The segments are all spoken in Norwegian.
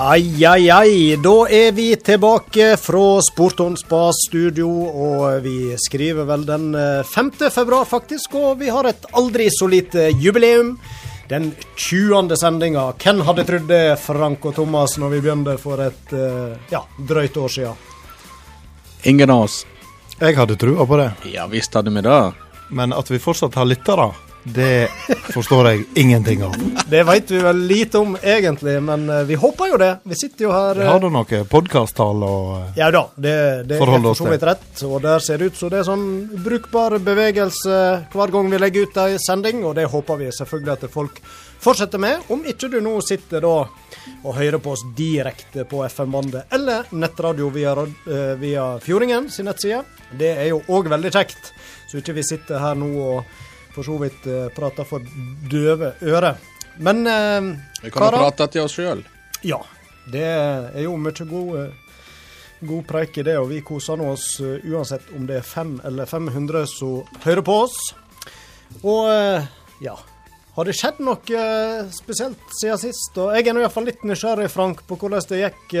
Ai, ai, ai. Da er vi tilbake fra Sportonspa studio, og vi skriver vel den 5. Eh, februar, faktisk. Og vi har et aldri så lite jubileum. Den 20. sendinga. Hvem hadde trodd det, Frank og Thomas, når vi begynte for et eh, ja, drøyt år siden? Ingen av oss. Jeg hadde trua på det. Ja visst hadde vi det. Men at vi fortsatt har lyttere det forstår jeg ingenting av. Det veit vi vel lite om egentlig, men eh, vi håper jo det. Vi sitter jo her Vi har da noe podkasttall å eh, Ja da, det, det for så vidt rett. Og der ser det ut som det er sånn brukbar bevegelse hver gang vi legger ut ei sending, og det håper vi selvfølgelig at folk fortsetter med. Om ikke du nå sitter da og hører på oss direkte på FM-bandet eller nettradio via, via Fjordingen sin nettside. Det er jo òg veldig kjekt, så ikke vi sitter her nå og for så vidt uh, prata for døve ører. Men eh, Vi kan jo prate til oss sjøl. Ja. Det er jo mye god, uh, god preik i det, og vi koser nå oss uh, uansett om det er fem eller 500 som hører på oss. Og ja. Har det skjedd noe spesielt siden sist? Og jeg er nå iallfall litt nysgjerrig, Frank, på hvordan det gikk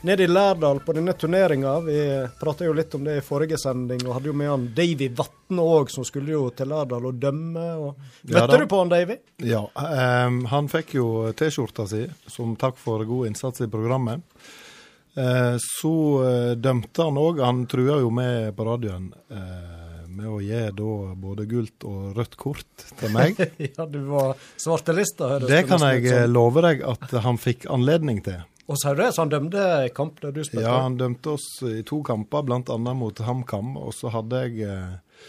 nede i Lærdal på denne turneringa. Vi prata jo litt om det i forrige sending, og hadde jo med han Davy Vatne òg, som skulle jo til Lærdal og dømme. Og... Møtte ja, du på han Davy? Ja, um, han fikk jo T-skjorta si som takk for god innsats i programmet. Uh, så uh, dømte han òg, han trua jo med på radioen. Uh, med å gi da både gult og rødt kort til meg. ja, du var svartelista, høres det kan jeg love deg at han fikk anledning til. Og sa du det, så han dømte kamp der du spilte? Ja, han dømte oss i to kamper, bl.a. mot HamKam. Og så hadde jeg eh,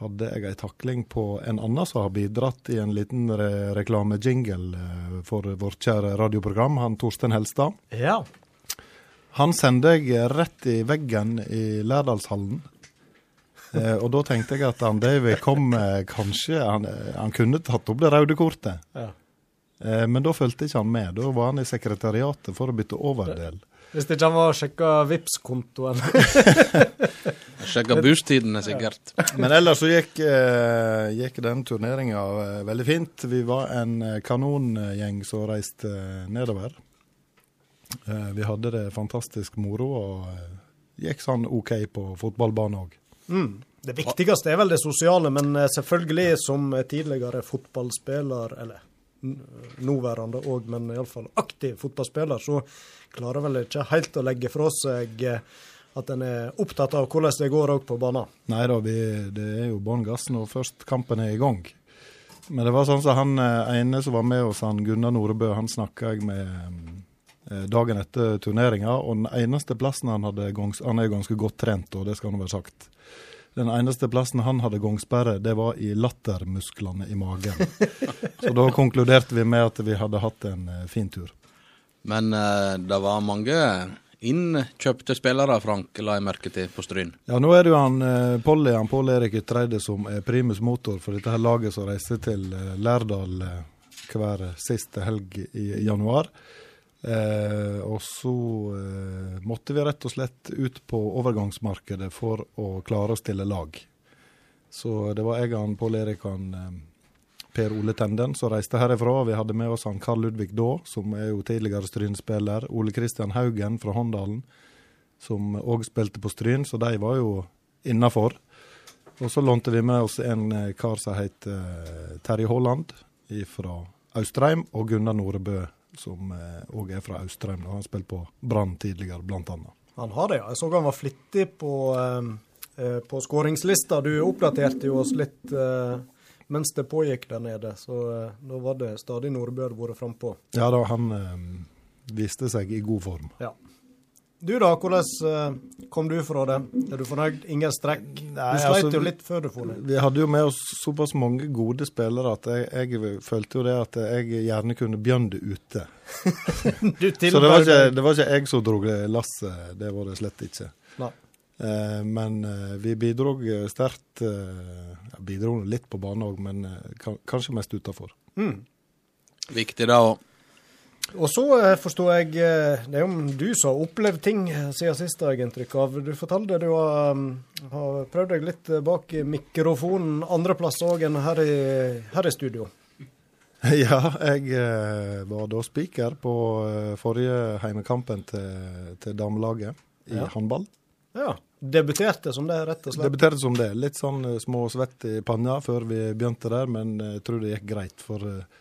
hadde jeg ei takling på en annen som har bidratt i en liten re reklamejingle eh, for vårt kjære radioprogram, han Torstein Helstad. Ja. Han sendte jeg rett i veggen i Lærdalshallen. Eh, og da tenkte jeg at han David kom eh, kanskje han, eh, han, kunne tatt opp det røde kortet. Ja. Eh, men da fulgte ikke han med. Da var han i sekretariatet for å bytte overdel. Hvis ikke han var og sjekka Vipps-kontoen. sjekka busstidene, sikkert. Men ellers så gikk, eh, gikk den turneringa eh, veldig fint. Vi var en kanongjeng som reiste nedover. Eh, vi hadde det fantastisk moro og gikk sånn OK på fotballbanen òg. Mm. Det viktigste er vel det sosiale, men selvfølgelig som tidligere fotballspiller, eller nåværende òg, men iallfall aktiv fotballspiller, så klarer vel ikke helt å legge fra seg eh, at en er opptatt av hvordan det går òg på banen. Nei da, det er jo bånn gass når først kampen er i gang. Men det var sånn som han eh, ene som var med oss, han Gunnar Norebø, han snakka jeg med eh, dagen etter turneringa. Og den eneste plassen han hadde Han er ganske godt trent, og det skal nå være sagt. Den eneste plassen han hadde gangsperre, det var i lattermusklene i magen. Så da konkluderte vi med at vi hadde hatt en uh, fin tur. Men uh, det var mange innkjøpte spillere, Frank, la jeg merke til på Stryn? Ja, nå er det jo han uh, Polly, han Pål Erik Utreide, som er primus motor for dette her laget som reiser til uh, Lærdal hver siste helg i januar. Eh, og så eh, måtte vi rett og slett ut på overgangsmarkedet for å klare å stille lag. Så det var jeg, og Pål Erik han eh, Per Ole Tenden som reiste herifra. Vi hadde med oss han Karl Ludvig Daa, som er jo tidligere Stryn-spiller. Ole Kristian Haugen fra Håndalen, som òg spilte på Stryn, så de var jo innafor. Og så lånte vi med oss en eh, kar som het eh, Terje Haaland fra Austrheim, og Gunnar Norebø som òg eh, er fra Austrheim. Han har spilt på Brann tidligere, bl.a. Han har det, ja. Jeg så han var flittig på, eh, eh, på skåringslista. Du oppdaterte jo oss litt mens det pågikk der nede, så nå da var det stadig Nordbø vært frampå. Ja da, han viste seg i god form. Ja. Du da, hvordan uh, kom du fra det? Er du fornøyd? Ingen strekk? Nei, du sleit altså, jo litt før du for det. Vi hadde jo med oss såpass mange gode spillere at jeg, jeg følte jo det at jeg gjerne kunne bjønde ute. Så det var, ikke, det var, ikke, jeg som dro lasset, det var det slett ikke. Nei. Uh, men uh, vi bidro sterkt Ja, Bidro litt på banen òg, men kanskje mest utafor. Mm. Viktig da å og så forsto jeg eh, Det er jo du som har opplevd ting siden sist, har jeg inntrykk av. Du fortalte du har, mm, har prøvd deg litt bak mikrofonen andreplass òg enn her i, her i studio. Ja, jeg eh, var da spiker på eh, forrige heimekampen til, til damelaget i Ja. håndball. Ja. Debuterte som det, rett og slett. Debuterte som det. Litt sånn eh, småsvett i panna før vi begynte der, men eh, jeg tror det gikk greit. For eh,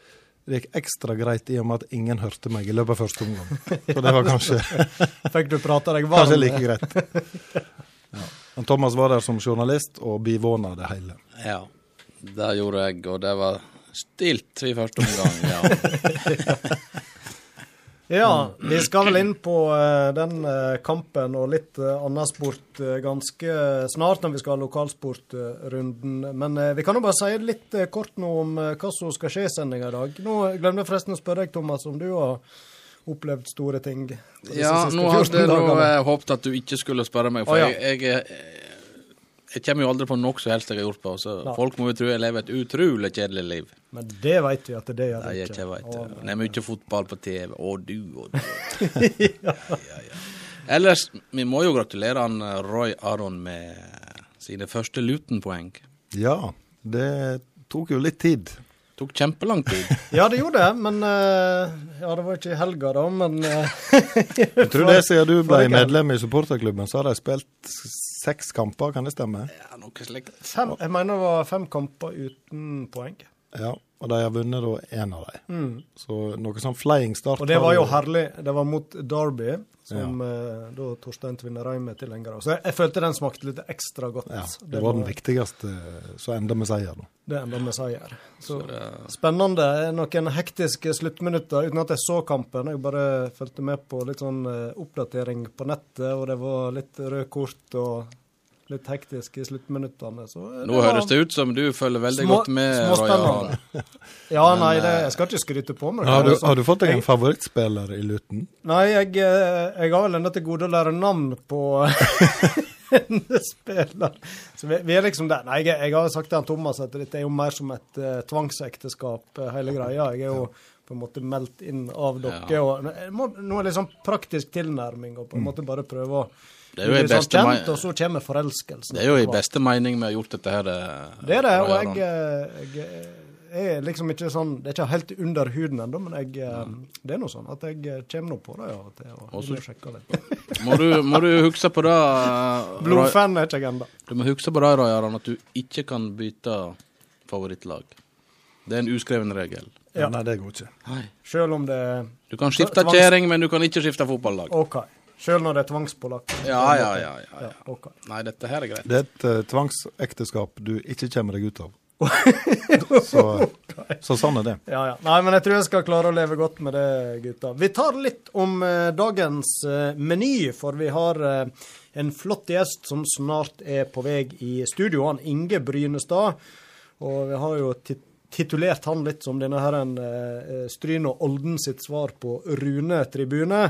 det gikk ekstra greit i og med at ingen hørte meg i løpet av første omgang. Så det var kanskje, Fikk du prata deg varm? kanskje like greit. Ja. Men Thomas var der som journalist og bivåna det hele. Ja, det gjorde jeg, og det var stilt i første omgang, ja. Ja, vi skal vel inn på eh, den eh, kampen og litt uh, annen sport eh, ganske snart når vi skal ha lokalsportrunden. Men eh, vi kan jo bare si litt eh, kort nå om eh, hva som skal skje i sendinga i dag. Nå glemte jeg forresten å spørre deg, Thomas, om du har opplevd store ting. Ja, nå hadde jeg eh, håpet at du ikke skulle spørre meg, for oh, ja. jeg, jeg, eh, jeg kommer jo aldri på noe som helst jeg har gjort på, så Nei. folk må jo tro jeg lever et utrolig kjedelig liv. Men det vet vi at det gjør du ikke. vet Å, det. Er mye fotball på TV. Å, du og du. ja. Ja, ja. Ellers, vi må jo gratulere han eh, Roy Aron med sine første Luton-poeng. Ja, det tok jo litt tid. Det Tok kjempelang tid. Ja, det gjorde det, men uh, Ja, det var ikke i helga, da, men uh, Jeg tror det siden du ble medlem i supporterklubben, så har de spilt seks kamper, kan det stemme? Ja, noe slikt. Jeg mener det var fem kamper uten poeng. Ja, og de har vunnet da én av dem. Så noe sånn flying start Mm. Og det var jo herlig. Det var mot Derby, som eh, da Torstein Tvinnereim er tilhenger av. Så jeg, jeg følte den smakte litt ekstra godt. Ja, det var den viktigste som enda med seier. da. Det enda med seier. Så Så det, spennende. Noen hektiske sluttminutter uten at jeg så kampen. Jeg bare fulgte med på litt sånn eh, oppdatering på nettet, og det var litt røde kort og litt hektisk i sluttminuttene. Så eh, nå høres det ut som du følger veldig Små- godt med, Roy småspennende. Ja, nei, det, eh, jeg skal ikke skryte på meg. Har du, Altså, har du fått deg en favorittspiller i Luton? Nei, jeg, eh, jeg har vel ennå til gode å lære navn på en spiller. Så vi, vi er liksom der. Nei, jeg, jeg har sagt til han Thomas at dette er jo mer som et uh, tvangsekteskap, hele greia. Jeg er jo på en måte meldt inn av dere. Ja. og må, Nå er det liksom praktisk tilnærming, og på en måte bare prøve å Det er jo i sånn beste kjent, og så kommer forelskelsen. Det er jo i beste mening vi har gjort dette her. eh, Det er det, og jeg, eh, jeg er liksom ikke sånn Det er ikke helt under huden ennå, men jeg, ja. det er nå sånn at jeg eh, kommer nå på det av og til. og Og så- vil sjekke litt. Må du, må du huske på det, eh, Blodfan er ikke jeg ennå. du må huske på det, Roy at du ikke kan bytte favorittlag. Det er en uskreven regel. Ja. Nei, det går ikke. Nei. Selv om det Du kan skifte kjerring, men du kan ikke skifte fotballag. OK. Selv når det er tvangspålagt. Ja, ja, ja, ja, ja. Okay. Nei, dette her er greit. Det er et uh, tvangsekteskap du ikke kommer deg ut av. så, så sånn er det. Ja, ja. Nei, men jeg tror jeg skal klare å leve godt med det, gutta. Vi tar litt om uh, dagens uh, meny, for vi har uh, en flott gjest som snart er på vei i studio. Han Inge Brynestad. Og vi har jo tit titulert han litt som denne herren eh, Stryn og Olden sitt svar på Rune tribune.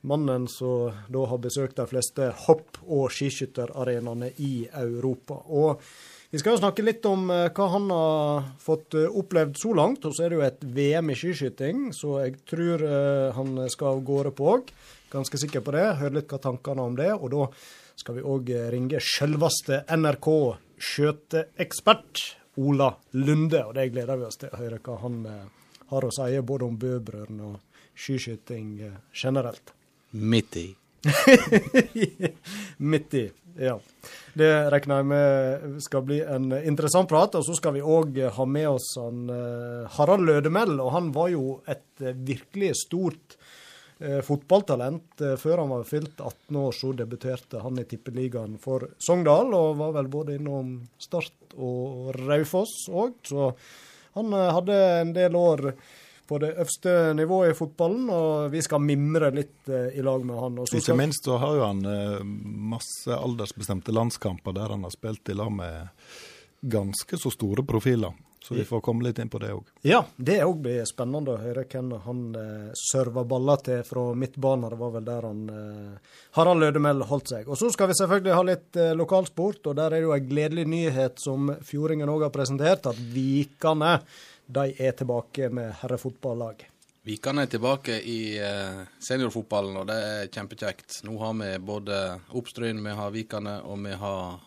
Mannen som da har besøkt de fleste hopp- og skiskytterarenaene i Europa. Og vi skal jo snakke litt om eh, hva han har fått eh, opplevd så langt. Og så er det jo et VM i skiskyting, så jeg tror eh, han skal av gårde på òg. Ganske sikker på det. Høre litt hva tankene er om det. Og da skal vi òg ringe selveste NRK skjøteekspert Ola Lunde. Og det gleder vi oss til å høre hva han har å si både om Bøbrøren og skiskyting generelt. Midt i. Midt i, ja. Det regner jeg med skal bli en interessant prat. Og så skal vi òg ha med oss han eh, Harald Lødemel. Og han var jo et eh, virkelig stort eh, fotballtalent. Før han var fylt 18 år, så debuterte han i Tippeligaen for Sogndal. Og var vel både innom Start og Raufoss òg. Så han hadde en del år på det øverste nivået i fotballen, og vi skal mimre litt eh, i lag med han. Og så Ikke minst så har jo han eh, masse aldersbestemte landskamper der han har spilt i lag med ganske så store profiler. Så vi får komme litt inn på det òg. Ja, det òg blir spennende å høre hvem han eh, serva baller til fra midtbanen. Det var vel der han eh, Harald Lødemel holdt seg. Og så skal vi selvfølgelig ha litt eh, lokalsport, og der er det jo en gledelig nyhet som Fjordingen òg har presentert, at Vikane de er tilbake med herrefotballag. Vikane er tilbake i eh, seniorfotballen, og det er kjempekjekt. Nå har vi både Oppstryn, vi har Vikane, og vi har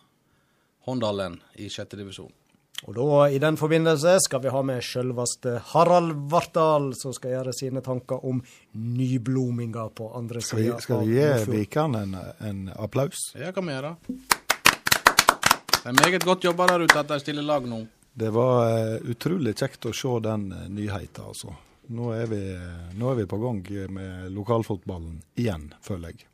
Håndalen i sjette divisjon. Og da, i den forbindelse, skal vi ha med selveste Harald Vartdal, som skal gjøre sine tanker om nyblominga på andre sida skal vi gi Vikan en, en applaus? Ja, kan vi gjøre. Det er meget godt jobba der ute at de stiller lag nå. Det var eh, utrolig kjekt å se den uh, nyheten, altså. Nå er, vi, nå er vi på gang med lokalfotballen igjen, føler jeg.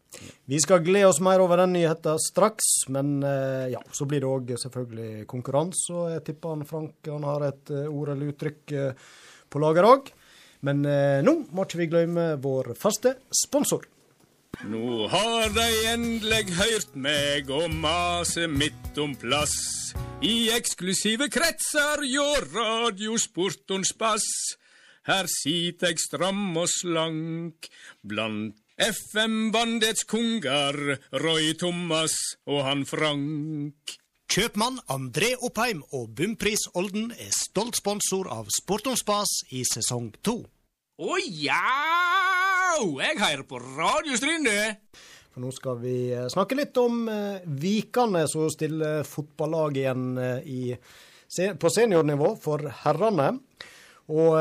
Vi skal glede oss mer over den nyheten straks, men eh, ja, så blir det òg selvfølgelig konkurranse. Og jeg tipper han Frank han har et eh, ord eller uttrykk eh, på lager òg. Men eh, nå må ikke vi glemme vår faste sponsor. Nå har de endelig hørt meg og mase midt om plass. I eksklusive kretser hjå radiosportons bass. Her sit eg stram og slank blant FM-bandets konger, Roy Thomas og han Frank. Kjøpmann André Oppheim og Bumpris Olden er stolt sponsor av Sportons Bas i sesong to. Å ja! Jeg hører på Radio Strynde. For nå skal vi eh, snakke litt om eh, Vikane, som stiller fotballag igjen eh, i, på seniornivå for herrene. Og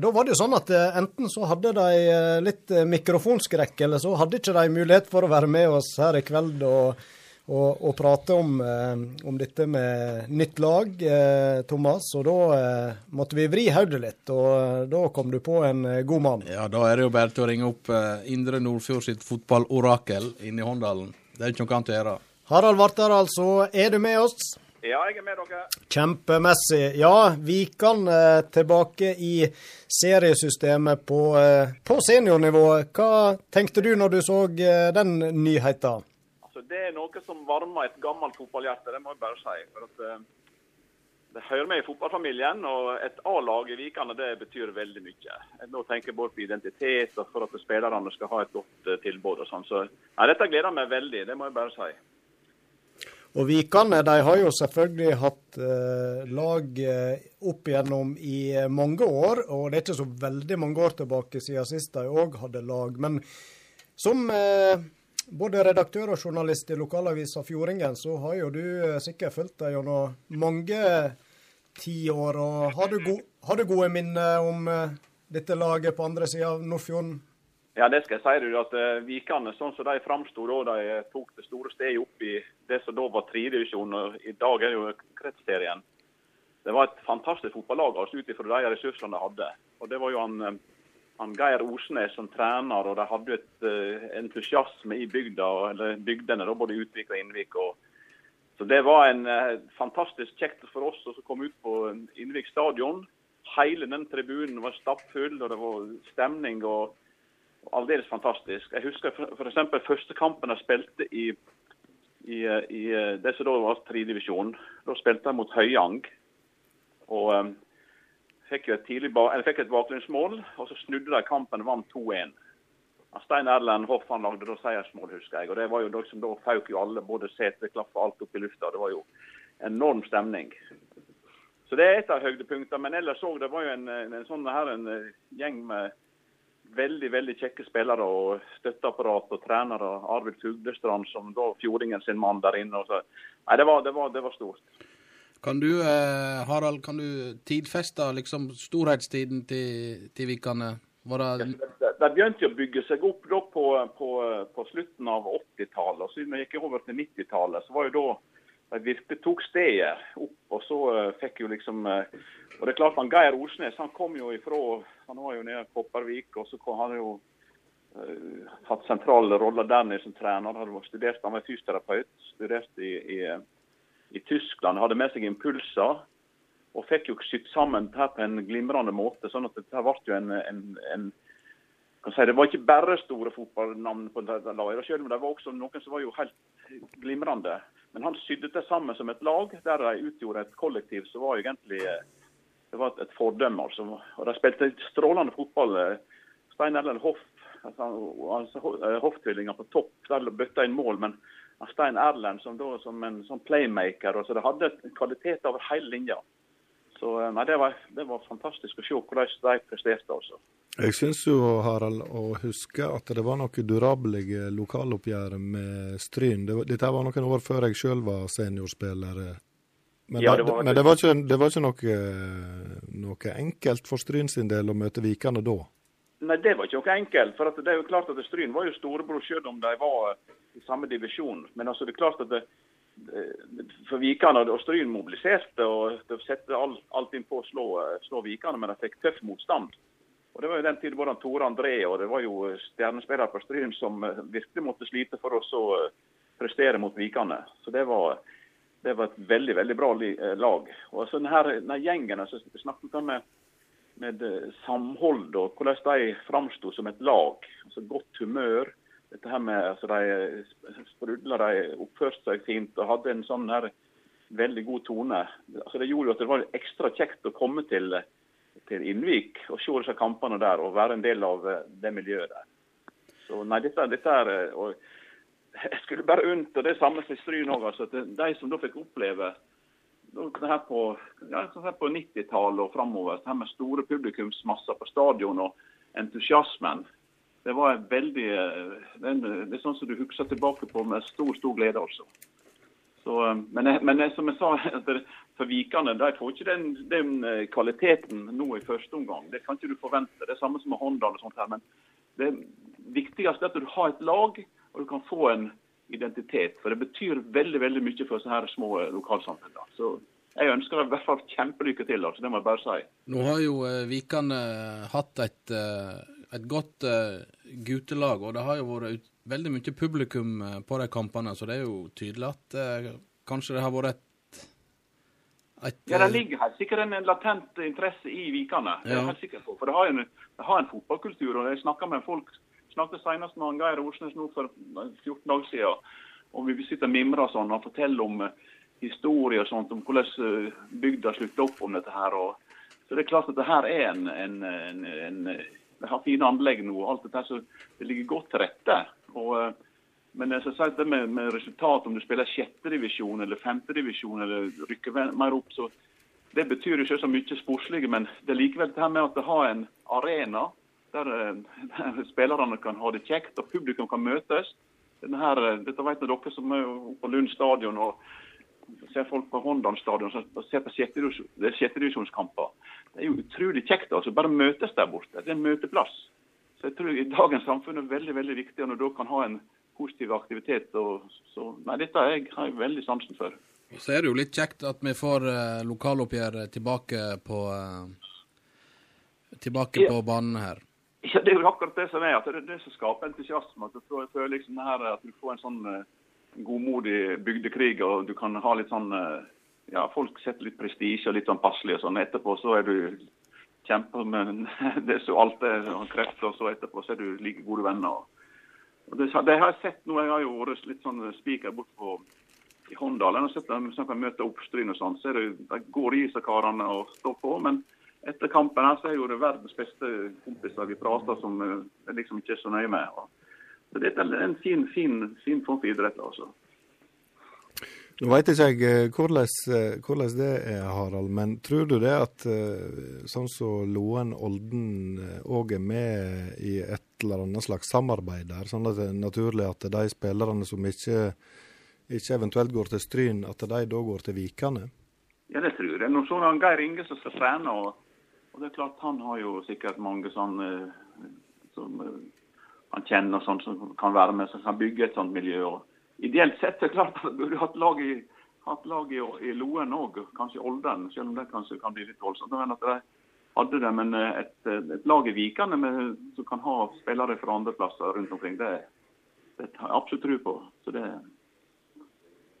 da var det jo sånn at enten så hadde de litt mikrofonskrekk, eller så hadde ikke de mulighet for å være med oss her i kveld og, og, og prate om, eh, om, dette med nytt lag, eh, Thomas. Og da måtte vi vri hodet litt, og da kom du på en god mann. Ja, da er det jo bare til å ringe opp Indre Nordfjord sitt fotballorakel inne i Håndalen. Det er ikke noe annet å gjøre. Harald Vartar, altså. Er du med oss? Ja, jeg er med dere. Kjempemessig. Ja, Vikan eh, tilbake i seriesystemet på, eh, på, seniornivå. Hva tenkte du når du så eh, den nyheten? Det er noe som varmer et gammelt fotballhjerte, det må jeg bare si. For at, eh, det hører med i fotballfamilien, og et A-lag i Vikane det betyr veldig mye. Nå tenker jeg både på identitet og for at spillerne skal ha et godt uh, tilbud. og sånn. Så ja, Dette gleder meg veldig, det må jeg bare si. Og Vikane de har jo selvfølgelig hatt eh, lag eh, opp igjennom i eh, mange år, og det er ikke så veldig mange år tilbake siden sist de òg hadde lag. Men som eh, både redaktør og journalist i lokalavisa Fjordingen, så har jo du eh, sikkert fulgt deg gjennom mange tiår. Har har du gode minner om eh, dette laget på andre sida av Nordfjorden? Ja, det skal jeg si du, at uh, Vikane, sånn som de framsto da de tok det store steget opp i det som da var tredjedivisjon, og i dag er jo kretsserien. Det var et fantastisk fotballag altså, ut ifra de ressursene de hadde. Og Det var jo han, han Geir Osnes som trener, og de hadde et entusiasme i bygda, eller bygdene, da, både Utvik og Innvik. Og, så Det var en fantastisk kjekt for oss å komme ut på Innvik stadion. Hele den tribunen var stappfull, og det var stemning. og aldeles fantastisk. Jeg husker f.eks. første kampen jeg spilte i, i, i det som da var tredjedivisjon. Da spilte jeg mot Høyang. Og um, fikk, et tidlig, fikk et bakgrunnsmål, og så snudde de kampen og vant 2-1. Stein Erlend Hoff han lagde da seiersmål, husker jeg. og det var jo liksom, Da fauk jo alle, både seteklaff og alt opp i lufta. Det var jo enorm stemning. Så det er et av høydepunktene. Men ellers så det var jo en, en, sånn her en gjeng med veldig veldig kjekke spillere og støtteapparat og trenere. Arvid Fuglestrand som da Fjordingen sin mann der inne. Nei, det var, det, var, det var, stort. Kan du, eh, Harald, kan du tidfeste liksom storhetstiden til, til Vikane? Det... De, de begynte å bygge seg opp da på, på, på slutten av 80-tallet. Siden vi gikk over til 90-tallet, så var jo da de virkelig tok stedet opp. Og så uh, fikk jo liksom uh, Og det er klart han Geir Osnes han kom jo ifra Han var jo nede i Kopervik, og så kom han jo uh, hatt sentrale roller der nede som trener. Han hadde studert, han var fysioterapeut, studerte i, i, i, Tyskland, hadde med seg impulser. Og fikk jo sydd sammen her på en glimrende måte. sånn at dette ble jo en, en, en si, Det var ikke bare store fotballnavn på det laget, selv om det var også noen som var jo helt glimrende. Men han sydde det sammen som et lag, der de utgjorde et kollektiv som var egentlig det var et, fordømme. altså. Og De spilte strålende fotball. Eh, Stein Erlend Hoff, altså, altså eh, Hoff-tvillinger på topp, der bøtta inn mål. Men Stein Erlend som, da, som en som playmaker. og så Det hadde kvalitet over hele linja. Så nei, det var, det var fantastisk å se hvordan de presterte. også. Jeg syns jo, Harald, å huske at det var noen durablige lokaloppgjør med Stryn. Det dette var noen år før jeg sjøl var seniorspiller. Men, Ja, det, det var- men det var ikke, det var ikke noe, noe enkelt for Stryn sin del å møte Vikane da? Nei, det var ikke noe enkelt. For det er jo klart at Stryn var jo storebror selv om de var i samme divisjon. Men altså det er klart at det, det- for Vikane og Stryn mobiliserte og de satte alt, inn på å slå, slå Vikane, men de fikk tøff motstand. Og Det var jo den tiden både Tore André og det var jo stjernespillere på Stryn som eh, virkelig måtte slite for å eh, prestere mot Vikane. Så det var, det var et veldig veldig bra eh, lag. Og så denne, denne gjengen altså, snakket om med med eh, samhold og hvordan de framsto som et lag. Altså Godt humør. Dette her med altså De sprudla, de oppførte seg fint og hadde en sånn her veldig god tone. Altså Det gjorde jo at det var ekstra kjekt å komme til, til Innvik og se disse kampene der og være en del av eh, det miljøet der. Så nei, dette, dette er eh, og Jeg skulle bare unnt, og det samme som Stryn òg, altså, de som da fikk oppleve her på, ja, på 90-tallet og framover, her med store publikumsmasser på stadion og entusiasmen. Det var en veldig eh, det det er sånn som du husker tilbake på med stor, stor glede, altså. Så, eh, men, jeg- men jeg- som jeg sa, for Vikane de får ikke den, den eh, kvaliteten nå i første omgang. Det kan ikke du forvente. Det er samme som med Honda. og sånt her. Men det viktigste er at du har et lag, og du kan få en identitet. For det betyr veldig veldig mye for sånne her små eh, lokalsamfunn. da. Så jeg ønsker i hvert fall kjempelykke til. altså, Det må jeg bare si. Nå har jo eh, Vikane hatt et, eh, et godt eh, gutelag, og det har jo vært veldig mye publikum eh, på de kampene, så det er jo tydelig at eh, kanskje det har vært et, et Ja, Det eh, ligger helt sikkert en latent interesse i Vikane. Det er Ja. jeg helt sikker på. For det har en, det har en fotballkultur. og Jeg snakker med folk snakket senest med han Geir Osnes nå for 14 dager siden. Og vi sitter og mimrer sånn, og forteller om historier og sånt, om hvordan eh, bygda sluttet opp om dette her. Og, så det er klart at det her er en, en, en, en Vi har fine anlegg nå. alt dette så Det ligger godt til rette. og eh, men jeg at det med, med resultat, om du spiller sjettedivisjon eller femtedivisjon eller rykker mer opp, så det betyr jo ikke så mye sportslig. men det er likevel det her med at det har en arena der, eh, der spillerne kan ha det kjekt og publikum kan møtes. Her, eh, dette vet dere som er på Lund stadion og ser folk på Håndal stadion og ser på sjettedivisjon- det er sjettedivisjonskamper. Det er jo utrolig kjekt altså, bare møtes der borte. Det er en møteplass. Så jeg tror i dagens samfunn er veldig veldig viktig når du kan ha en positiv aktivitet. Og, så, nei, Dette jeg, har jeg veldig sansen for. Så er det jo litt kjekt at vi får eh, lokaloppgjør tilbake på eh, tilbake Ja. på banen her. Ja, Det er jo akkurat det som er, at det er det som skaper entusiasme. at Du føler liksom her, at du får en sånn eh, godmodig bygdekrig, og du kan ha litt sånn eh, Ja, folk setter litt prestisje og litt sånn passelig og sånn. Etterpå så er du kjemper med det som alt er og krefter, og så etterpå så er du like gode venner. og og det, det har jeg sett nå. Jeg har jo vært litt sånn spiker bort på i Håndalen. Jeg har sett dem som kan møte oppstryn og sånn. Så er det, de går i seg karene og står på. Men etter kampen her så er jo det verdens beste kompiser vi prater som eh, jeg liksom ikke er så nøye med. Så det er en fin, fin, fin form for idrett. altså. Nå veit ikke jeg eh, hvordan, eh, hvordan det er, Harald, men tror du det at eh, sånn som Loen Olden òg er med i et eller annet slags samarbeid der, sånn at det er naturlig at de spillerne som ikke, ikke eventuelt går til Stryn, at de da går til Vikane? Ja, det tror jeg. Nå så han Geir Inge som skal trene, og, og det er klart han har jo sikkert mange sånn eh, som eh, han kjenner sånn som kan være med, som kan bygge et sånt miljø. og Ideelt sett er det klart at burde hatt lag i, hatt lag i, i Loen òg, kanskje Olden, selv om det kanskje kan bli litt voldsomt. Men at de hadde det, men eh, et, et lag i Vikane som kan ha spillere fra andre plasser rundt omkring, det, det har jeg absolutt tro på. Så det,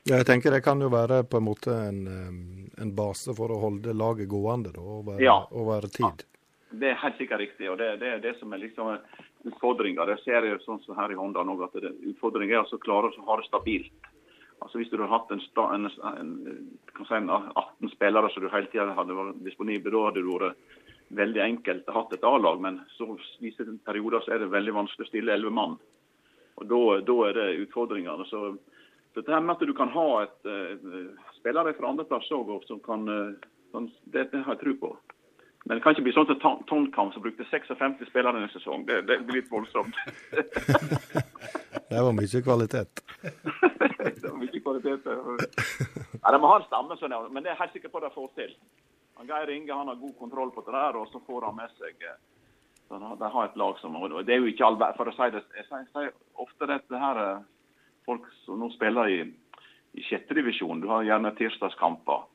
jeg tenker det kan jo være på en måte en, en base for å holde laget gående da, over, Ja. over tid. Det er helt sikkert riktig, og det, det er det som er liksom utfordringa. Det ser jeg sånn som her i Honda nå, at utfordringa er altså å klare å ha det stabilt. Altså Hvis du hadde hatt en, sta, en, en, en 18 spillere som du hele tida hadde vært disponible, da hadde det vært veldig enkelt å ha et A-lag. Men så viser det perioder så er det veldig vanskelig å stille 11 mann. Og Da, da er det utfordringene. Så dette her med at du kan ha et, eh, spillere fra andreplass òg, som kan sånn, det, det har jeg tro på. Men det kan ikke bli sånn som Ton- Tondkamp, som brukte 56 spillere denne sesong. Det, det blir litt voldsomt. Det var mye kvalitet. det var mye kvalitet. Ja, De må ha en stamme, sånn, men det er jeg helt sikker på de får til. Han Geir Inge han har god kontroll på det der, og så får han med seg eh, De har et lag som Det er jo ikke all verden. For å si det Jeg sier, ofte dette her Folk som nå spiller i, i sjette divisjon, du har gjerne tirsdagskamper.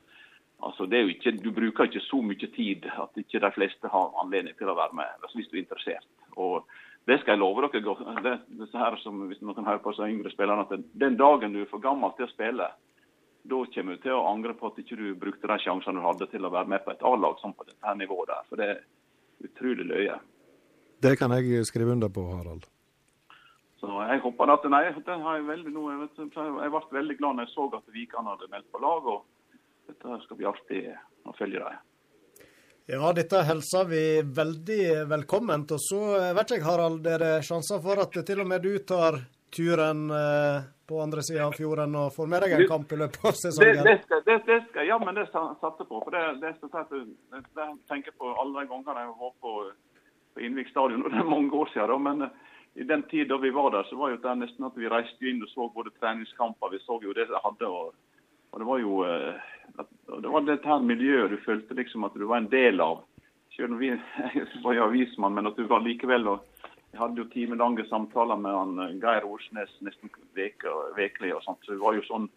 Altså, ikke, Du bruker ikke så mye tid at ikke de fleste har anledning til å være med, hvis du er interessert. Og Det skal jeg love dere. Det, disse her som, hvis noen hører på så yngre spillerne, at den- dagen du er for gammel til å spille, da kommer du til å angre på at ikke du brukte de sjansene du hadde til å være med på et A-lag sånn på dette nivået der. For det er utrolig løye. Det kan jeg skrive under på, Harald. Så jeg håper at Nei, det har jeg veldig nå. Jeg, vet, jeg ble veldig glad når jeg så at Vikan hadde meldt på lag. og Dette skal bli artig å følge dem. Ja, dette hilser vi veldig velkomment. Og så eh, vet jeg, Harald, er det sjanser for at til og med du tar turen eh, på andre sida av fjorden og får med deg en kamp i løpet av sesongen? det, skal, det, det skal ja, men det satser satse på. for Det, det, skal jeg det, det, det tenker jeg på alle de gangene jeg var på, på Innvik stadion. og Det er mange år siden, da, men eh, i den tid da vi var der, så var jo det nesten at vi reiste inn og så både treningskamper. Vi så jo det de hadde. og, og Det var jo eh, det var dette her miljøet du følte liksom at du var en del av. Selv om vi var jo avismann, men at du var likevel og Jeg hadde jo timelange samtaler med han eh, Geir Osnes nesten ukentlig. og sånt, så vi var jo sånn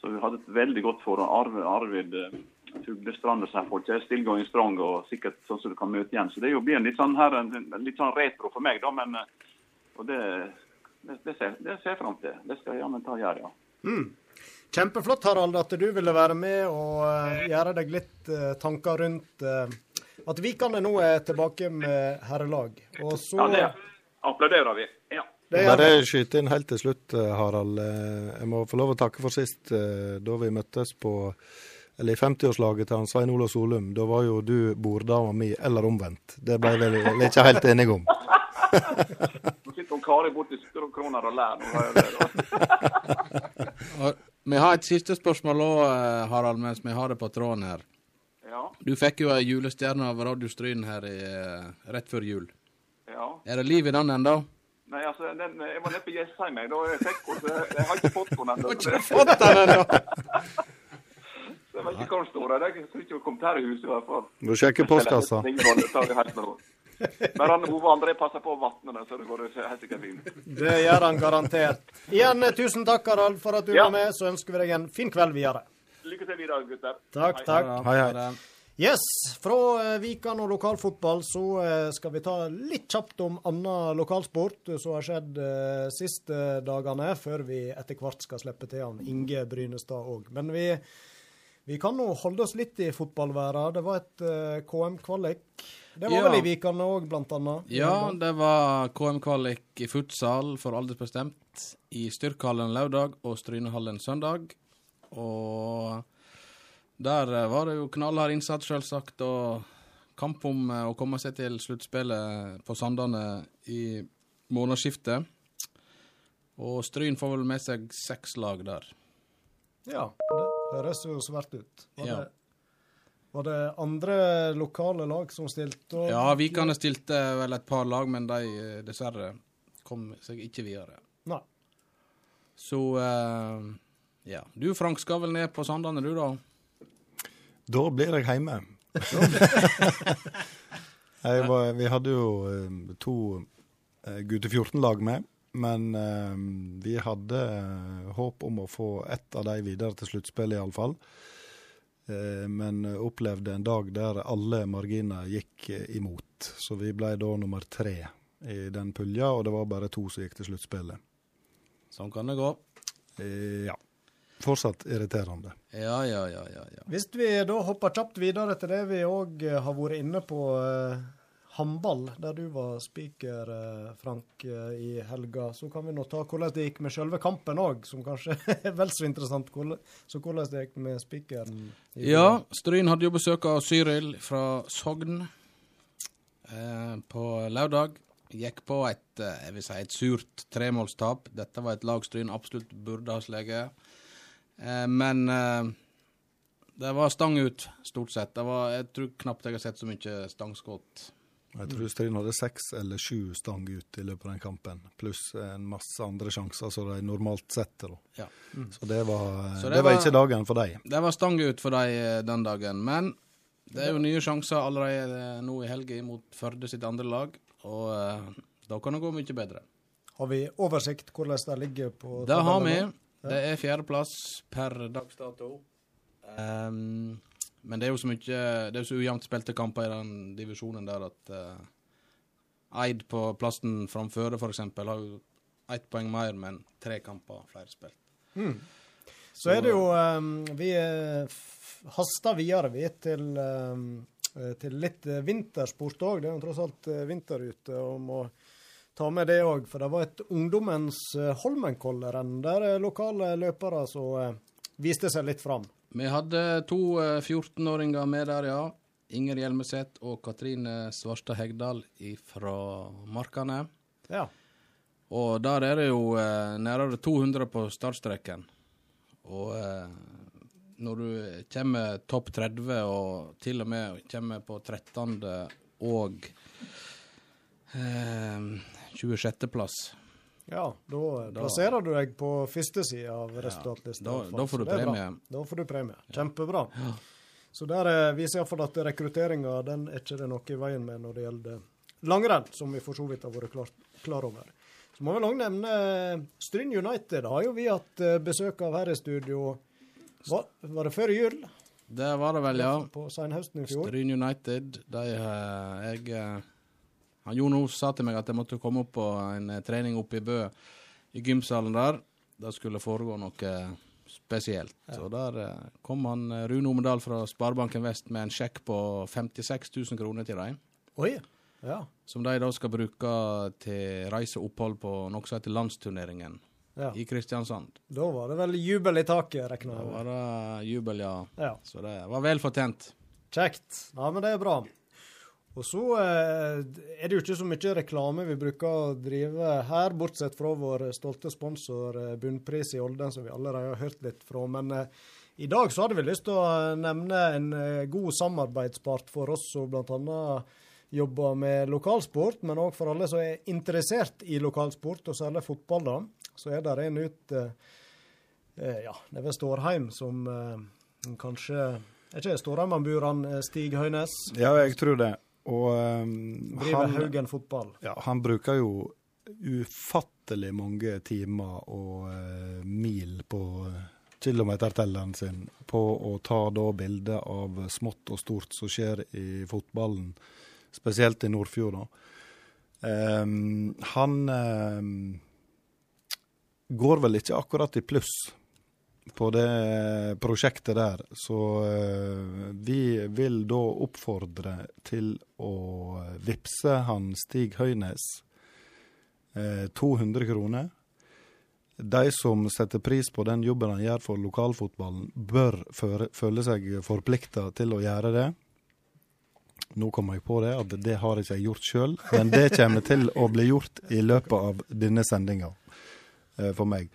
så vi hadde et veldig godt forhold. Arvid, Arvid eh, Fuglestrand og sånne folk er still going strong og sikkert sånn som du kan møte igjen. Så det jo blir en litt sånn her, en, en litt sånn retro for meg, da. Men og det, det, det, ser, det ser jeg fram til. Det skal jeg jammen ta og gjøre, ja. Kjempeflott, Harald, at du ville være med og eh, gjøre deg litt eh, tanker rundt eh, at Vikane nå er tilbake med herrelag. Og så Ja, det applauderer vi. Ja. det Bare skyte inn helt til slutt, eh, Harald. Eh, Jeg må få lov å takke for sist, da vi møttes på eller i 50-årslaget til han Svein Olav Solum. Da var jo du borddama mi, eller omvendt. Det ble vi ikke helt enige om. Kari borti kroner og lær. Vi har et siste spørsmål òg, Harald, mens vi har det på tråden her. Ja, Du fikk jo ei julestjerne av Radio Stryn her i, eh, rett før jul. ja. Er det liv i den ennå? Nei, altså, den, jeg var nede på Jessheim, jeg. Da jeg fikk henne, så jeg, jeg har ikke fått henne ennå. det- Fått den ennå! Jeg vet ikke hvor den står. Jeg tror ikke hun kom til her i huset i hvert fall. Du sjekker postkassa. Bare han Ove André passer på å vatne den, så det går helt sikkert fint. Det gjør han garantert. Igjen eh, tusen takk, Harald, for at du Ja. var med. Så ønsker vi deg en fin kveld videre. Lykke til videre, gutter. Takk, Hei. takk. Hei, hei. Yes, fra eh, Vikan og lokalfotball så eh, skal vi ta litt kjapt om annen lokalsport som har skjedd eh, siste dagene, før vi etter hvert skal slippe til han Inge Brynestad òg. Men vi, vi kan nå holde oss litt i fotballværa. Det var et uh, KM-kvalik. Det var Ja. vel i Vikane òg, blant annet? Ja, det var KM-kvalik i futsal for aldersbestemt i Styrkhallen lørdag og Strynehallen søndag. Og der eh, var det jo knallhard innsats, selvsagt, og kamp om eh, å komme seg til sluttspillet på Sandane i månedsskiftet. Og Stryn får vel med seg seks lag der. Ja, det høres jo svært ut. Var, Ja. det, var det andre lokale lag som stilte? og- Ja, Vikane stilte vel et par lag, men de eh, dessverre kom seg ikke videre. Nei. Så uh, ja. Du Frank skal vel ned på Sandane, du da? Da blir jeg hjemme. jeg var, vi hadde jo eh, to eh, gutte 14-lag med, men eh, vi hadde eh, håp om å få ett av de videre til sluttspillet, iallfall. Eh, men opplevde en dag der alle marginer gikk eh, imot. Så vi ble da nummer tre i den pulja, og det var bare to som gikk til sluttspillet. Sånn kan det gå. Eh, ja. Fortsatt irriterende. Ja, ja, ja, ja. ja. Hvis vi da hopper kjapt videre til det vi òg har vært inne på, eh, håndball, der du var speaker, eh, Frank, eh, i helga, så kan vi nå ta hvordan det gikk med selve kampen òg, som kanskje er vel så interessant. Så hvordan det gikk med speakeren? Ja, Stryn hadde jo besøk av Cyril fra Sogn eh, på lørdag. Gikk på et, eh, jeg vil si et surt tremålstap. Dette var et lag Stryn absolutt burde ha sleget. Eh, men eh, det var stang ut, stort sett. Det var, jeg tror knapt jeg har sett så mye stangskudd Jeg tror Stryn hadde seks eller sju stang ut i løpet av den kampen, pluss en masse andre sjanser som de normalt setter. Ja. Mm. Så det var, Så det det var var- ikke dagen for dem. Det var stang ut for dem eh, den dagen. Men det er jo nye sjanser allerede eh, nå i helga mot Førde sitt andre lag, og eh, da kan det gå mye bedre. Har vi oversikt hvordan det ligger på Det har vi. Det er fjerdeplass per dags dato. Ehm, men det er jo så mye Det er så ujevnt spilte kamper i den divisjonen der at uh, Eid på plassen framføre, f.eks., har jo ett poeng mer, men tre kamper flere spilt. Så er det jo um, Vi eh, haster videre, vi, til, um, til litt vintersport òg. Det er jo tross alt vinter ute, og må ta med det òg. For det var et ungdommens Holmenkollrenn der lokale løpere eh, viste seg litt fram. Vi hadde to eh, 14-åringer med der, ja. Inger Hjelmeset og Katrine Svarstad Hegdal fra Markane. Ja. Og der er det jo eh, nærmere 200 på startstreken. Og eh, når du kommer topp 30 og til og med kommer på 13. og eh, 26.-plass, Ja, da plasserer du deg på første side av resultatlista. da- hvert fall. da får du premie. Da får du premie. Kjempebra. Så der eh, viser iallfall at rekrutteringa den er ikke det noe i veien med når det gjelder langrenn, som vi for så vidt har vært klar, klar over. Så må vi òg nevne eh, Stryn United. Har jo vi hatt eh, besøk av her i studio. Var, var det før jul? det var det vel, ja. På senhøsten i fjor? Stryn United, de Jeg Han Jon Os sa til meg at jeg måtte komme opp på en eh, trening oppe i Bø, i gymsalen der. Det skulle foregå noe spesielt. spesielt. Så der eh, kom han eh, Rune Omedal fra Sparebanken Vest med en sjekk på 56 000 kroner til dem. Oi. Ja. Som de da skal bruke til reise og opphold på noe som heter landsturneringen ja. i Kristiansand. Da var det vel jubel i taket, regner Da jeg med. var det jubel, ja. Ja. Så det var vel fortjent. Kjekt. Ja, men det er bra. Og så eh, er det jo ikke så mye reklame vi bruker å drive her, bortsett fra vår stolte sponsor eh, Bunnpris i Olden, som vi allerede har hørt litt fra. Men eh, i dag så hadde vi lyst til å nevne en god samarbeidspart for oss som bl.a. jobber med lokalsport, men òg for alle som er interessert i lokalsport, og særlig fotball, da. Så er det en ut ja, det er ved Stårheim som kanskje Er ikke Stårheim han bor, han Stig Høynes? Ja, jeg tror det. Og um, Driver han, Haugen fotball. ja, han bruker jo ufattelig mange timer og uh, mil på uh, kilometertelleren sin på å ta da bilder av smått og stort som skjer i fotballen, spesielt i Nordfjord. Ehm, han um, går vel ikke akkurat i pluss på det prosjektet der, så eh, vi vil da oppfordre til å vippse han Stig Høynes eh, 200 kroner. De som setter pris på den jobben han gjør for lokalfotballen, bør føle seg forplikta til å gjøre det. Nå kom jeg på det, at det har ikke jeg gjort sjøl, men det kommer til å bli gjort i løpet av denne sendinga eh, for meg.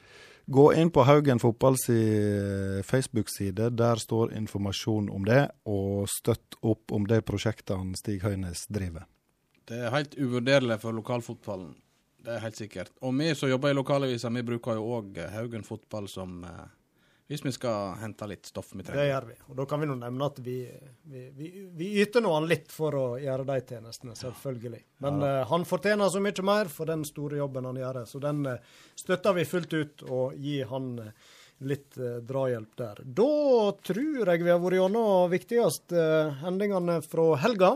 Gå inn på Haugen fotballs eh, Facebook-side. Der står informasjon om det, og støtt opp om det prosjektene Stig Høynes driver. Det er helt uvurderlig for lokalfotballen. Det er helt sikkert. Og vi som jobber i lokalavisa, vi bruker jo òg Haugen fotball som eh, Hvis vi skal hente litt stoff vi Det gjør vi. Og da kan vi nå nevne at vi, vi, vi, vi yter nå han litt for å gjøre de tjenestene, selvfølgelig. Men eh, han fortjener så mye mer for den store jobben han gjør, så den uh, støtter vi fullt ut og gir han uh, litt drahjelp der. Da tror jeg vi har vært gjennom viktigste hendingene fra helga.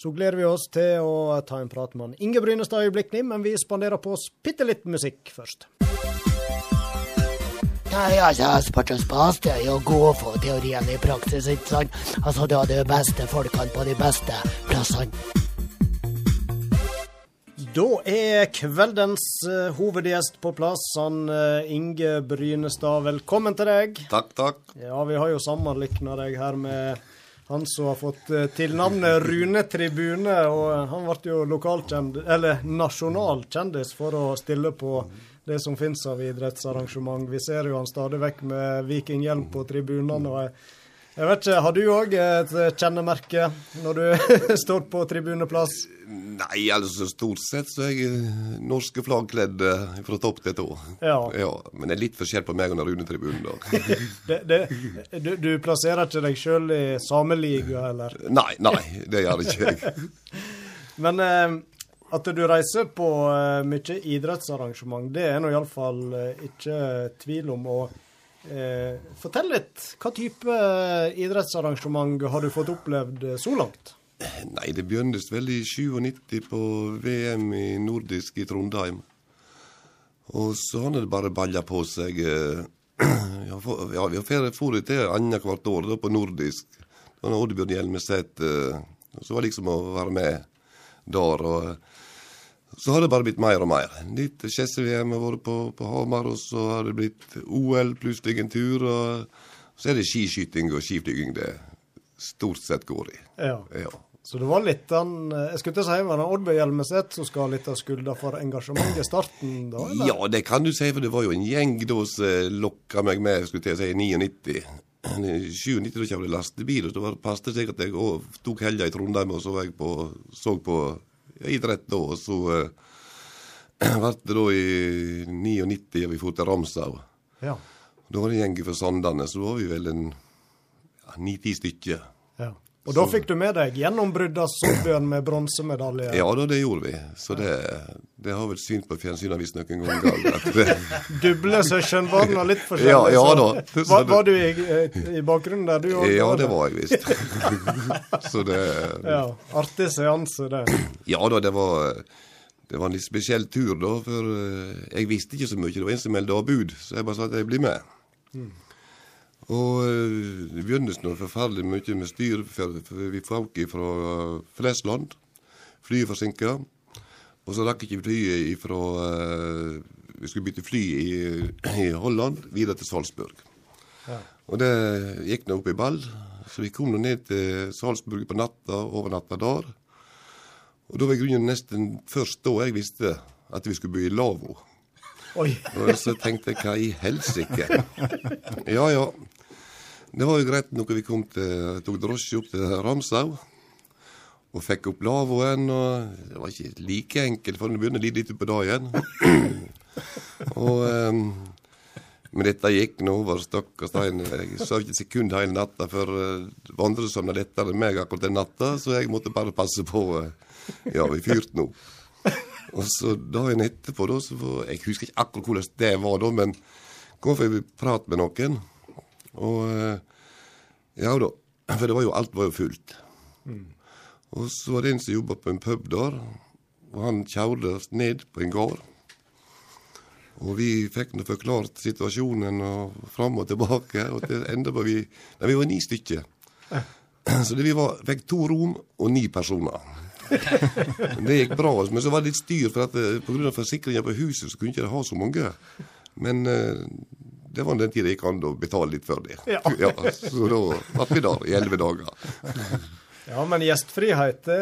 Så gleder vi oss til å ta en prat med Inge Brynestad øyeblikkelig, men vi spanderer på oss bitte litt musikk først. Nei, altså, sportens det er jo god å få teorien i praksis, ikke sant? Altså, du har de beste folkene på de beste plassene. Da er kveldens uh, hovedgjest på plass, han uh, Inge Brynestad. Velkommen til deg. Takk, takk. Ja, vi har jo sammenlikna deg her med han som har fått uh, tilnavnet Rune Tribune, og eh, han ble jo lokalkjendis, eller nasjonal kjendis for å stille på det som finnes av idrettsarrangement. Vi ser jo han stadig vekk med vikinghjelm på tribunene. og jeg, Jeg vet ikke, Har du òg et kjennemerke når du står på tribuneplass? Nei, altså stort sett så er jeg eh, norske flaggkledd eh, fra topp til tå. Ja. ja. Men det er litt forskjell på meg og Rune-tribunen, da. Det, det, du, du plasserer ikke deg sjøl i sameliga, eller? nei, nei, det gjør ikke jeg. Men eh, at du reiser på eh, mye idrettsarrangement, det er nå iallfall eh, ikke tvil om. og Eh, fortell litt. Hva type eh, idrettsarrangement har du fått opplevd så langt? Nei, det begynte vel i 97 på VM i nordisk i Trondheim. Og så har det bare balla på seg. Ja, vi har for til annethvert år da, på nordisk. Da Oddbjørn Hjelmeset Så var det liksom å være med der. og så har det bare blitt mer og mer. Litt Chesse-VM har vært på, på Hamar, og så har det blitt OL plutselig en tur. Og så er det skiskyting og skiflyging det stort sett går i. Ja. Ja. Så det var litt eh, Jeg skulle til å si var det Oddbjørn Hjelmeset som skal ha litt av skylda for engasjementet i starten, da? eller? Ja, det kan du si, for det var jo en gjeng da som lokka meg med, skulle jeg til å si, i 99. I 97 da kjørte jeg lastebil, og så passet det seg at jeg tok helga i Trondheim, og så var jeg på, så på idrett da, og så ble det da i 99 og vi dro til Ramsau. Ja. Da var det en gjeng fra Sandane, så var vi vel en ja, ni-ti stykker. ja. Og da fikk du med deg gjennombrudd av med bronsemedalje? Ja da, det gjorde vi. Så det, det har vel synt på fjernsynet visst noen ganger. Duble og litt forskjellig. Ja, ja da. Så Var, var du i, i bakgrunnen der, du òg? ja, det var jeg visst. så det Ja, Artig seanse, det. Ja da, det var, det var en litt spesiell tur, da. For eh, jeg visste ikke så mye. Det var en som meldte avbud, så jeg bare sa at jeg blir med. Og eh, det begynnes nå forferdelig mye med styr, for, vi folk fra Flesland. Flyet forsinka. Og så rakk ikke flyet ifra eh, Vi skulle bytte fly i, i Holland, videre til Salzburg. Ja. Og det gikk nå opp i ball. Så vi kom nå ned til Salzburg på natta, over natta der. Og da var i grunnen nesten først da jeg visste at vi skulle bo i lavvo. Og så tenkte jeg hva i helsike? Ja ja. Det var jo greit når vi kom til, tok drosje opp til Ramsau. Og fikk opp lavvoen. Det var ikke like enkelt, for det begynner litt litt på dagen. og um, men dette gikk nå over stokk og stein. Jeg sov ikke et sekund hele natta, for uh, andre sovna lettere enn meg akkurat den natta, så jeg måtte bare passe på. Uh, ja, vi fyrte nå. Og så dagen etterpå, da, så var, Jeg husker ikke akkurat hvordan det var da, men kom for jeg prate med noen. Og eh, ja da. For det var jo, alt var jo fullt. Og så var det en som jobba på en pub der, og han kjørte oss ned på en gård. Og vi fikk nå forklart situasjonen og fram og tilbake, og til enda var vi Nei, vi var ni stykker. Så det, vi var, fikk to rom og ni personer. Det gikk bra, men så var det litt styr, for at eh, av forsikringa på huset så kunne ikke de ha så mange. Men eh, det var den tida jeg kan da betale litt for det. Ja. så da var vi der i elleve dager. Ja, men gjestfrihet, det,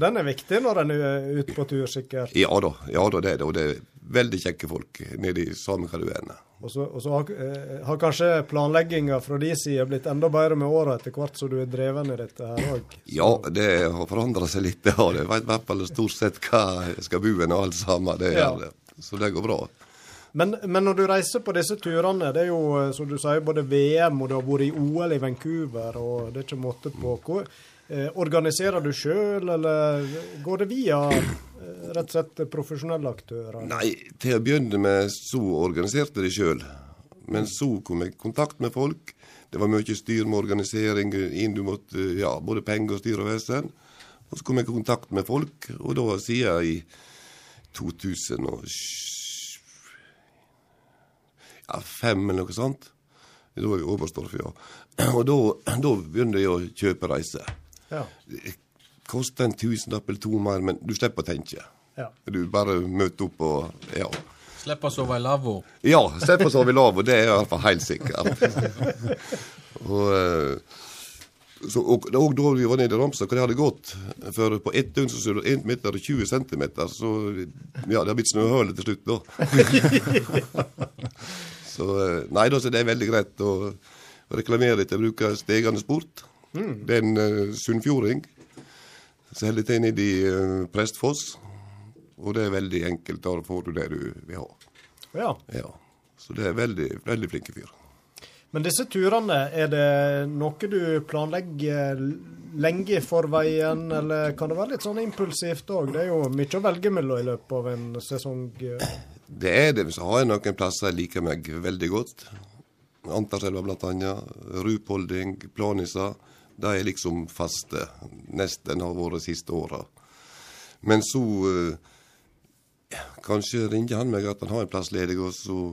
den er viktig når en er ute på tur, sikkert. Ja da, ja da, det er det. Og det er veldig kjekke folk nede i samme hva du er. Og så, og så har, eh, har kanskje planlegginga fra de side blitt enda bedre med åra etter hvert som du er dreven i dette her òg. Ja, det har forandra seg litt, det har det. Veit i hvert fall stort sett hva jeg skal bo hen og alt sammen. Det Ja. det. Så det går bra. Men, men når du reiser på disse turene, det er jo eh, som du sier, både VM og du har vært i OL i Vancouver, og det er ikke måte på. Hvor, eh, organiserer du sjøl, eller går det via eh, rett og slett profesjonelle aktører? Nei, til å begynne med så organiserte de sjøl. Men så kom jeg i kontakt med folk. Det var mye styr med organisering. Inn du måtte, ja, både penger og styr og vesen. Og så kom jeg i kontakt med folk, og da sier jeg i 2005 eller noe sånt. Da var vi i Oberstdorf, ja. Og da, da begynte jeg å kjøpe reiser. Ja. Det koster en tusenlapp eller to mer, men du slipper å tenke. ja. Du bare møter opp og ja. slipper å sove i lavvo. Ja, slipper å sove i lavvo, det er i hvert fall helt sikkert. og, eh, så, og, og da vi var nede i Ramstad, hvor det hadde gått For på ett døgn så ser det 1 meter og 20 centimeter, så ja, det har blitt snøhøle til slutt, da. så eh, nei da, så det er veldig greit. å reklamere til bruk av Stegane Sport. Det er en uh, sunnfjording som holder til nede i uh, Prestfoss. Og det er veldig enkelt. Da får du det du vil ha. Ja. Ja. Så det er veldig, veldig flinke fyr. Men disse turene, er det noe du planlegger lenge i forveien, eller kan det være litt sånn impulsivt òg? Det er jo mye å velge mellom i løpet av en sesong. Det er det. Så har jeg noen plasser jeg liker meg veldig godt. Antarselva annet. Rupolding, Planisa. De er liksom faste. Nesten har vært de siste åra. Men så eh, Kanskje ringer han meg at han har en plass ledig, og så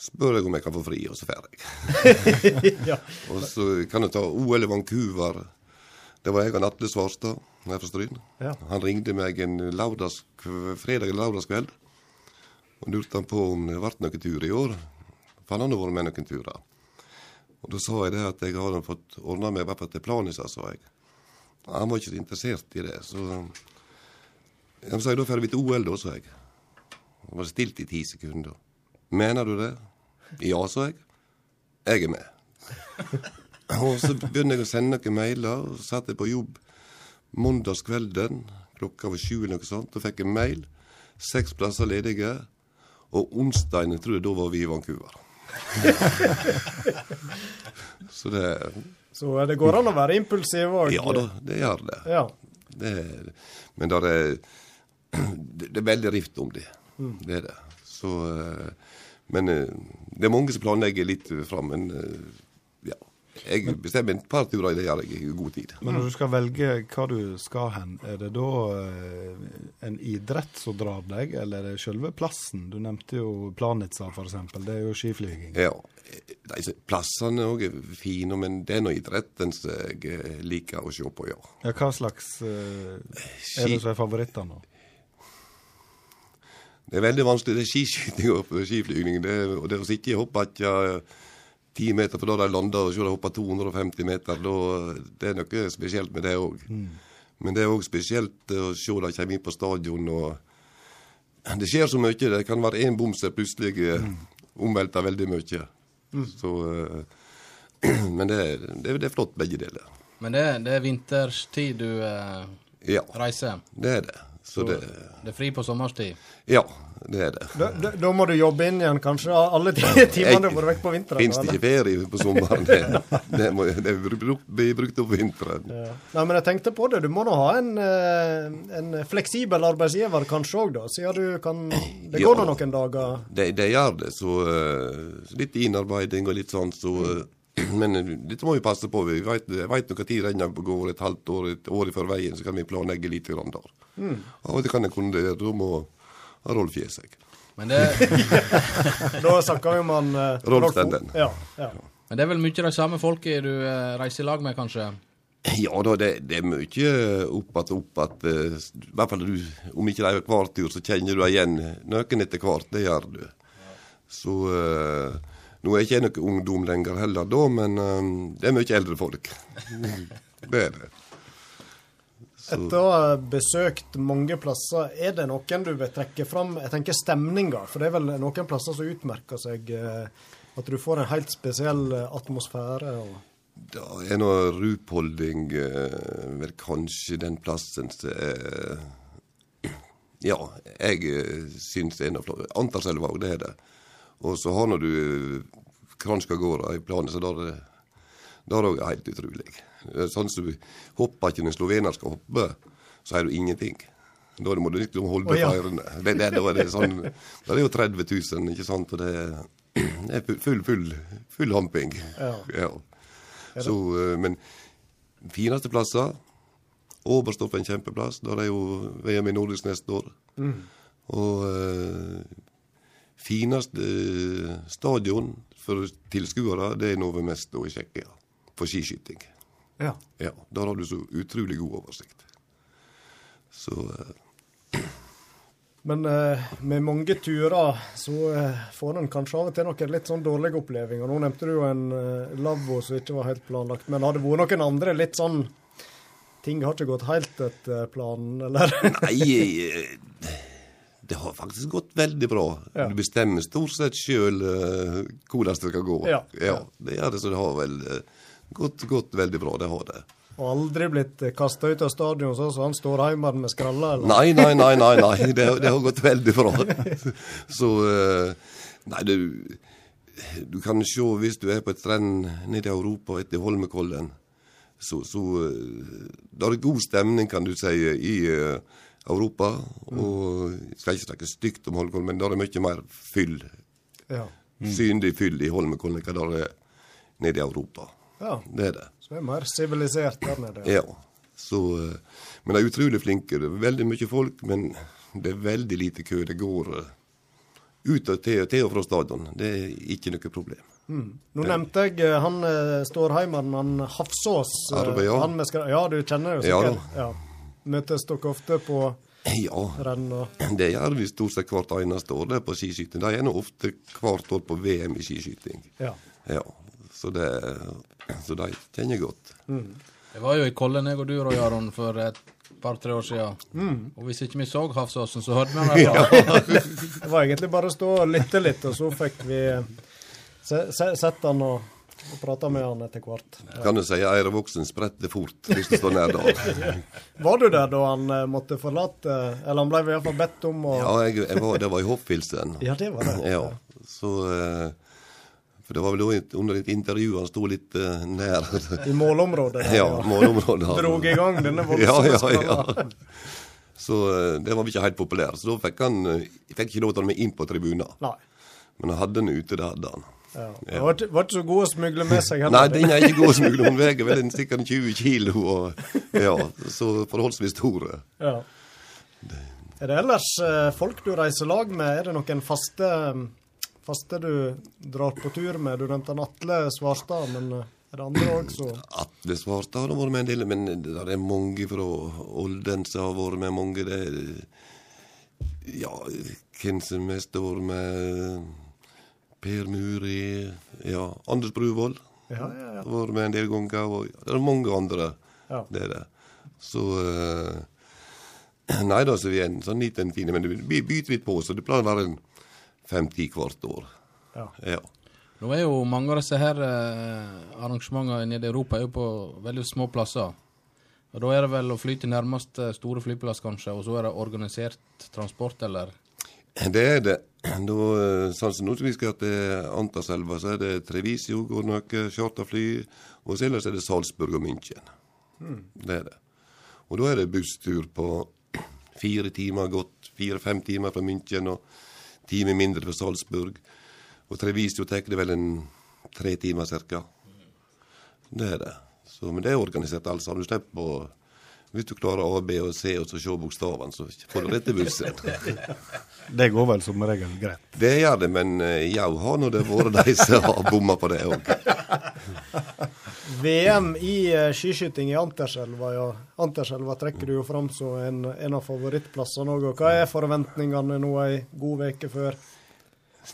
spør jeg om jeg kan få fri, og så drar jeg. ja. Og så kan jeg ta OL i Vancouver. Det var jeg og Atle Svarstad her fra Stryn. Ja. Han ringte meg en fredag eller lørdagskveld og lurte han på om det ble noen tur i år. For han hadde vært med noen turer. Og da sa jeg det at jeg hadde fått ordna meg bare til Planica, sa jeg. Han var ikke så interessert i det, så jeg sa da drar vi til OL, da, sa jeg. Det var stilt i ti sekunder. Mener du det? Ja, sa jeg. Jeg er med. Og så begynner jeg å sende noen mailer, og så satt jeg på jobb mandagskvelden klokka var sju eller noe sånt, og fikk en mail. Seks plasser ledige. Og onsdagen, tror jeg da var vi i Vancouver. så det Så det går an å være impulsiv òg. Ja da, det gjør det. Ja. det men der er, det, det er veldig rift om det. Mm. Det er det. Så eh, Men eh, det er mange som planlegger litt fram. Men eh. Jeg bestemmer et par turer, det gjør jeg i god tid. Men når du skal velge hva du skal hen, er det da eh, en idrett som drar deg, eller er det selve plassen? Du nevnte jo Planica f.eks., det er jo skiflyging. Ja. De, plassene òg er fine, men det er nå idretten som jeg eh, liker å se på, ja. Ja, hva slags eh, er det som er favorittene? Det er veldig vanskelig. Det er skiskyting og skiflygning. Det, og det å sitte i hoppbakke ti meter, for da de landa og så de hoppa 250 meter, da, det er noe spesielt med det òg. Men det er òg spesielt å se de kommer inn på stadion og Det skjer så mye. Det kan være én bom som plutselig eh, omvelter veldig mye. Så eh, Men det, det, det er flott, begge deler. Men det, det er vinterstid du eh, Ja, reiser. det er det. Så det Det er fri på sommerstid. Ja, det er det. Da, da, da må du jobbe inn igjen kanskje alle timene du har vært vekk på vinteren? Fins det ikke ferie på sommeren? Det, det, må, det blir brukt, opp vinteren. Ja. Nei, men jeg tenkte på det. Du må nå ha en, eh, en fleksibel arbeidsgiver kanskje òg, da. Siden du kan Det Ja. går nå noen dager. Det, det gjør det, så, eh, så litt innarbeiding og litt sånn, så eh, Men eh, dette må vi passe på. Vi vet, jeg tid når renna går et halvt år, et år i forveien, så kan vi planlegge litt grann der. Av og til kan en kunde da må Rolf gi seg. Men det, Da snakker vi om han eh, Rolf Rolf Stenden. Ja, ja. men det er vel mye de samme folka du eh, reiser i lag med, kanskje? Ja da, det, det er mye opp at opp at eh, I hvert fall du, om ikke det er hver tur, så kjenner du igjen noen etter hvert. Det gjør du. Så eh, Nå er ikke jeg noen ungdom lenger heller da, men eh, det er mye eldre folk. det er det. Så, Etter å ha besøkt mange plasser, er det noen du vil trekke fram? Jeg tenker stemninga, for det er vel noen plasser som utmerker seg. eh, At du får en helt spesiell eh, atmosfære. Og... da er nå Rupholding eh, vel kanskje den plassen som er Ja, jeg syns det er noe flott. Antarselva òg, det er det. Og så har nå du Kranjskagårda i planen, så der er det òg er helt utrolig. Det Sånn som du hopper ikke når en slovener skal hoppe, så er du ingenting. Da må du liksom holde oh, ja. feirene. Det, det, da er det sånn Da er det jo 30 000, ikke sant, og det, er- full, full, full hamping. Ja. Ja. Så, eh, men fineste plasser Oberstdorf er en kjempeplass. Der er jo VM i Nordisk neste år. Og eh, fineste eh, stadion for tilskuere, det er Novo Mesto i Tsjekkia. For skiskyting. Ja. Ja, Der har du så utrolig god oversikt. Så eh, Men eh, med mange turer så eh, får en kanskje av og til noen litt sånn dårlige opplevelser. Nå nevnte du jo en eh, lavvo som ikke var helt planlagt. Men har det vært noen andre litt sånn Ting har ikke gått helt etter planen, eller? Nei, eh, Det har faktisk gått veldig bra. Ja. Du bestemmer stort sett sjøl hvordan det skal gå. Ja, ja. Det er det, så det har vel uh, gått, gått veldig bra. Det har det. Og aldri blitt kasta ut av stadion sånn som han står hjemme med skralla? Eller? Nei, nei, nei, nei. nei. Det, det har gått veldig bra. Så uh, Nei, du Du kan se hvis du er på et strand nede i Europa etter Holmenkollen, så, så uh, Det er god stemning, kan du si, i eh, Europa. Og jeg skal ikke snakke stygt om Holmenkollen, men det er mye mer fyll. Ja. Synlig fyll i Holmenkollen enn det er nede i Europa. ja. Det er det. Så det er mer sivilisert der nede. Ja. Så, eh, men de er utrolig flinke. Det er veldig mye folk, men det er veldig lite kø. Det går eh, ut og til, til og fra stadion. Det er ikke noe problem. Nå nevnte jeg eh, han Stårheimeren, han Hafsås. Arve, ja. Han med. Ja, du kjenner jo Ja sikkert. Ja, Møtes dere ofte på Ja, renn Ja, det gjør vi stort sett hvert eneste år det er på skiskyting. De er nå ofte hvert år på VM i skiskyting. Ja. Ja, så, det, så de kjenner godt. Jeg var jo i Kollen, jeg og du, Roy Aron, for et par-tre år siden. Mm. Og hvis ikke vi så Hafsåsen, så hørte vi ham derfra. Det var egentlig bare å stå og lytte litt, og så fikk vi se, se, sett han og, og prata med han etter hvert. Kan du si Eirevoksen spretter fort hvis du står nær da Var du der da han eh, måtte forlate Eller han ble i hvert fall bedt om å Ja, jeg, jeg var, det var i hoppfilsen Ja, det var det. Ja, så eh, For det var vel under et intervju han sto litt uh, nær I målområdet. der, ja, målområdet. Drog i gang denne voldsomme ja, ja, ja. Så det var ikke helt populært. Så da fikk han Jeg fikk ikke lov til å ta med inn på tribunen. Men han hadde den ute, det hadde han. Ja. Det var, ikke- var ikke så god å smugle med seg Nei, den er ikke god å smugle. Hun veier vel sikkert 20 kilo, og ja, så forholdsvis store. Ja. Er det ellers eh, folk du reiser lag med? Er det noen faste, faste du drar på tur med? Du nevnte Atle Svarstad, men eh, er det andre òg som Atle Svarstad har vært med en del, men det er mange fra Oldense har vært med. Mange det Ja, hvem som mest har vært med Per Muri, ja, Anders Bruvoll Ja, ja, ja. var med en del ganger. Og det er mange andre. Ja. Det er det. Så eh, Nei da, så vi er en sånn liten fine, men vi byter litt på, så det pleier å være en fem-ti hvert år. Ja. Ja. Nå er jo mange av disse her eh, arrangementene nede i Europa er jo på veldig små plasser. Og Da er det vel å fly til nærmeste store flyplass, kanskje, og så er det organisert transport, eller? Det er det. Da, eh, sånn som nå vi skal til Antarselva, så er det Trevisio, går noe charterfly, og så ellers er det Salzburg og München. Det er det. Og da er det busstur på fire timer gått, fire-fem timer fra München og time mindre fra Salzburg. Og Trevisio tar det vel en tre timer cirka. Det er det. Så, men det er organisert alt sammen. Du slipper å Hvis du klarer A, B og C og så se bokstavene, så får du rett til bussen. Det går vel som regel greit. Det gjør det, men eh, jau har nå det vært de som har bomma på det òg. VM i eh, skiskyting i Anterselva, ja. Anterselva trekker du jo fram som en, en av favorittplassene òg. Hva er forventningene nå ei god uke før?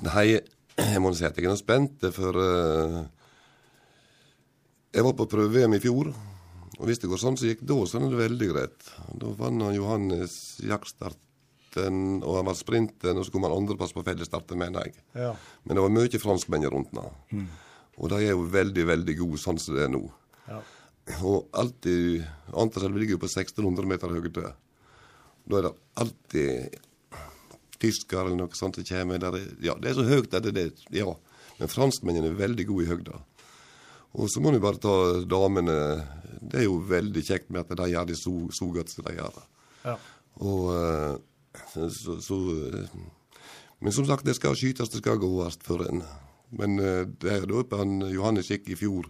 Nei, jeg må si at jeg er spent, for uh, Jeg var på prøve-VM i fjor, og hvis det går sånn som så gikk da, så er det veldig greit. Da vant han Johannes jaktstarten, og han var sprinten, og så kom han andreplass på fellesstarten, mener jeg. Ja. Men det var mye franskmenn rundt han. Og de er jo veldig, veldig gode sånn som det er nå. Ja. Og alltid Antarselv ligger jo på 1600 meter høyde. Da er det alltid tysker eller noe sånt som kommer. Der er, ja, det er så høyt at det, det Ja. Men franskmennene er veldig gode i høgda. Og så må du bare ta damene. Det er jo veldig kjekt med at de gjør det så, så godt som de gjør. det. Ja. Og eh, så, så eh, Men som sagt, det skal skytes, det skal gåes for en. Men eh, det er da oppe han Johannes gikk i fjor.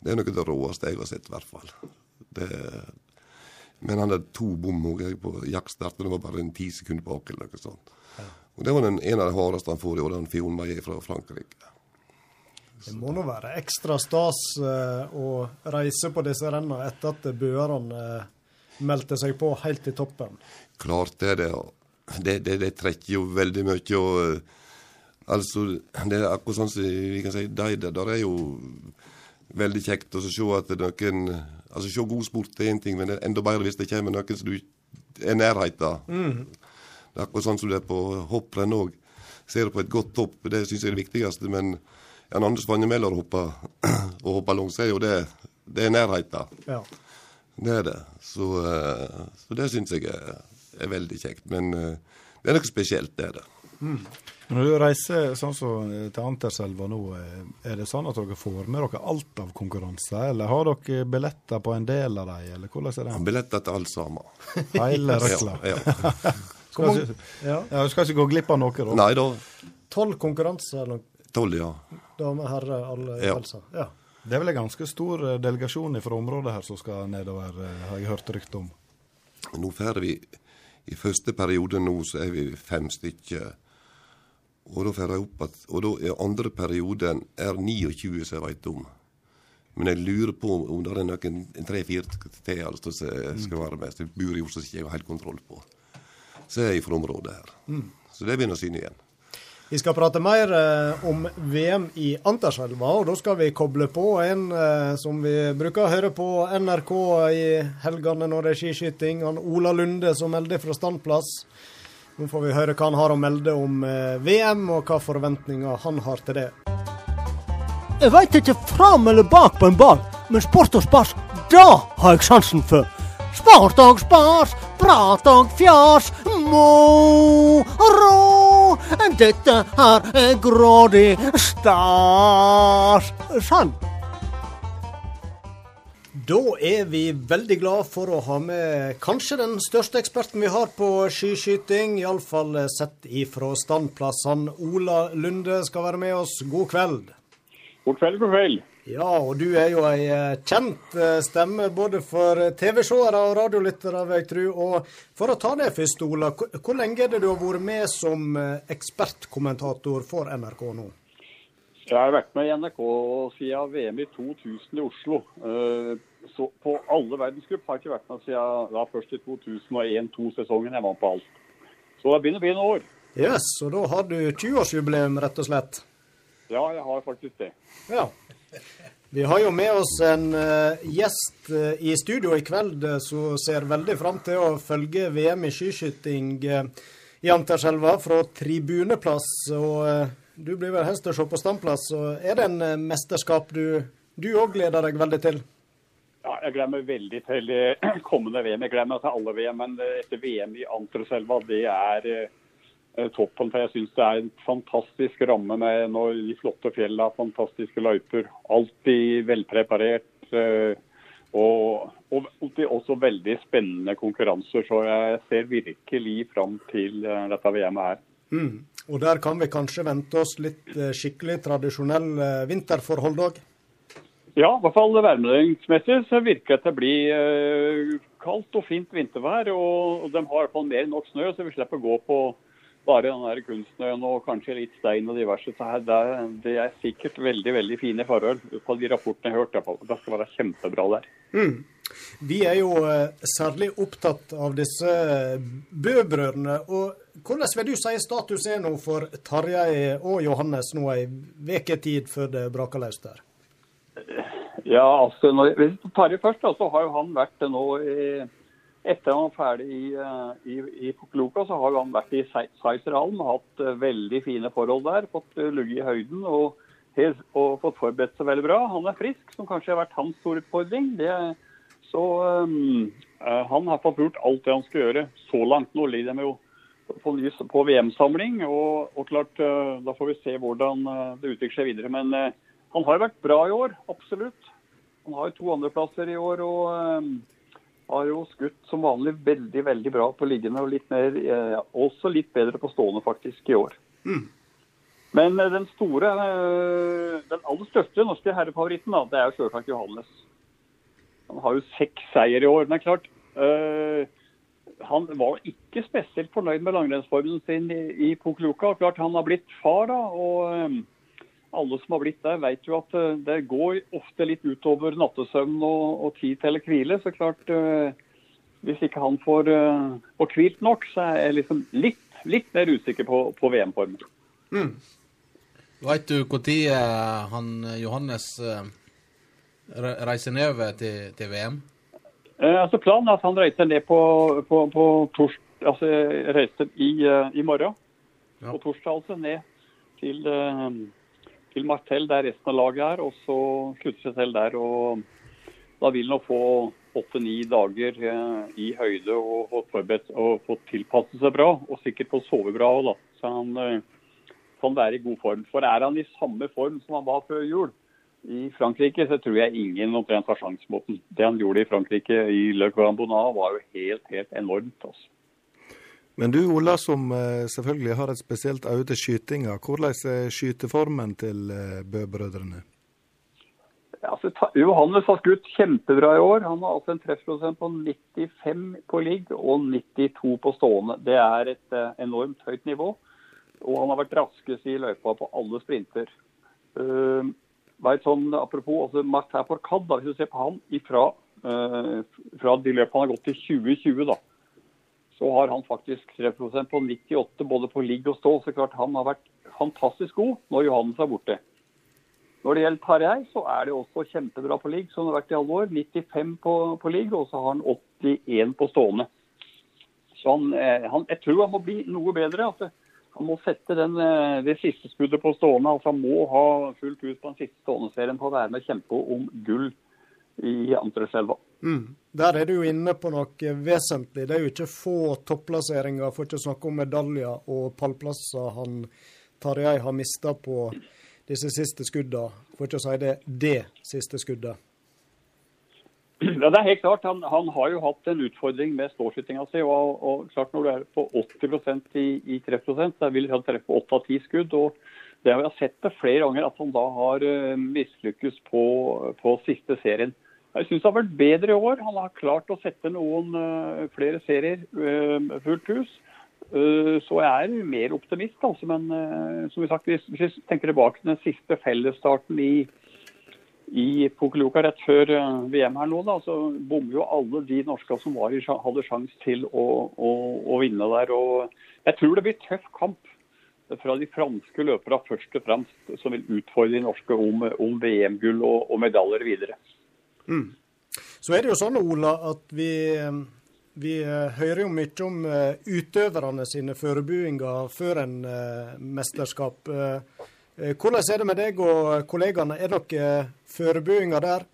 Det er noe av det råeste jeg har sett, i hvert fall. Det, men han hadde to bom på på jaktstarten. Det var bare en ti sekunder bak, eller noe sånt. Og det var den en av de hardeste han får i år, den Fion Maillet fra Frankrike. Det må nå være ekstra stas eh, å reise på disse rennene etter at bøerne eh, meldte seg på helt til toppen. Klart det er det. Det, det, det trekker jo veldig mye. og eh, altså, Det er akkurat sånn som vi kan si, de der, er jo veldig kjekt å se at noen altså Se god sport er én ting, men det er enda bedre hvis det kommer noen som du er i nærheten av. Det er akkurat sånn som det er på hopprenn òg. Ser du på et godt hopp, det syns jeg er det viktigste. Men en Anders Vannemeller hopper og hopper langt, og er jo det, det er nærheten. Ja. Det er det. Så, eh, så det syns jeg er, er veldig kjekt. Men eh, det er noe spesielt, det er det. Når du reiser sånn som eh, til Anterselva nå, er det sånn at dere får med dere alt av konkurranser, eller har dere billetter på en del av dem, eller hvordan er det? Billetter til alt sammen. Hele røkla? Ja, ja. Skal, ja. ja, du skal ikke gå glipp av noe, da? Nei da. Tolv konkurranser, Tolv, ja. Damer, herrer, alle Ja. Altså. Ja. Det er vel en ganske stor eh, delegasjon fra området her som skal nedover, eh, har jeg hørt rykte om. Nå får vi I første periode nå så er vi fem stykker. Og da får jeg opp at Og da er andre perioden er 29 som jeg veit om. Men jeg lurer på om det er noen tre-fire til altså, som skal være med. Som jeg bor i Oslo som ikke jeg har helt kontroll på. Så er jeg fra området her. Så det begynner å syne igjen. Vi skal prate mer eh, om VM i Anterselva, og da skal vi koble på en eh, som vi bruker å høre på NRK i helgene når det er skiskyting. Han Ola Lunde som melder fra standplass. Nå får vi høre hva han har å melde om eh, VM, og hva forventninger han har til det. Jeg veit ikke fram eller bak på en ball, men sport og spas, da har jeg sansen for. Sport og spas, prat og fjas, moro. Dette her er grådig stas. Sann. Da er vi veldig glad for å ha med kanskje den største eksperten vi har på skiskyting, iallfall sett ifra standplassene. Ola Lunde skal være med oss. God kveld. God kveld, god kveld. Ja, og du er jo ei eh, kjent eh, stemme både for TV-seere og radiolyttere, vil jeg tro. Og for å ta det først, Ola. Hvor lenge er det du har vært med som eh, ekspertkommentator for NRK nå? Jeg har vært med i NRK siden VM i 2000 i Oslo. Eh, Så på alle verdensgrupp har jeg ikke vært med siden da først i 2001-2002-sesongen. Jeg vant på alt. Så det begynner å bli noen år. Yes, og da har du 20-årsjubileum, rett og slett. Ja, jeg har faktisk det. Ja. Vi har jo med oss en eh, gjest eh, i studio i kveld eh, som ser veldig fram til å følge VM i skiskyting i Anterselva fra tribuneplass. Og du blir vel helst til å se på standplass. Og er det en mesterskap du òg gleder deg veldig til? Ja, jeg gleder meg veldig til kommende VM. Jeg gleder meg til alle VM, men etter VM i Anterselva, det er toppen. For jeg syns det er en fantastisk ramme med når de flotte fjellene, fantastiske løyper. Alltid velpreparert. eh, Og, og også veldig spennende konkurranser. Så jeg ser virkelig fram til eh, dette VM-et her. Mm. Og der kan vi kanskje vente oss litt eh, skikkelig tradisjonell eh, vinterforhold òg? Ja, i hvert fall værmeldingsmessig så virker det til å bli eh, kaldt og fint vintervær. Og de har i hvert fall mer enn nok snø, så vi slipper å gå på bare den der kunstsnøen og kanskje litt stein og diverse. Så her, det, er, det er sikkert veldig veldig fine forhold på de rapportene jeg har hørt. Iallfall. Det skal være kjempebra der. Vi er jo eh, særlig opptatt av disse Bø-brødrene. og Hvordan vil du si status er nå for Tarjei og Johannes nå ei uke tid før det braker løs der? Ja, altså, når, vi først, så har jo han vært nå i, Etter han var ferdig i, eh, i, i Pukluka, så har han vært i Seiserhallen hatt eh, veldig fine forhold der. Fått uh, ligget i høyden og, og fått forberedt seg veldig bra. Han er frisk, som kanskje har vært hans store utfordring. Det, så um, han har fått gjort alt det han skal gjøre så langt. Nå ligger de jo på, på VM-samling, og, og klart da får vi se hvordan det utvikler seg videre. Men uh, han har vært bra i år, absolutt. Han har jo to andreplasser i år og um, har jo skutt som vanlig veldig veldig bra på liggende og litt mer, eh, også litt bedre på stående faktisk i år. Men eh, den store, eh, den aller største norske herrefavoritten, da, det er jo selvsagt Johannes. Han har jo seks seier i år. Men det er klart, eh, han var ikke spesielt fornøyd med langrennsformen sin i, i Pukluka. Klart Han har blitt far, da. og eh, alle som har blitt der, vet jo at eh, det går ofte litt utover nattesøvn og, og tid til hvile. Så klart, eh, hvis ikke han får, eh, får hvilt nok, så er jeg liksom litt, litt mer usikker på, på VM-formen. Veit du når han Johannes reiser nedover til, til VM? Eh, altså Planen er at han reiser ned på, på, på tors altså, reiser i, i morgen, Ja. på torsdag altså, ned til, til Martell, der resten av laget er. Og så slutter seg selv der. og Da vil han få åtte-ni dager eh, i høyde og og få tilpasset seg bra. Og sikkert få sove bra. Så han eh, kan være i god form. For er han i samme form som han var før jul, i Frankrike så tror jeg ingen omtrent har sjanse mot den. Det han gjorde i Frankrike i Le Grand Bonnat var jo helt, helt enormt. altså. Men du Ola, som eh, selvfølgelig har et spesielt øye til skytinga. Hvordan er skyteformen til eh, Bø-brødrene? Ja, altså, Johannes har skutt kjempebra i år. Han har altså en treffprosent på 95 på ligg og 92 på stående. Det er et eh, enormt høyt nivå. Og han har vært raskest i løypa på alle sprinter. Uh, vet, sånn, apropos altså Martin Fourcade, da, hvis du ser på han ifra, uh, fra de løpene han har gått til 2020, da, så har han faktisk treffprosent på 98 både på ligg og stål. Så klart han har vært fantastisk god når Johannes er borte. Når det gjelder Tarjei, så er det også kjempebra på ligg, som det har vært i alle år. 95 på, på ligg, og så har han 81 på stående. Så han, eh, han, jeg tror han må bli noe bedre. Altså. Han må sette den, eh, det siste skuddet på stående. altså Han må ha fullt hus på den siste stående-serien for å være med og kjempe om gull i Anterselva. Mm. Der er du jo inne på noe vesentlig. Det er jo ikke få topplasseringer, for ikke å snakke om medaljer og pallplasser han Tarjei har mista på disse siste skuddene. For ikke å si det det siste skuddet. Ja, det er helt klart. Han, han har jo hatt en utfordring med ståskytinga si. Og, og klart når du er på 80% i, i treffprosent, så vil han treffe åtte av ti skudd. og det har vi sett det flere ganger at han da har uh, mislykkes på, på siste serien. Jeg syns det har vært bedre i år. Han har klart å sette noen uh, flere serier uh, fullt hus. Uh, så jeg er mer optimist, altså. Men som vi sagt, hvis, vi tenker tilbake til den siste fellesstarten i, i Pokeluka rett før VM her nå, da, så bommer jo alle de norske som var hadde sjanse til å, å, å vinne der. Og jeg tror det blir tøff kamp fra de franske løperne først og fremst, som vil utfordre de norske om, om VM-gull og, og medaljer videre. Så er det jo sånn, Ola, at vi, vi eh, hører jo mye om eh, utøverne sine forberedelser før en eh, mesterskap. Hvordan er det med deg og kollegaene? Er noen forberedelser der?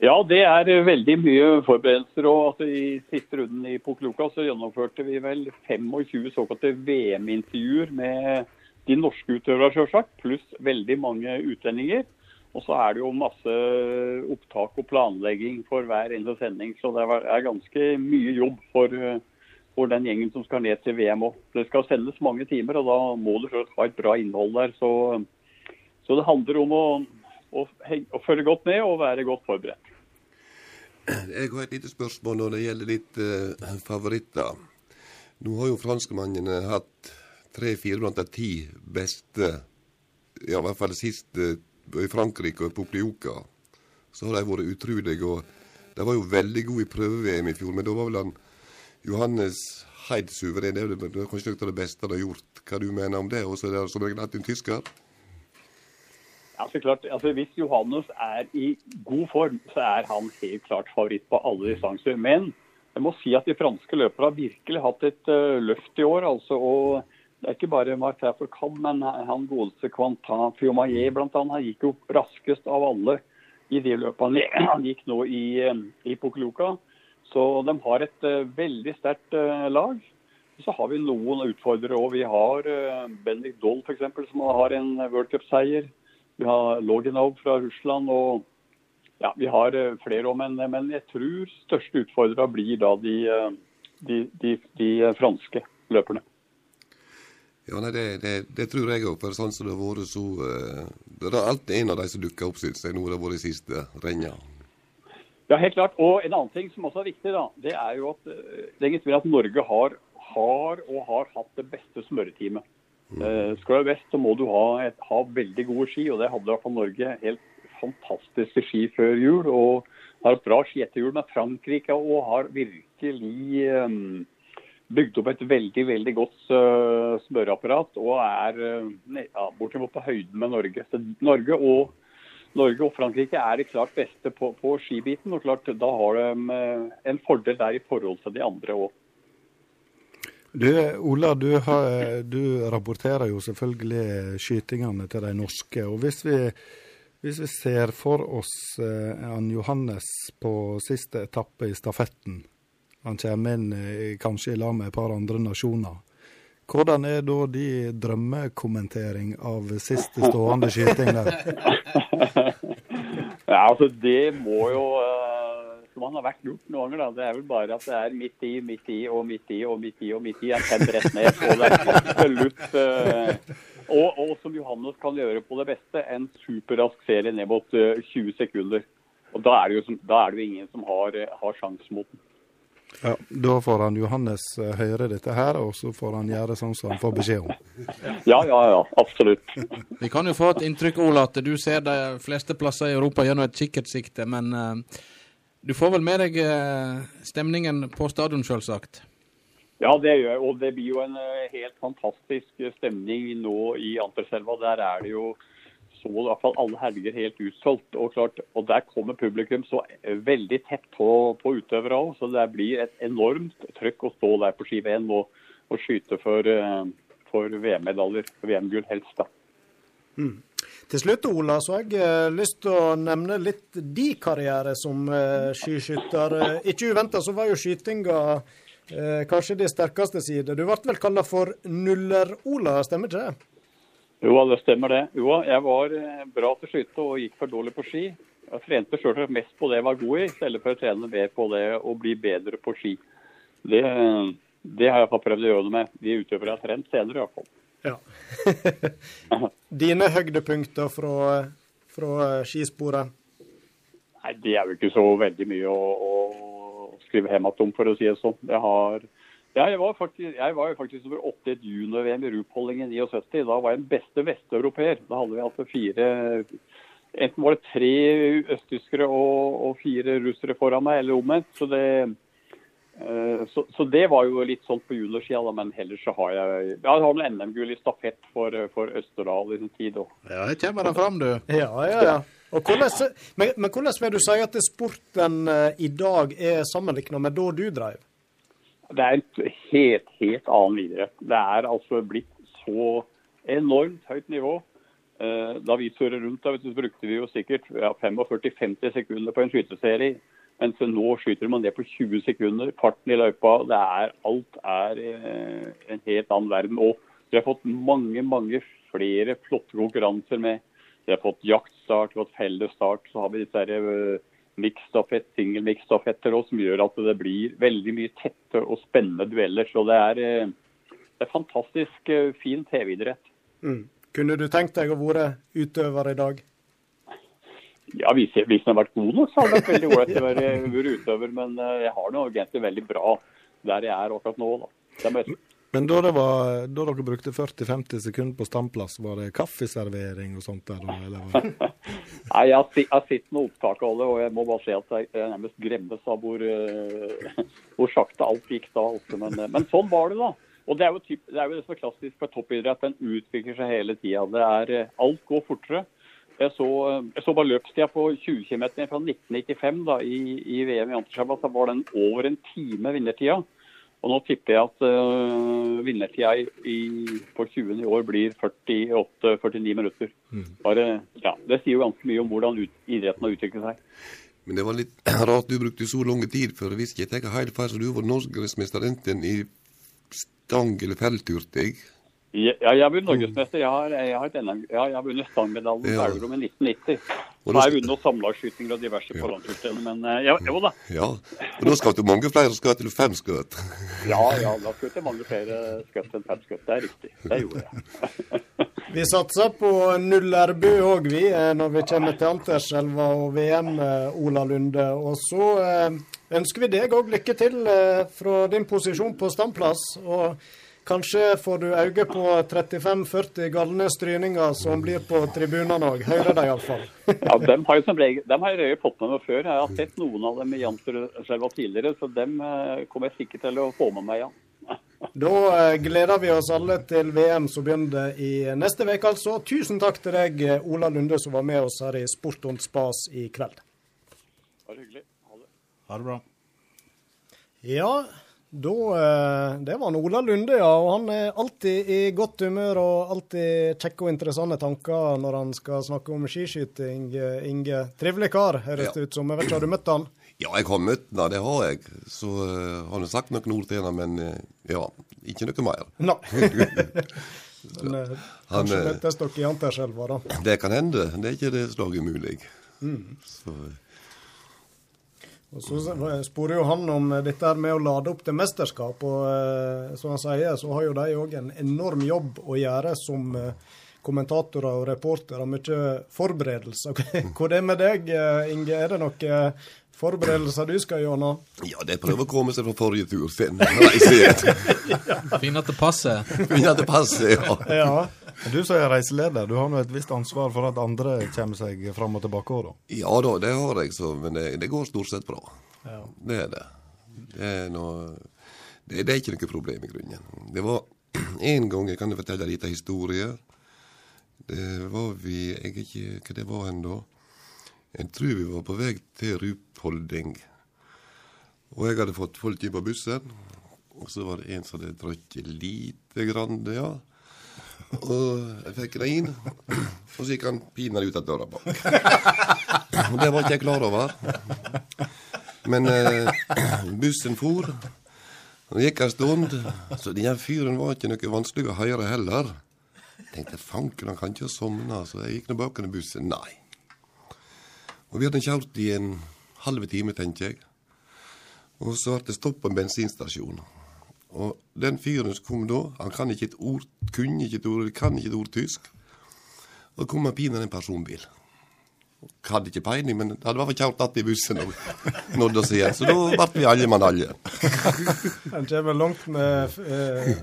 Ja, det er veldig mye forberedelser. og altså, I siste runden i Pokloka så gjennomførte vi vel 25 såkalte VM-intervjuer med de norske utøverne, selvsagt, pluss veldig mange utlendinger. Og så er det jo masse opptak og planlegging for hver eneste sending. Så det er- ganske mye jobb for, eh, for den gjengen som skal ned til VM òg. Det skal sendes mange timer, og da må du ha et bra innhold der. Så, så det handler om å, å, å følge godt med og være godt forberedt. Jeg har et lite spørsmål når det gjelder ditt eh, favoritter. Nå har jo franskmennene hatt tre-fire blant de ti beste, ja, i hvert fall det siste, i Frankrike og Poplioka. Så har de vært utrolige. og De var jo veldig gode i prøve-VM i fjor, men da var vel han Johannes Heid suveren. Er det er kanskje noe av det beste han har gjort. Hva du mener om det? Og så er det som regel alltid en tysker. Ja, så klart, altså Hvis Johannes er i god form, så er han helt klart favoritt på alle distanser. Men jeg må si at de franske løperne har virkelig hatt et uh, løft i år. altså, og Det er ikke bare Martin Kamm, men han godeste Quentin Fiomayer blant annet, han gikk jo raskest av alle i de løpene han gikk nå i, i Pokloka. Så de har et uh, veldig sterkt uh, lag. Så har vi noen utfordrere òg. Vi har uh, Bendik Doll f.eks., som har en World Cup-seier. Vi har Loginov fra Russland og ja, vi har flere òg. Men, men jeg tror største utfordrere blir da de, de, de, de franske løperne. Ja, nei, det, det, det tror jeg òg. For sånn som det har vært, så eh, Det er alltid en av de som dukker opp, syns jeg, nå det har vært siste renna. Ja, helt klart. Og en annen ting som også er viktig, da, det er jo at eh, det er ingen tvil at Norge har, har og har hatt det beste smøreteamet. Eh, skal du være best, så må du ha, et, ha veldig gode ski, og det hadde i hvert fall Norge. Helt fantastiske ski før jul. Og har et bra ski etter jul med Frankrike og har virkelig eh, bygd opp et veldig veldig godt uh, smøreapparat og er uh, ja, bortimot på høyden med Norge. Så Norge og Norge og Frankrike er de klart beste på, på skibiten. og klart Da har de eh, en fordel der i forhold til de andre òg. Du, Ola, du, har, du, rapporterer jo selvfølgelig skytingene til de norske. og Hvis vi, hvis vi ser for oss eh, Johannes på siste etappe i stafetten, han kommer inn eh, kanskje i lag med et par andre nasjoner. Hvordan er da de drømmekommentering av siste stående skyting der? ja, altså det må jo som han har vært gjort noen ganger. Da. Det er vel bare at det er midt i, midt i og midt i og midt i og midt i. Jeg kjenner rett ned. Og det er absolutt uh, og, og, som Johannes kan gjøre på det beste, en superrask serie ned mot uh, eh, 20 sekunder. Og Da er det jo, da er det jo ingen som har, har sjanse mot den. Ja, Da får han Johannes høre dette her, og så får han gjøre sånn som han får beskjed om. Ja, ja, ja. Absolutt. Vi kan jo få et inntrykk, Ola, at du ser de fleste plasser i Europa gjennom et kikkertsikte, men uh, du får vel med deg eh, stemningen på stadion, selvsagt? Ja, det gjør jeg. Og det blir jo en eh, helt fantastisk stemning nå i Anterselva. Der er det jo så i hvert fall alle helger helt utsolgt. Og, klart, og der kommer publikum så veldig tett på, på utøvere òg. Så det blir et enormt trøkk å stå der på ski VM og, og skyte for, eh, for VM-medaljer. VM-gull helst, da. Mm. Til slutt, Ola, så jeg har lyst til å nevne litt de karriere som eh, skiskytter. Eh, ikke uventa så var jo skytinga eh, kanskje de sterkeste sider. Du ble vel kalla for Nuller-Ola, stemmer ikke det? Jo, det stemmer det. Jo, jeg var bra til å skyte og gikk for dårlig på ski. Jeg trente sjøl mest på det jeg var god i, i stedet for å trene mer på det å bli bedre på ski. Det, det har jeg prøvd å gjøre noe med. De utøvere jeg har trent senere, i hvert fall. Ja. Dine høydepunkter fra, fra skisporet? Nei, Det er jo ikke så veldig mye å, å skrive hjem om, for å si det sånn. Jeg har jeg var, faktisk, jeg var jo faktisk nummer åtte i et junior-VM i Rupolding i 79. Da var jeg den beste vesteuropeer. Da hadde vi altså fire Enten var det tre østtyskere og, og fire russere foran meg, eller omvendt. Så det, Eh, så, så, det var jo litt sånn på juniorsida, men ellers så har jeg Jeg har noe NM-gull i stafett for, for Østerdal i sin tid òg. Ja, her kommer den fram, du. Ja, ja, ja. Hvordan, men, men, hvordan vil du si at sporten uh, i dag er sammenlignet med da du drev? Det er et helt, helt annen idrett. Det er altså blitt så enormt høyt nivå. Uh, da vi surret rundt, da, brukte vi jo sikkert ja, 45-50 sekunder på en skyteserie. Mens nå skyter man det på 20 sekunder. Farten i løypa, er, alt er eh, en helt annen verden. Og vi har fått mange, mange flere flotte konkurranser med. Vi har fått jaktstart, vi har fått fellesstart. Så har vi disse uh, singel single òg, som gjør at det blir veldig mye tette og spennende dueller. Så det er, uh, det er fantastisk uh, fin TV-idrett. Mm. Kunne du tenkt deg å være utøver i dag? Ja, hvis jeg, hvis jeg har vært god nok, så har det vært veldig ålreit å være utøver. Men eh, jeg har det egentlig veldig bra der jeg er akkurat nå. da. Men da, var, da, dere brukte 40-50 sekunder på standplass, var det kaffeservering og sånt der? Nei, jeg har, jeg har sett noen opptak av det, og jeg må bare si at jeg nærmest gremmes av hvor, uh, hvor sakte alt gikk da. Også, Men, eh, men, sånn var det, da. Og Det er jo, typ, det, er jo det som er klassisk for toppidrett. Den utvikler seg hele tida. Alt går fortere. Jeg så, jeg så bare løpstida på 20 km fra 1995 da, i, i VM i Antershava. Da var den over en time vinnertida. Og nå tipper jeg at uh, vinnertida i, i, 20. i år blir 48-49 minutter. Mm. Bare, ja, det sier jo ganske mye om hvordan ut, idretten har utviklet seg. Men det var litt rart du brukte så lang tid, for hvis jeg tar helt feil, så du var norgesmester enten i stang eller felttur, jeg. Ja, jeg har vunnet norgesmester. Jeg har, jeg har, NM, ja, jeg har vunnet stangmedaljen ja. Euro med 1990. Så har jeg vunnet samlagsskytinger og diverse ja. forhåndsutdeling, men eh, ja, jo da. Ja, og nå skal du mange flere skudd til fem skudd? ja, ja, da skjøt jeg mange flere skudd enn fem skudd. Det er riktig. Det gjorde jeg. vi satser på Nullerbu òg, vi, eh, når vi kommer til Anterselva og VM, eh, Ola Lunde. Og så ønsker vi deg òg lykke til fra din posisjon på standplass. og Kanskje får du øye på 35-40 galne stryninger som blir på tribunene òg. Hører de iallfall. ja, dem har, som regel, dem har jeg fått med meg før. Jeg har sett noen av dem i Janterselva tidligere, så dem eh, kommer jeg sikkert til å få med meg, ja. Da eh, gleder vi oss alle til VM som begynner i neste uke, altså. Tusen takk til deg, Ola Lunde, som var med oss her i Sport und spas i kveld. Bare hyggelig. Ha det. Ha det bra. Ja, Da, eh, det var Ola Lunde, ja. Og han er alltid i godt humør og alltid kjekke og interessante tanker når han skal snakke om skiskyting. Eh, Inge, trivelig kar, høres Ja. ut som. Jeg vet ikke, har du møtt han? Ja, jeg har møtt han, det har jeg. Så uh, han har sagt noen ord til henne, men uh, ja, ikke noe mer. Nei. Men, uh, Han, kanskje møttes dere i Anterselva, da. Det kan hende. Det er ikke det slaget umulig. Så Og så sporer jo han om dette med å lade opp til mesterskap. Og eh, som han sier, så har jo de òg en enorm jobb å gjøre som eh, kommentatorer og reportere. Mye forberedelser. Hvor det med deg, eh, Inge? Er det noen forberedelser du skal gjennom? ja, det prøver å komme seg fra forrige tur, Finn. Finne. At det passer. Finne at det passer, ja. Ja. Du som er reiseleder, du har nå et visst ansvar for at andre kommer seg fram og tilbake òg, da. Ja da, det har jeg, så, men det, det går stort sett bra. Ja. Det er det. Det er, noe, det, det er ikke noe problem i grunnen. Det var en gang, jeg kan fortelle en liten historie. Det var vi Jeg er ikke hva det var ennå. Jeg tror vi var på vei til Rupholding. Og jeg hadde fått folk inn på bussen. Og så var det en som hadde drukket lite grann, ja. Og jeg fikk det inn. Og så gikk han pinadø ut av døra bak. Og det var ikke jeg klar over. Men eh, bussen for. Og det gikk en stund, så den fyren var ikke noe vanskelig å høre heller. Jeg tenkte fanken, han kan ikke ha sovna, så jeg gikk nå bak i bussen. Nei. Og vi hadde kjørt i en halv time, tenker jeg. Og så ble det stopp på en bensinstasjon. Og den fyren som kom da, han kan ikke et ord, kunne ikke et ord, kan ikke et ord tysk. Og kom han pinadø en personbil. Hadde ikke peiling, men hadde i hvert fall kjørt att i bussen og nådd oss igjen. Så da ble vi alle mann alle. Han kommer langt med eh,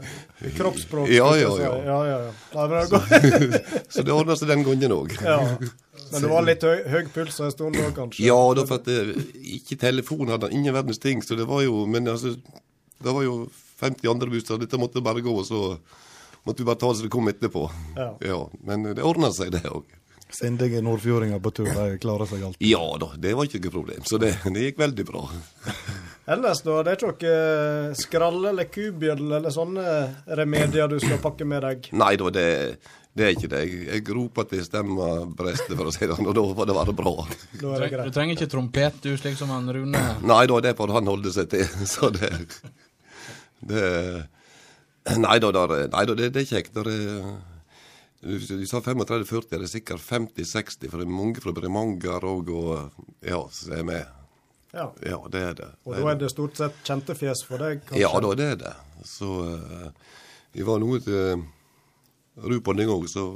kroppsspråk. Ja, ja, ja. ja, ja, ja. går. Så det ordna seg den gangen òg. Ja. men det var litt høy, høy puls en stund da, kanskje? Ja, da for at det, ikke telefon hadde ingen verdens ting, så det var jo Men altså, det var jo 50 andre busser, dette måtte bare gå, og så måtte vi bare ta det som det kom etterpå. Ja. men det ordna seg, det òg. Sindige nordfjordinger på tur, de klarer seg alltid. Ja da, det var ikke noe problem. Så det, det gikk veldig bra. Ellers, da? Det er ikke noe skralle eller kubjøll eller sånne remedier du skal pakke med deg? Nei da, det, det er ikke det. Jeg, jeg roper til stemma brestet, for å si det sånn, og da var det bare bra. Da er det Du trenger ikke trompet, du, slik som han Rune. Nei da, det får han holde seg til. Så det, det Nei da, der, nei, da det, det er kjekt. Det er, du, sa 35-40, det er sikkert 50-60, for det er mange fra Bremanger òg, og ja, som er med. Ja. Ja, det er det. Og da er det stort sett kjente fjes for deg, kanskje? Ja da, det er det. Så eh, vi var noe til Ruponding òg, så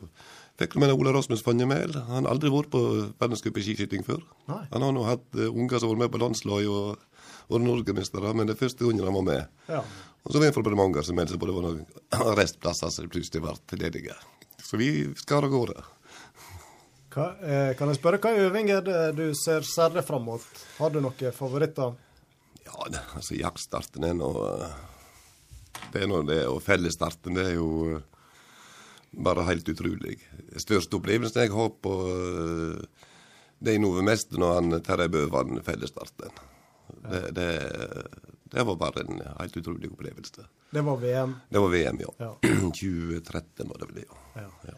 fikk du med Ola Rasmus Fanjemel. Han har aldri vært på verdenscup i skiskyting før. Nei. Han har nå hatt eh, unger som har vært med på landslaget og vært norgesmestere, men det er første gangen han var med. Ja. Og så var det fra Bremanger som meldte på, det var noen restplasser som plutselig ble ledige. Så vi skar av gårde. Hva, eh, kan jeg spørre, hva er det du ser særlig fram mot? Har du noen favoritter? Ja, altså jaktstarten er nå eh, Det er nå det, og fellesstarten det er jo eh, bare helt utrolig. Største opplevelsen jeg har på eh, Det er noe mest når han Terje Bø vant fellesstarten. Det, det, det var bare en helt utrolig opplevelse. Det var VM. Det var VM, ja. Ja. 2013 var det vel det, ja. Ja.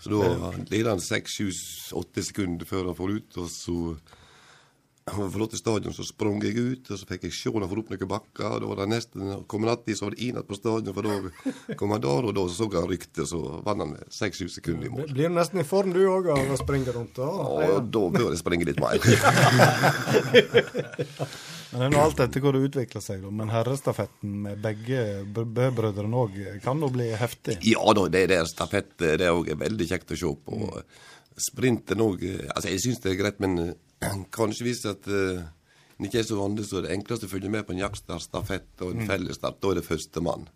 Så da leda han seks, sju, åtte sekunder før han får ut, og så han forlot stadion, så sprang jeg ut, og så fikk jeg se han for opp noen bakker. og Da var det nesten kom natt att i, så var det inn på stadion, for da kom han der, og da så han ryktet, så vant han med seks-sju sekunder i mål. Blir du nesten i form du òg av å springe rundt? da? Ja, da bør jeg springe litt mer. Men det er alt etter hvor det utvikler seg, da. Men herrestafetten med begge br- Bø-brødrene òg kan nå bli heftig. Ja da, det er stafett det er òg veldig kjekt å se på. Sprinten òg Altså, jeg syns det er greit, men eh, kanskje hvis at uh, en ikke er så vant, så er det enkleste å følge med på en jaktstart, stafett og en fellesstart. Da er det førstemann.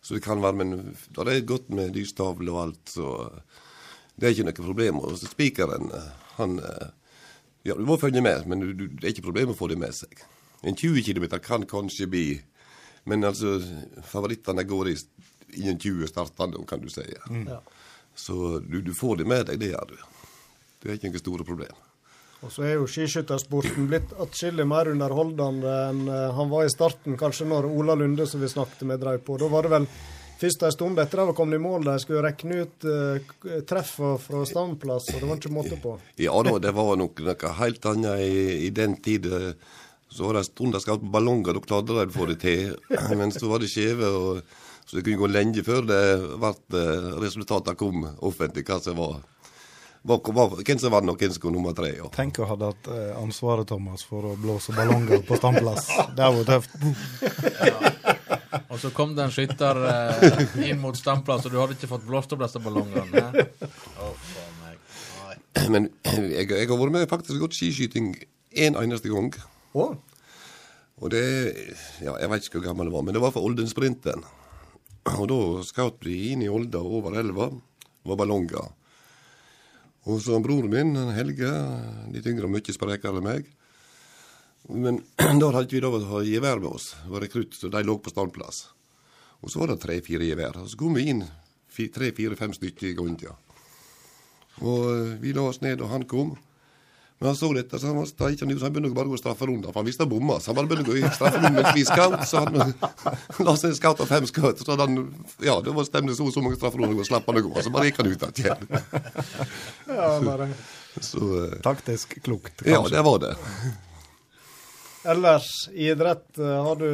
Så det kan være, men da er det godt med lystavle og alt, så det er ikke noe problem. Og så spikeren, eh, han eh, Ja, du må følge med, men du, du, det er ikke problem å få det med seg. En 20 km kan kanskje bli Men altså, favorittene går i innen 20 startende, kan du si. Ja. Så du, du får det med deg, det gjør du. Det er ikke noe store problem. Og så er jo skiskyttersporten blitt atskillig mer underholdende enn eh, han var i starten, kanskje når Ola Lunde, som vi snakket med, drev på. Da var det vel først en stund etter at de kom i mål, de skulle regne ut uh, treffene fra standplass, og det var ikke måte på. Ja da, det var nok noe helt annet i, i den tid. eh, Så var det en stund de skjøt ballonger, da klarte de å få det til. Men så var det skjeve, og, så det kunne gå lenge før det ble eh, resultatene kom offentlig, hva som var, var, var hvem som vant og hvem som kom nummer tre. Ja. Tenk å ha hatt eh, ansvaret, Thomas, for å blåse ballonger på standplass. Det vært tøft. Og så kom det en skytter eh, inn mot standplass, og du hadde ikke fått blåst opp disse ballongene. Nei. Men jeg, jeg har vært med faktisk gått skiskyting én en eneste gang. Oh. Og det Ja, jeg vet ikke hvor gammel jeg var, men det var for Olden-sprinten. Og da skjøt vi inn i Olda over elva. Var ballonger. Og så broren min, Helge, litt yngre og mye sprekere enn meg. Men da hadde vi lov å ha gevær med oss. Var rekrutt, så de lå på standplass. Og så var det tre-fire gevær. Og så kom vi inn fi- tre-fire-fem stykker i gangen. Og eh, vi la oss ned, og han kom. Men han så dette, så han var steikende ut, så han begynte bare å gå strafferunder. For han visste han bomma, så han bare begynte å gå i strafferunder mens vi scout. Så han la seg en scout av fem skudd. Så hadde han, ja, det var stemning så og så mange strafferunder, og slapp han å gå. Så bare gikk han ut igjen. ja, bare. Så eh, Taktisk klokt, kanskje. ja, det var det. Ellers, i idrett, eh, har du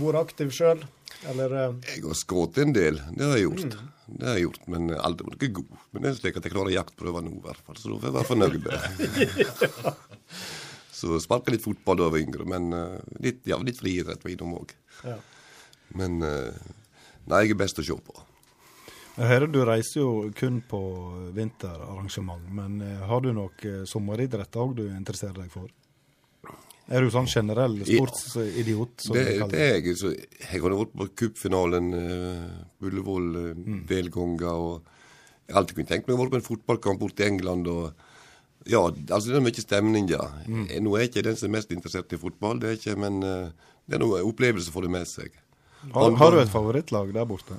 vært aktiv sjøl? Eller eh, Jeg har skutt en del, det har jeg gjort. Det har jeg gjort, Men aldri vært ikke god. Men det er slik at jeg klarer jaktprøver nå, i hvert fall. Så da får jeg være fornøyd. Så sparka litt fotball da jeg var yngre, men eh, litt, ja, litt friidrett var innom òg. Ja. Men eh, nei, jeg er best å se på. Jeg hører du reiser jo kun på vinterarrangement, men eh, har du noe eh, sommeridrett òg du interesserer deg for? Er du sånn generell sportsidiot? som Det, det er jeg. Så jeg har vært på cupfinalen uh, Ullevål uh, Mm. del ganger. og Jeg har alltid kunnet tenkt meg å være på en fotballkamp borte i England. og ja, altså Det er mye stemning, ja. Mm. Eh, Nå er jeg ikke den som er mest interessert i fotball, det er ikke, men uh, det er noe opplevelse for det med seg. Har, har du et favorittlag der borte?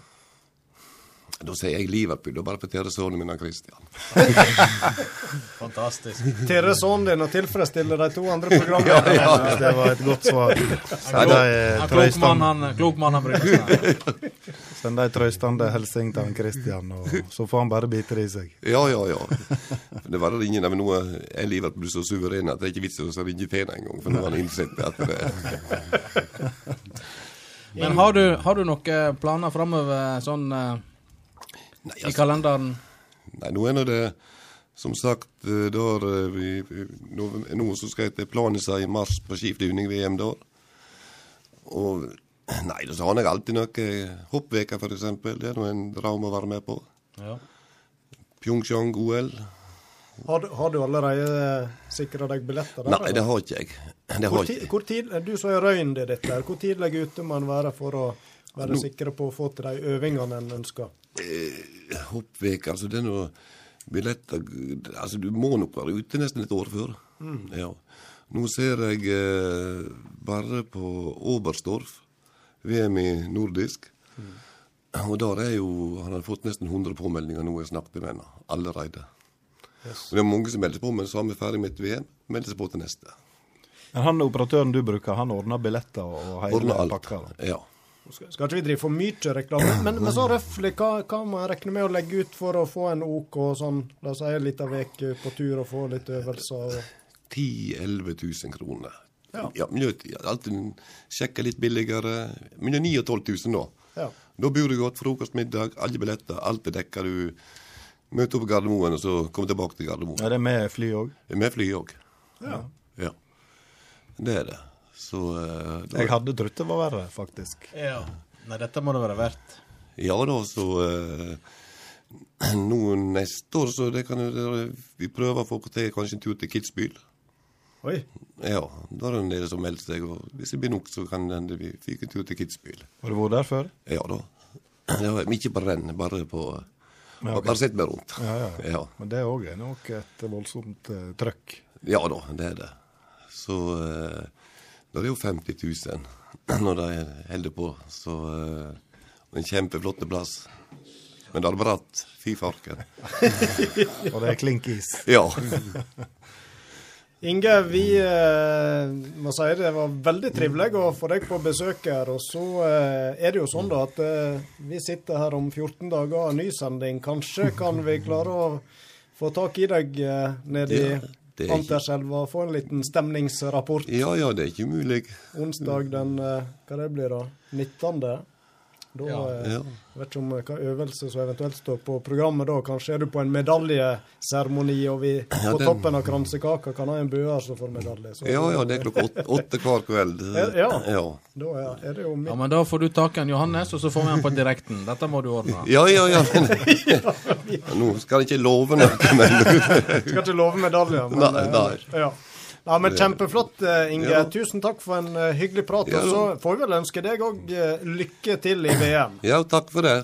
Da sier jeg Liverpool, da bare på Teresone min og Christian. Fantastisk. Teresånen din og tilfredsstille de to andre programmene? Ja, ja. Det var et godt svar. Send de Ja, klok mann, han, klok mann han bruker. Send de trøstende hilsen til han Christian, og så får han bare bite det i seg. Ja, ja, ja. Det var ingen av noe er Liverpool så suveren at det er ikke vits i å ringe til ham engang, for nå har han innsett at det Men har du, har du noen planer framover sånn eh, altså, i kalenderen? nei, nå er nå det som sagt, eh, da eh, vi, nå, nå så skal jeg til Planica i mars på skiflyvning-VM da. Og nei, så har jeg alltid noe hoppveka, for eksempel. Det er nå en drøm å være med på. Ja. Pyeongchang OL. Har, du- har du allerede sikra deg billetter der? Nei, det har ikke jeg. Det har Hvor, tid, hvor tid, du som har røynd i dette, her, hvor tidlig ute må en være for å være Nå- sikre på å få til de øvingene en ønsker? Eh, altså det er noe billetter Altså du må nok være ute nesten et år før. Ja. Nå ser jeg eh, bare på Oberstdorf, VM i nordisk. Og der er jo Han har fått nesten 100 påmeldinger nå jeg snakket med henne allerede. Og det er mange som melder på, men så har vi ferdig med et VM. Melder seg på til neste. Men han operatøren du bruker, han ordner billetter og hele pakka? Ja. Skal, skal ikke vi drive for mye reklame? Men, men så røftlig, hva, hva må jeg regne med å legge ut for å få en OK sånn, la oss si en liten uke på tur og få litt øvelser? 10 000-11 000 kroner. Ja. Ja, alltid sjekke litt billigere. Mellom 9 og 12 000 nå. Ja. Da bor du godt, frokost, middag, alle billetter, alt er dekka. Du møter opp på Gardermoen, og så kommer tilbake til Gardermoen. Er det med fly òg? Med fly òg. Ja. Ja. Det er det. Så eh, Jeg hadde trodd det var verre, faktisk. ja. Nei, dette må det være verdt. Ja da, så uh, Nå neste år, så det kan jo Vi prøver å få til kanskje en tur til Kitzbühel. Oi. Ja, da er det en del som melder seg, og hvis det blir nok, så kan det vi fikk en tur til Kitzbühel. Har du vært der før? Ja da. Det var ikke på renn, bare på Ja, okay. Bare sett meg rundt. Ja, ja. Ja. Men det òg er nok et voldsomt uh, trøkk. Ja da, det er det. Så eh, da er det jo 50 000 når de holder på. Så eh, en kjempeflott plass. Men det er bratt. Fy farken. Og det er klink is. Ja. Inge, vi eh, må si det var veldig trivelig å få deg på besøk her. Og så eh, er det jo sånn da at eh, vi sitter her om 14 dager og nysending. Kanskje kan vi klare å få tak i deg eh, nede i Ja, ikke- Anterselva får få en liten stemningsrapport. Ja, ja, det er ikke umulig. Onsdag den eh, hva det blir da? 19. Da, eh, Ja. Jeg vet ikke om eh, hva øvelse som eventuelt står på programmet da. Kanskje er du på en medaljeseremoni, og vi på den- toppen av kransekaka kan ha en bøer som får medalje. Så, Ja, ja, det er klokka åtte, åtte hver kveld. Ja. Ja, Da er, det jo Ja, men Da får du tak i Johannes, og så får vi han på direkten. Dette må du ordne. ja. ja, ja. Nå skal jeg ikke love noe, men Skal ikke love medaljer, men Nei, eh, nei. Ja. Ja, men Kjempeflott, eh, Inge. Ja. Tusen takk for en eh, hyggelig prat. Ja. Og så får vi vel ønske deg òg lykke til i VM. Ja, takk for det.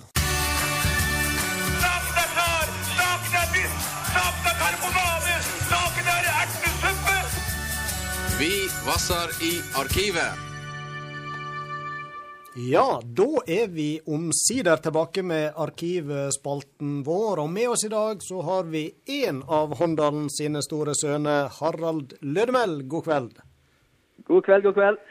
Vi vasser i arkivet. Ja, da er vi omsider tilbake med arkivspalten vår. Og med oss i dag så har vi én av Håndalen sine store sønner, Harald Lødemel. God kveld. God kveld, god kveld.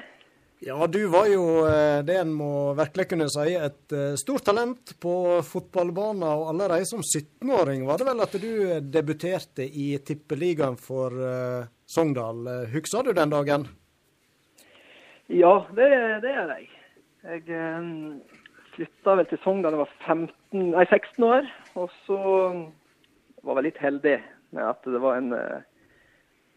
Ja, du var jo eh, det en må virkelig kunne si, et eh, stort talent på fotballbanen. Og allerede som 17-åring var det vel at du debuterte i Tippeligaen for eh, Sogndal. Husker du den dagen? Ja, det, det er jeg. Jeg eh, flytta vel til Sogndal da jeg var 15, nei, 16 år. Og så var jeg litt heldig med at det var en eh,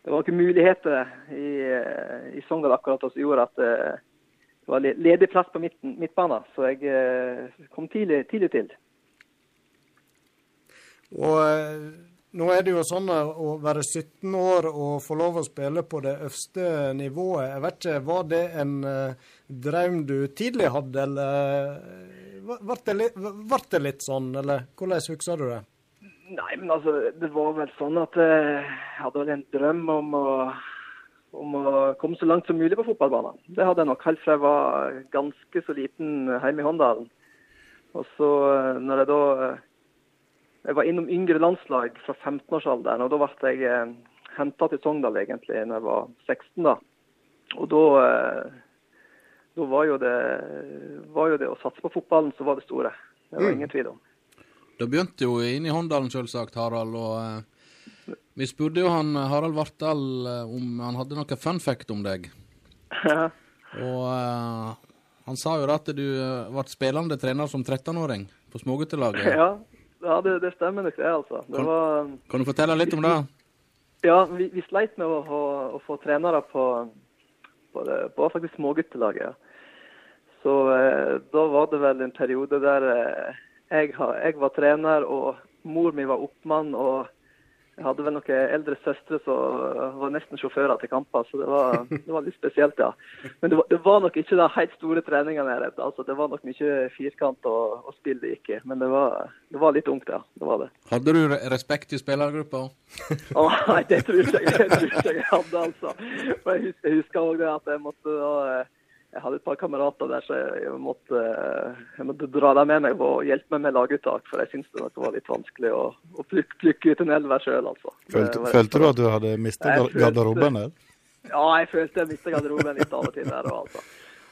Det var noen muligheter i, eh, i Sogndal akkurat som gjorde at eh, det var ledig plass på midten, midtbanen. Så jeg kom tidlig, tidlig til. Og nå er det jo sånn å være 17 år og få lov å spille på det øverste nivået. Jeg vet ikke, Var det en uh, drøm du tidlig hadde, eller eh, ble det, litt- det litt sånn, eller hvordan husker du det? Nei, men altså, det var vel sånn at eh, jeg hadde en drøm om å, om å komme så langt som mulig på fotballbanen. Det hadde jeg nok helt fra jeg var ganske så liten hjemme i Håndalen. Og så når jeg da Jeg var innom yngre landslag fra 15-årsalderen, og da ble jeg eh, henta til Sogndal egentlig når jeg var 16. da. Og da eh, da var jo, det, var jo det å satse på fotballen som var det store. Det var ingen tvil om. Det begynte jo inne i Håndalen, selvsagt, Harald. og eh, Vi spurte jo han eh, Harald Vartdal om han hadde noe fun fact om deg. Og han sa jo at du ble spillende trener som 13-åring på småguttelaget. Ja, ja det, det stemmer nok det, altså. Det Kan- var, Kan du fortelle litt om det? ja, vi, vi sleit med å, å, å få trenere på, på, det, på faktisk småguttelaget. Ja. Så eh, da var det vel en periode der eh, jeg, jeg var trener og mor mi var oppmann. og jeg hadde vel noen eldre søstre som var nesten sjåfører til kamper, så det var, det var litt spesielt, ja. Men det var, det var nok ikke de helt store treningene jeg redde. Altså, det var nok mye firkant og, og spill det gikk i. Men det var, det var litt ungt, ja. Det var det. Hadde du respekt i spillergruppa? Å, nei, det tror jeg, ikke jeg hadde, altså. Jeg husker, òg det at jeg måtte da, eh, Jeg hadde et par kamerater der, så jeg, måtte, eh, jeg måtte dra dem med meg og hjelpe meg med laguttak. For jeg syntes det var litt vanskelig å, å plukke, plukke ut en elver sjøl, altså. Følte, var- følte du at du hadde mista garderoben der? Ja, jeg følte jeg mista garderoben litt av og til der. Og, altså.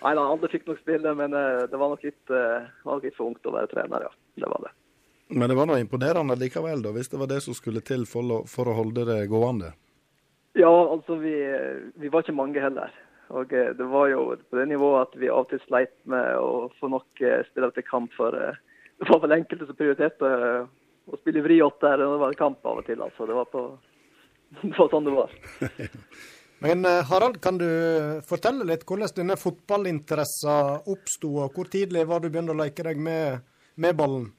Nei da, alle fikk nok spille, men eh, det var nok litt, eh, var litt for ungt å være trener, ja. Det var det. Men det var noe imponerende likevel, da, hvis det var det som skulle til for, å- for å holde det gående. Ja, altså vi, vi var ikke mange heller. Og eh, det var jo på det nivået at vi av og til sleit med å få nok eh, spillere til kamp. For eh, det var vel enkelte som prioriterte å spille her, når det var kamp av og til. altså. Det var, på, det var sånn det var. Men Harald, kan du fortelle litt hvordan denne fotballinteressen oppsto, og hvor tidlig var du begynte å leke deg med, med ballen?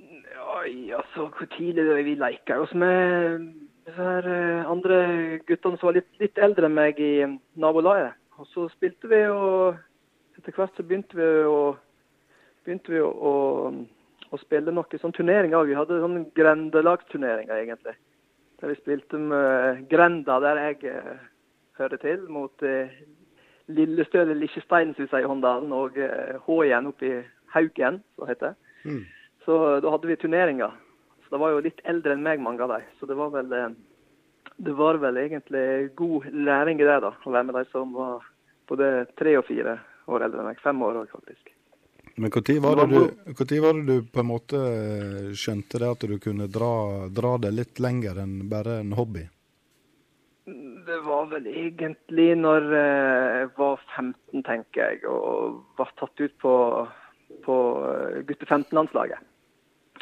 Ja, altså, hvor tidlig vi leika oss med her eh, andre guttene som var litt, litt eldre enn meg i eh, nabolaget. Og så spilte vi, og etter hvert så begynte vi å, begynte vi å, å, å spille noen sånne turneringer. Vi hadde sånne grendelagsturneringer, egentlig. Der vi spilte med Grenda, der jeg eh, hører til, mot eh, Lillestø eller Likkjesteinen, som vi sier i Håndalen, og eh, H-igjen oppe i Haugen, som det heter. Så da hadde vi turneringer. Så det var jo litt eldre enn meg, mange av dem. Så det var vel eh, Det var vel egentlig god læring i det, da. Å være med de som var både tre og fire år eldre enn meg. Fem år òg, faktisk. Men når var, det du- hvor tid var det du på en måte eh, skjønte det at du kunne dra, dra det litt lenger enn bare en hobby? Det var vel egentlig når eh, jeg var 15, tenker jeg, og var tatt ut på, på gutte 15-landslaget.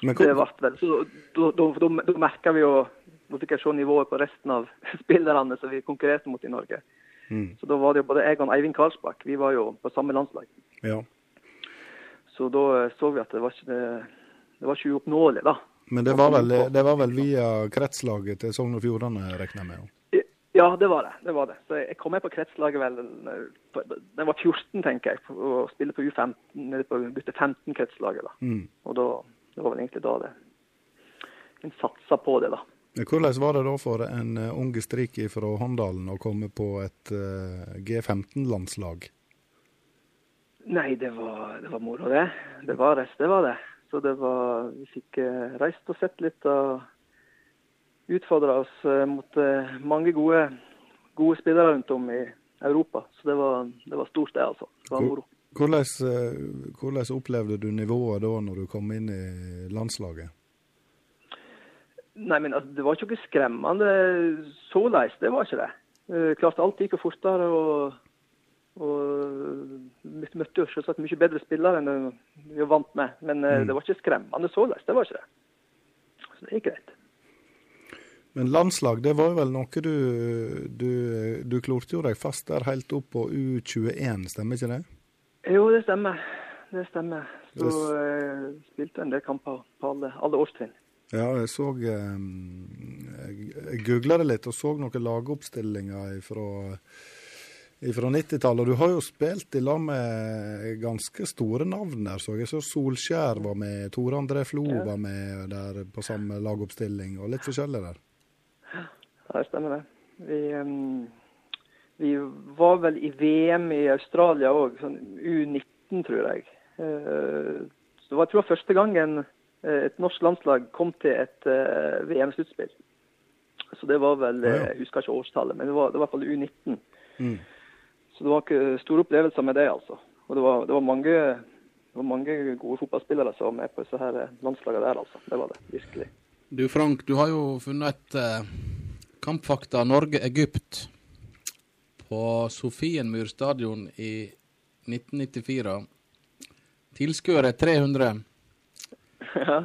Men Det ble vel, så Da, da, da, da merka vi jo Da fikk jeg se nivået på resten av spillerne som vi konkurrerte mot i Norge. Mm. Så da var det jo både jeg og Eivind Karlsbakk. Vi var jo på samme landslag. ja. Så da eh, så vi at det var ikke, det, var ikke uoppnåelig, da. Men det var, vel, det var vel via kretslaget til Sogn og Fjordane, regner jeg med? jo. Ja, det var det. det var det. Så jeg kom med på kretslaget vel Da jeg var 14, tenker jeg, og spilte spille på U15, nede på gutte 15-kretslaget. da. Mm. Og da, det var vel egentlig da det En satsa på det, da. Hvordan var det da for en eh, ung strik fra Håndalen å komme på et eh, G15-landslag? Nei, det var, det var moro, det. Det var reist, det var det. Så det var Vi fikk eh, reist og sett litt og utfordra oss mot mange gode, gode spillere rundt om i Europa. Så det var, det var stort, det, altså. Det var moro. Hvordan, eh, hvordan opplevde du nivået da når du kom inn i landslaget? Nei, men altså, det var ikke noe skremmende såleis. Det var ikke det. Eh, klart alt gikk jo fortere, og, og vi møtte jo selvsagt mye bedre spillere enn vi var vant med. Men mm. det var ikke skremmende såleis. Det var ikke det. Så det gikk greit. Men landslag, det var vel noe du, du, du klorte jo deg fast der helt opp på U21, stemmer ikke det? Jo, det stemmer. Det stemmer. Så det... eh, spilte en del kamper på alle, alle årstrinn. Ja, jeg så eh, Jeg googla det litt og så noen lagoppstillinger fra, fra 90-tallet. Og du har jo spilt i lag med ganske store navn der, så jeg. Så Solskjær var med, Tore André Flo var med der på samme lagoppstilling, og litt forskjellig der. Ja, det stemmer det. Vi, vi var vel i VM i Australia òg, sånn U19, tror jeg. Eh, så det var jeg tror første gangen eh, et norsk landslag kom til et eh, VM-sluttspill. Så det var vel. Jeg husker ikke årstallet, men det var, det var i hvert fall U19. Mm. Så det var ikke store opplevelser med det, altså. Og det var, det var mange det var mange gode fotballspillere som var med på disse her landslagene der, altså. Det var det, virkelig. Du Frank, du har jo funnet et eh, kampfakta Norge-Egypt på Sofienmyr stadion i 1994. Tilskuere 300. ja,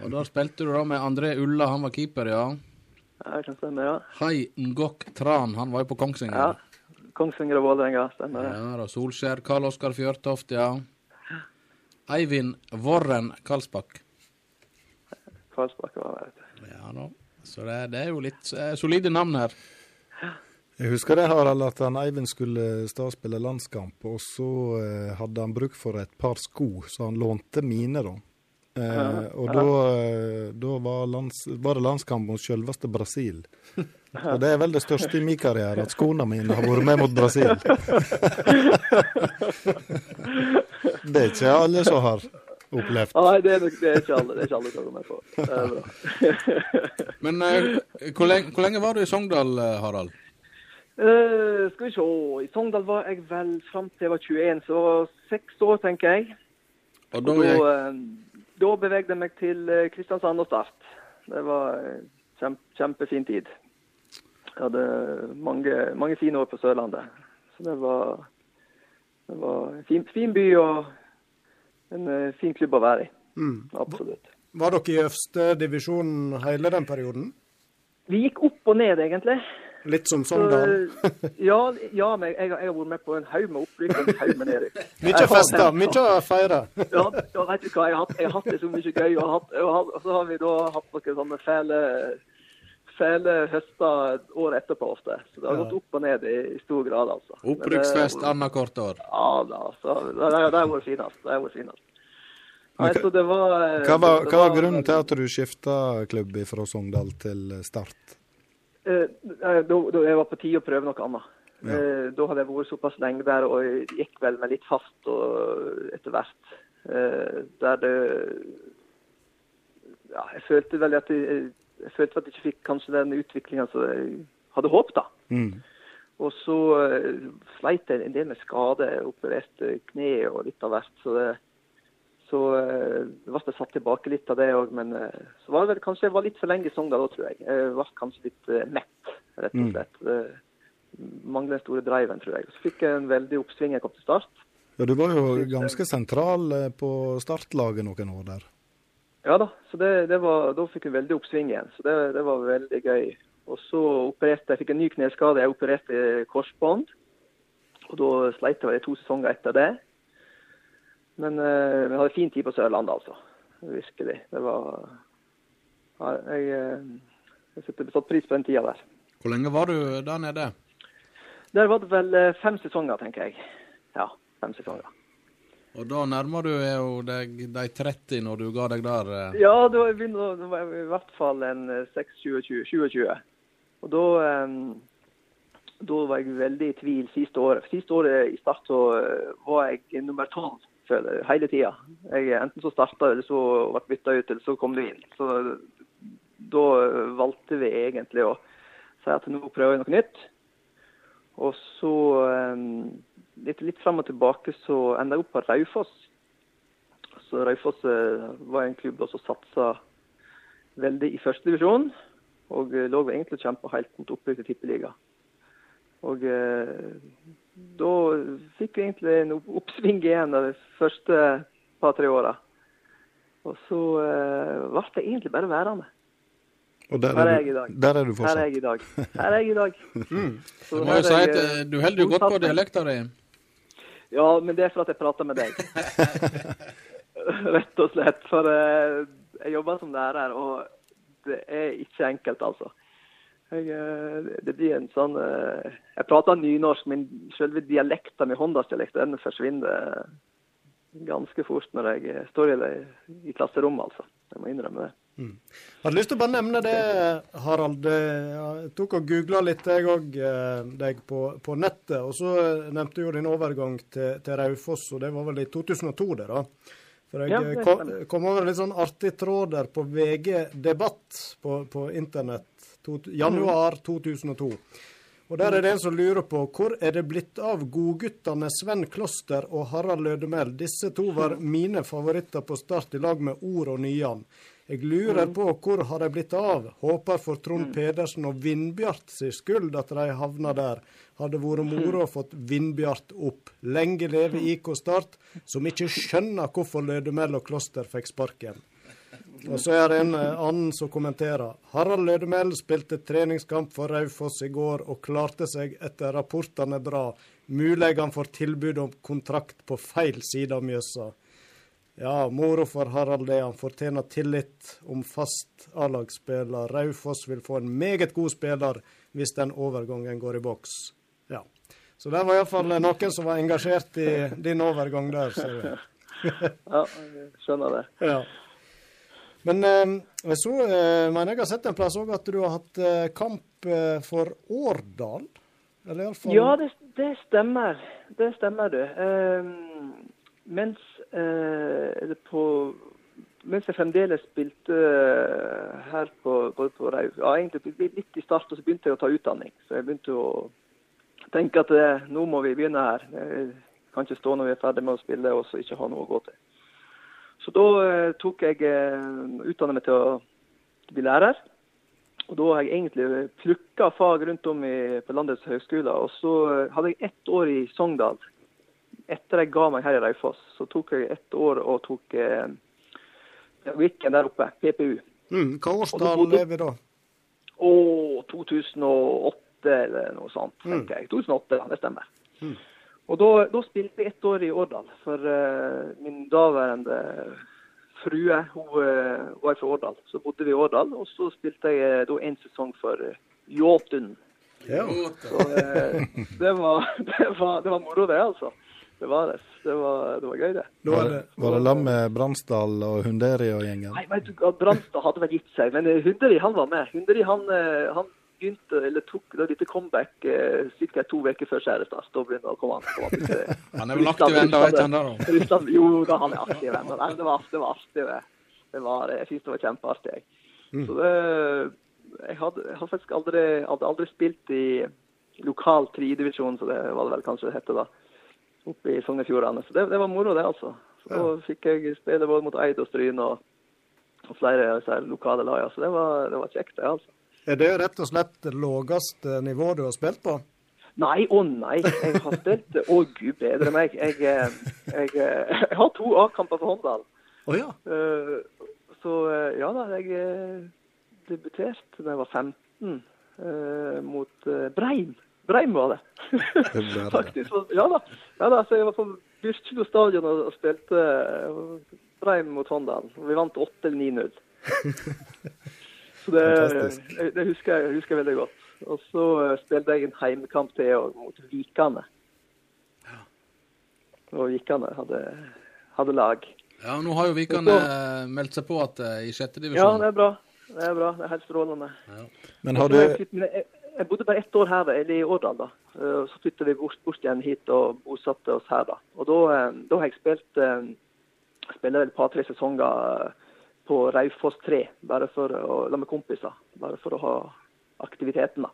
Og da spilte du da med André Ulla, han var keeper, ja. det kan stemme, ja. Hai Ngok Tran, han var jo på Kongsvinger? ja. Kongsvinger. Kongsvinger og Vålerenga, stemmer det. Ja, da Solskjær, Karl Oskar Fjørtoft, ja. Eivind Vorren Karlsbakk. Karlsbakk var det, vet du. Ja da. Så det, det er jo litt eh, solide navn her. Jeg husker det, Harald, at han Eivind skulle stå spille landskamp, og så eh, hadde han bruk for et par sko, så han lånte mine, da. Eh, og da, eh, da var, lands, var det landskamp mot selveste Brasil. Og det er vel det største i min karriere, at skoene mine har vært med mot Brasil. det er ikke alle som har opplevd. Nei, det er, nok- det er ikke alle det er ikke alle som er med på. Men eh, hvor, lenge, hvor lenge var du i Sogndal, eh, Harald? Eh, skal vi se. I Sogndal var jeg vel fram til jeg var 21, så var seks år, tenker jeg. Og da, da da, eh, da bevegde jeg meg til eh, Kristiansand og Start. Det var kjempe, kjempefin tid. Jeg hadde mange, mange fine år på Sørlandet. Så det var, det var en fin, fin by og en fin klubb å være i. Mm. Absolutt. Var dere i øverste divisjon hele den perioden? Vi gikk opp og ned, egentlig. Litt som Sogndal? ja, ja, men jeg, jeg har vært med på en haug med opprykk og en haug med nedrykk. Mye fester, mye å feire. Ja, ja, vet du hva, jeg har hatt, jeg har hatt det så mye gøy. Og, hatt, og, så har vi da hatt noen sånne fæle, fæle høster året etterpå ofte. Så det har Ja. gått opp og ned i, i stor grad, altså. Opprykksfest annethvert år. Ja da, så det, det, det har vært finest. Det har vært finest. Nei, så det var Hva var, hva var grunnen til at du skifta klubb fra Sogndal til Start? Eh, eh, da, da jeg var på tide å prøve noe annet. Ja. Eh, da hadde jeg vært såpass lenge der, og jeg gikk vel med litt fast etter hvert. Eh, der det Ja, jeg følte vel at jeg, jeg følte at jeg ikke fikk kanskje den utviklinga som jeg hadde håpet. da. Mm. Og så sleit jeg en del med skade, opererte kne og litt av hvert. Så det, så eh, ble satt tilbake litt av det òg. Men eh, så var det vel kanskje jeg var litt for lenge i Sogndal òg, tror jeg. Jeg var kanskje litt eh, mett, rett og Mm. slett. Det Mangler den store driven, tror jeg. Så fikk jeg en veldig oppsving jeg kom til start. Ja, du var jo ganske sentral eh, på startlaget noen år der. Ja da, så det, det var, da fikk jeg veldig oppsving igjen. Så det, det var veldig gøy. Og så opererte jeg fikk en ny kneskade. Jeg opererte korsbånd. Og da sleit jeg vel i to sesonger etter det. Men eh, jeg hadde fin tid på Sørlandet, altså. Virkelig. Det var ja, Jeg, eh, jeg setter satt pris på den tida der. Hvor lenge var du der nede? Der var det vel eh, fem sesonger, tenker jeg. Ja, fem sesonger. Og da nærmer du jo deg de 30 når du ga deg der. Ja, da var jeg begynner, da var i hvert fall en eh, 6-27. 27. Og da, da var jeg veldig i tvil siste året. Siste året i start så var jeg nummer 12 hele tida. Enten så starta eller så ble bytta ut, eller så kom du inn. Så da valgte vi egentlig å si at nå prøver vi noe nytt. Og så eh, litt, litt fram og tilbake så enda jeg opp på Raufoss. Så Raufoss eh, var en klubb som satsa veldig i førstedivisjon. Og eh, lå egentlig og kjempa helt mot opprykk til tippeliga. Og eh, da fikk vi egentlig en oppsving igjen de første par-tre åra. Og så eh, ble det egentlig bare værende. Og der er er, du, der er du Her er jeg i dag. Her er jeg i dag. mm. Du må jo si at eh, du holder jo godt på dialekta di. Ja, men det er for at jeg prater med deg. Rett og slett. For jeg jobber som lærer, og det er ikke enkelt, altså. Jeg, eh, det blir en sånn eh, Jeg prater nynorsk, men selve dialekta mi, Håndalsdialekta, den forsvinner ganske fort når jeg står i, i klasserommet, altså. Jeg må innrømme det. Jeg hadde lyst til å bare nevne det, Harald. Eh, Jeg tok og googla litt, jeg òg, deg på, på nettet. Og så eh, nevnte jo din overgang til, til Raufoss, og det var vel i 2002, det, da? For jeg Ja, eh, kom, kom over en litt sånn artig tråd der på VG Debatt på, på internett. To, januar 2002. Og Der er det en som lurer på hvor er det blitt av godguttene Sven Kloster og Harald Lødemel? Disse to var mine favoritter på start i lag med Ord og Nyan. Jeg lurer på hvor har de blitt av? Håper for Trond Pedersen og Vindbjart sin skyld at de havna der. Hadde vært moro å fått Vindbjart opp. Lenge leve IK Start, som ikke skjønner hvorfor Lødemel og Kloster fikk sparken. Og så er det en eh, annen som kommenterer. Harald Lødemel spilte treningskamp for Raufoss i går og klarte seg etter rapportene bra. Mulig han får tilbud om kontrakt på feil side av Mjøsa. Ja, moro for Harald det. Han fortjener tillit om fast A-lagsspiller. Raufoss vil få en meget god spiller hvis den overgangen går i boks. Ja. Så det var iallfall noen som var engasjert i din overgang der, ser du. Ja, jeg skjønner det. Ja. Men eh, så, eh, mener jeg har sett en plass òg at du har hatt eh, kamp for Årdal? Eller iallfall Ja, det, det stemmer. Det stemmer, du. Eh, mens, eh, på, mens jeg fremdeles spilte her på, både på Rau Ja, egentlig litt i starten så begynte jeg å ta utdanning. Så jeg begynte å tenke at nå må vi begynne her. Jeg kan ikke stå når vi er ferdig med å spille og så ikke ha noe å gå til. Så da eh, tok jeg utdanna utdannet meg til å bli lærer. Og da har jeg egentlig plukka fag rundt om i, på landets høgskoler. Og så eh, hadde jeg ett år i Sogndal. Etter jeg ga meg her i Raufoss, så tok jeg ett år og tok eh, Wicken der oppe, PPU. mm, Hva lever årstall er vi da? Å, 2008 eller noe sånt, tenker jeg. 2008, ja, det stemmer. Og da, da spilte jeg ett år i Årdal. For uh, min daværende frue hun uh, var fra Årdal. Så bodde vi i Årdal, og så spilte jeg uh, da en sesong for uh, Jåtun. Ja. Så eh, det, var, det, var, det var moro, det, altså. Det var det. Det var, det var gøy, det. Var er det, var det lam med Bransdal og Hunderi og gjengen? Nei, vet du, hva, hadde vel gitt seg, men eh, Hunderi han var med. Hunderi han, eh, han begynte, eller tok da lite comeback eh, ca. to uker før seriestart. Da begynte han å komme an. kom han til- Han er vel aktiv ennå, vet du han da? Russland, jo da, han er aktiv ennå. Det var, det var artig. Det, det var, jeg synes det var kjempeartig. jeg. Så det, jeg hadde, jeg hadde faktisk aldri, hadde aldri spilt i lokal tredjedivisjon, så det var det vel kanskje det hette da, oppe i Sogn og Fjordane. Så det, det var moro, det, altså. Så da fikk jeg spille både mot Eid og Stryn og, og flere lokale lagene. Så det var, det var kjekt, det, altså. Er det rett og slett det laveste nivået du har spilt på? Nei, å nei. Jeg har spilt Å gud bedre meg. Jeg, eh, jeg, eh, jeg har to A-kamper for Håndball. Å ja. Eh, Så ja da, jeg debuterte da jeg var 15 eh, mot Breim. Breim var det. Faktisk. Ja da. ja da, så Jeg var på Byrkjelo stadion og, spilte Breim mot Håndal. Vi vant 8 eller 9-0. Så det, det, husker jeg, husker jeg veldig godt. Og så eh, spilte jeg en heimekamp til òg, mot Vikane. Og Vikane hadde, hadde lag. Ja, nå har jo Vikane eh, meldt seg på at eh, i sjette Ja, divisjon. det er bra. Det er bra. Det er helt strålende. Men har du jeg, bodde bare ett år her, eller i Årdal, da. Eh, Så flyttet vi bort, bort igjen hit og bosatte oss her, da. Og da, da har jeg spilt spilt et par-tre sesonger på Raufoss 3, bare for å la med kompiser. Bare for å ha aktiviteten, da.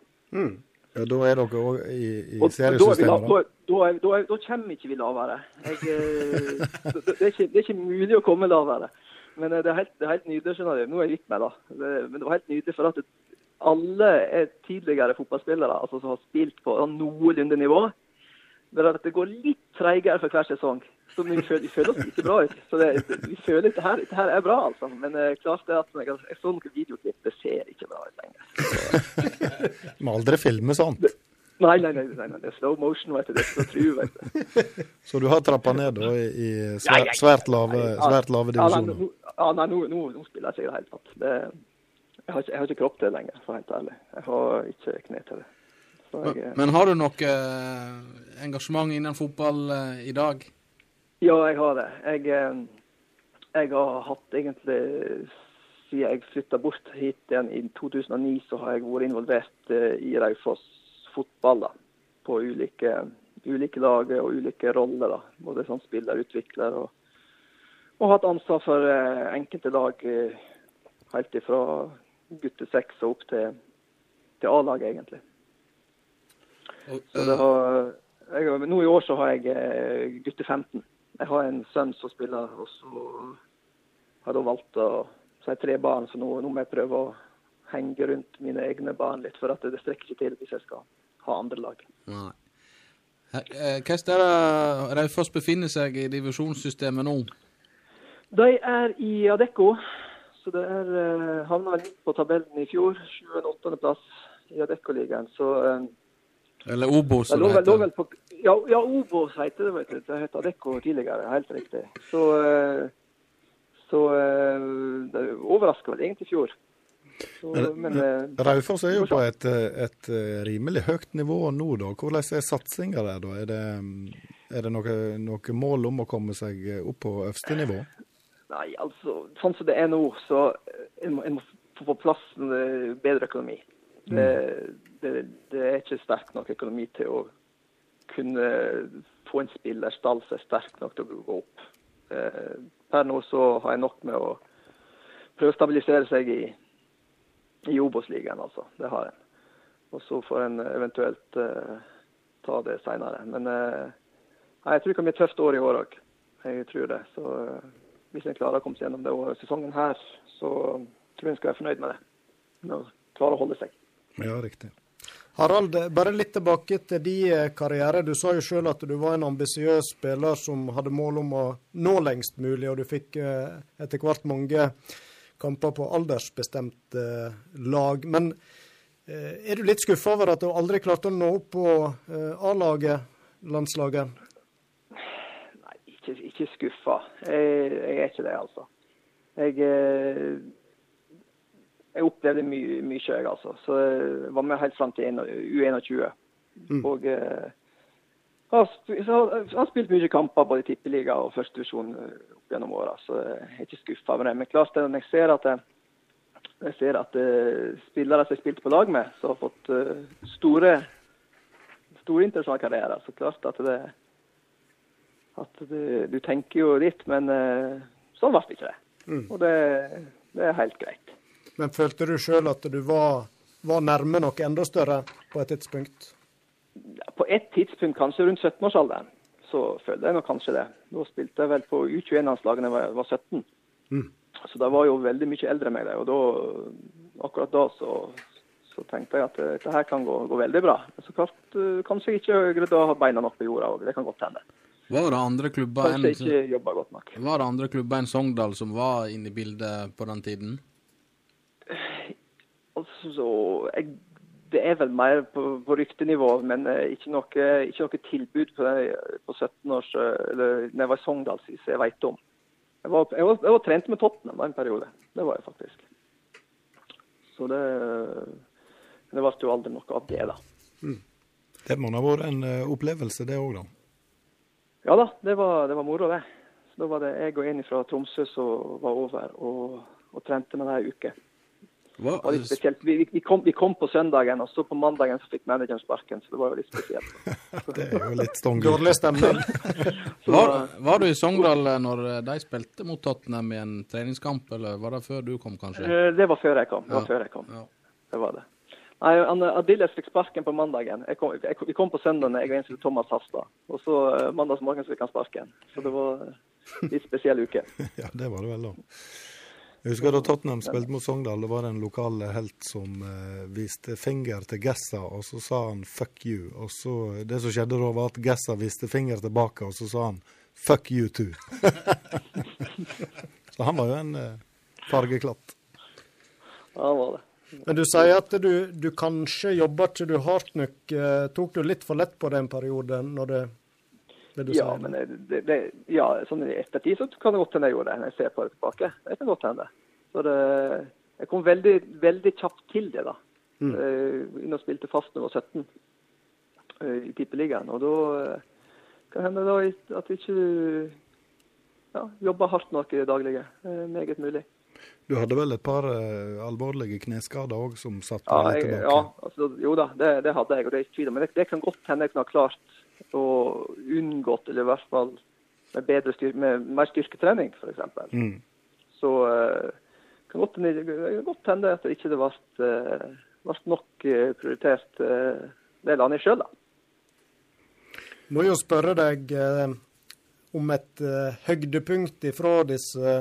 ja, Da er dere òg i, i Og er seriesystemet, da? da, da, da, da kommer ikke vi lavere. Jeg, eh, det, det, er ikke, det er ikke mulig å komme lavere. Men eh, det er helt, det er helt nydelig, skjønner du. Nå er jeg litt med, da. Men det var helt nydelig for at alle er tidligere fotballspillere altså, som har spilt på noenlunde nivå. Men at det går litt treigere for hver sesong. Så vi føler, vi føler oss ikke bra ut. Så det, vi føler dette her, dette her er bra, altså. Men eh, klart det at jeg, jeg noen videoklipp, det ser ikke bra ut lenger. Må aldri filme sånt. Nei, nei, nei, nei, nei. det er slow motion, vet du. Det er så tru, vet du. Så du har trappa ned da i, svært, svært lave, svært lave divisjoner? Ja, nei, nå, nå, nå spiller jeg ikke i det hele tatt. Det, jeg, har ikke, jeg har ikke kropp til det lenger, for å være helt ærlig. Jeg har ikke kne til det. Jeg, Men, men har du noe eh, engasjement innen fotball eh, i dag? ja, jeg har det. Jeg, eh, jeg har hatt egentlig Siden jeg flytta bort hit igjen i 2009, så har jeg vært involvert eh, i Raufoss fotball. da, På ulike, ulike lag og ulike roller. da, Både som spiller, utvikler og, og hatt ansvar for eh, enkelte lag eh, helt ifra gutte seks og opp til, til A-laget, egentlig. Og, Så det eh, har, jeg, nå i år så har jeg eh, gutte 15. Jeg har en sønn som spiller, og så har jeg da valgt å Så har jeg tre barn, så nå, nå må jeg prøve å henge rundt mine egne barn litt, for at det, strekker ikke til hvis jeg skal ha andre lag. Nei. Eh, Hvordan er det Raufoss befinner seg i divisjonssystemet nå? De er i Adecco, så det er uh, havna midt på tabellen i fjor. 7.-8.-plass i Adecco-ligaen. Så eh, Eller Obos, som det lå heter. vel på Ja, ja Obos heter det, vet du. Det het Adecco tidligere, helt riktig. Så, eh, så eh, det overrasker vel egentlig i fjor. Så, Men- men eh, Raufoss er jo på et, et rimelig høyt nivå nå, da. Hvordan er satsinga der, da? Er det, mm, er det noe, noe mål om å komme seg opp på øverste nivå? Nei, altså, sånn som det er nå, så en må, en må få på plass en bedre økonomi. Det, det, det er ikke sterk nok økonomi til å kunne få en spillerstall som er sterk nok til å gå opp. Eh, Per nå så har jeg nok med å prøve å stabilisere seg i, i Obos-ligaen, altså. Det har en. Og så får en eventuelt eh, ta det seinere. Men eh, jeg tror det kan bli et tøft år i år òg. Jeg tror det. Så eh, hvis en klarer å komme seg gjennom det året, sesongen her, så tror jeg en skal være fornøyd med det. Med å klare å holde seg. Ja, riktig. Harald, bare litt tilbake til din eh, karriere. Du sa jo sjøl at du var en ambisiøs spiller som hadde mål om å nå lengst mulig, og du fikk eh, etter hvert mange kamper på aldersbestemt eh, lag. Men er du litt skuffa over at du aldri klarte å nå opp på A-laget, landslaget? Nei, ikke, ikke skuffa. Jeg, jeg er ikke det, altså. Jeg, jeg opplevde mye, mye jeg, altså. Så jeg var med helt fram til U21. Og eh, har, spilt mye kamper både i tippeliga og førstedivisjon opp gjennom åra, så jeg er ikke skuffa over det. Men klart det, når jeg ser at jeg, jeg ser at eh, spillere som jeg spilte på lag med, som har fått eh, store, store interessante karrierer, så klart at det at du, du tenker jo litt, men uh, sånn ble det ikke det. Og det, det er helt greit. Men følte du sjøl at du var, var nærme noe enda større på et tidspunkt? På et tidspunkt, kanskje rundt 17-årsalderen, så følte jeg nok kanskje det. Da spilte jeg vel på U21-landslaget da jeg var 17. Mm. Så da var jo veldig mye eldre enn meg. og da, akkurat da så, så tenkte jeg at eh, dette her kan gå, gå veldig bra. Men så klart, eh, kanskje jeg ikke greide å ha beina nok på jorda òg. Det kan godt hende. Var det andre klubber enn Sogndal som var inne i bildet på den tiden? Altså, jeg, det er vel mer på, på ryktenivå, men eh, ikke noe, ikke noe tilbud på, på 17-års Eller når jeg var i Sogndal sist, jeg vet om. Jeg var, jeg, var, jeg var trent med Tottenham en periode. Det var jeg faktisk. Så det Det ble jo aldri noe av det, da. Det må ha vært en eh, opplevelse, det òg, da. Ja da, det var, det var moro, det. Så Da var det jeg og en fra Tromsø som var over og, og trente med det ei uke. Hva, Det var litt spesielt. Vi, vi, kom, vi kom på søndagen, og så på mandagen så fikk manageren sparken. Så det var jo litt spesielt. Det er jo litt stongel. Dårlig stemning. Var, var du i Sogndal eh, når de spilte mot Tottenham i en treningskamp, eller var det før du kom, kanskje? eh, det var før jeg kom. Det var Ja. før jeg kom. Ja. Det var det. Nei, Adiles fikk sparken på mandagen. Jeg kom, jeg, vi kom på søndagen, jeg og som Thomas Hastad. Og så mandag mandagsmorgen fikk han sparken. Så det var en litt spesiell uke. Ja, det var det vel, da. Jeg husker da Tottenham spilte mot Sogndal, det var det en lokal helt som eh, viste finger til Gessa, og så sa han 'fuck you'. Og så, Det som skjedde da, var at Gessa viste finger tilbake, og så sa han 'fuck you too'. så han var jo en eh, fargeklatt. Ja, det var det. Men du sier at du, du kanskje jobber ikke du hardt nok. eh, Tok du litt for lett på det en periode? når det, det du Ja, men det, det, det, ja, sånn i ettertid så kan det godt hende jeg gjorde det, når jeg ser på det tilbake. Det kan godt hende. Så det, jeg kom veldig, veldig kjapt til det, da. Mm. Eh, Inn og spilte fast når jeg var 17 eh, i Tippeligaen. Og da eh, kan hende da at jeg ikke ja, jobber hardt nok i det daglige. Eh, Meget mulig. Du hadde vel et par uh, alvorlige kneskader òg som satt Ja, jeg, tilbake? ja altså, jo da, det, det hadde jeg, og det er ikke tvil om. Men det, det kan godt hende jeg kunne ha klart å unngått, eller i hvert fall med, bedre styr med mer styrketrening, f.eks. Mm. Så eh, kan godt det godt hende at det ikke ble, eh, ble nok eh, prioritert det landet sjøl, da. Må jo spørre deg eh, om et eh, høydepunkt ifra disse,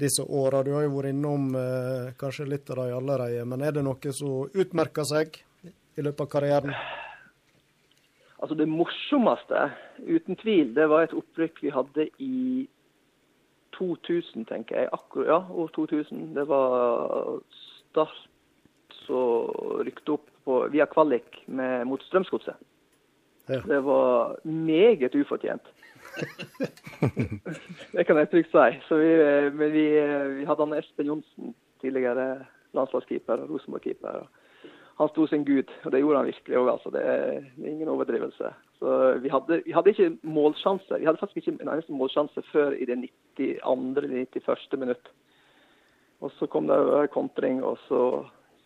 disse åra. Du har jo vært innom eh, kanskje litt av dem allerede, men er det noe som utmerker seg i løpet av karrieren? Altså Det morsomste, uten tvil, det var et opprykk vi hadde i 2000, tenker jeg. Akkurat, ja, år 2000. Det var Start som rykte opp på, via kvalik med, mot Strømsgodset. Ja. Det var meget ufortjent. det kan jeg trygt si. Så vi, men vi, vi hadde Espen Johnsen, tidligere landslagskeeper og Rosenborg-keeper. Han sto sin gud, og det gjorde han virkelig òg. Altså. Det er ingen overdrivelse. Så vi hadde, vi hadde ikke målsjanse. Vi hadde faktisk ikke en eneste målsjanse før i det 92. eller 91. minutt. Og så kom det kontring, og så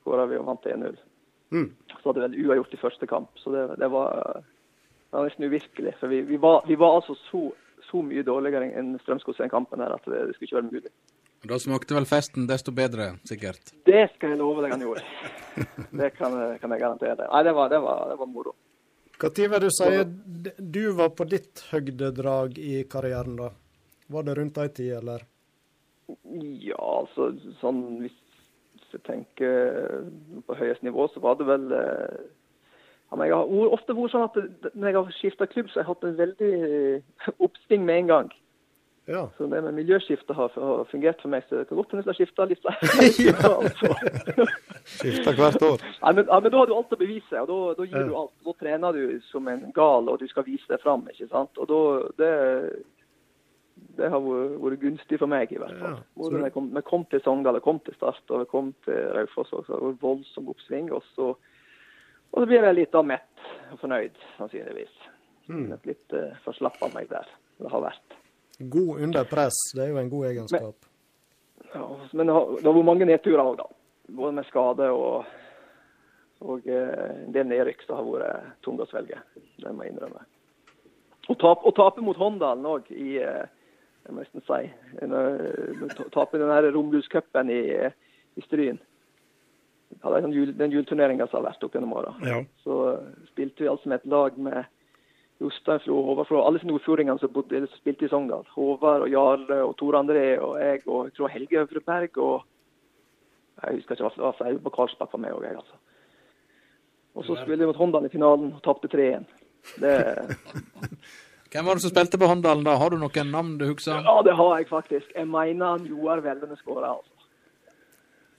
skåra vi og vant 1-0. Mm. Så hadde vi vel uavgjort i første kamp. Så det, det, var, det var nesten uvirkelig. For vi, vi, var, vi var altså så, så mye dårligere enn Strømsgodset den kampen her at det, det skulle ikke være mulig. Da smakte vel festen desto bedre, sikkert. Det skal jeg love deg han gjorde. Det kan, kan jeg garantere. Nei, det var, det var, det var moro. Når vil du si du var på ditt høgdedrag i karrieren, da? Var det rundt ei tid, eller? Ja, altså sånn hvis jeg tenker på høyest nivå, så var det vel eh, ja, men Jeg har ofte vært sånn at når jeg har skifta klubb, så har jeg hatt en veldig eh, oppsving med en gang. Ja. Så det med miljøskifte har, har fungert for meg. Så det kan godt hende jeg skifter skifte litt. Skifter hvert år. Nei, men, ja, men da har du alt å bevise, og da, da gir Ja. du alt. Da trener du som en gal, og du skal vise deg fram. ikke sant? Og da, det, det har vært, vært gunstig for meg, i hvert fall. Ja, så Både når jeg kom, jeg kom til Sogndal, jeg kom til Start og jeg kom til Raufoss, og så det vært voldsom oppsving. Og så, og så blir jeg litt da mett og fornøyd, sannsynligvis. Mm. Litt uh, forslappa meg der. Det har vært. God under press, det er jo en god egenskap. Ja, men det har, det har vært mange nedturer òg, da. Både med skade og, og eh, en del nedrykk som har vært tunge å svelge. Det må jeg innrømme. Å tape, å tape mot Håndalen òg i eh, jeg må nesten si, en, eh, tape den her i, i Stryn. den, jul, den juleturneringa som har vært opp gjennom åra. Ja. Så spilte vi altså med et lag med Jostein og Håvard fra alle disse nordfjordingene som, bodde, eller som spilte i Sogndal. Håvard og Jarle og Tor André og jeg og jeg tror Helge Øvreberg og Jeg husker ikke hva det var, for jeg var Karlsbakk var med òg, jeg, altså. Og så spilte vi mot Håndalen i finalen og tapte 3-1. Det, Hvem var det som spilte på Håndalen da? Har du noen navn du husker? ja, det har jeg faktisk. Jeg mener Joar Velvene skåra, altså.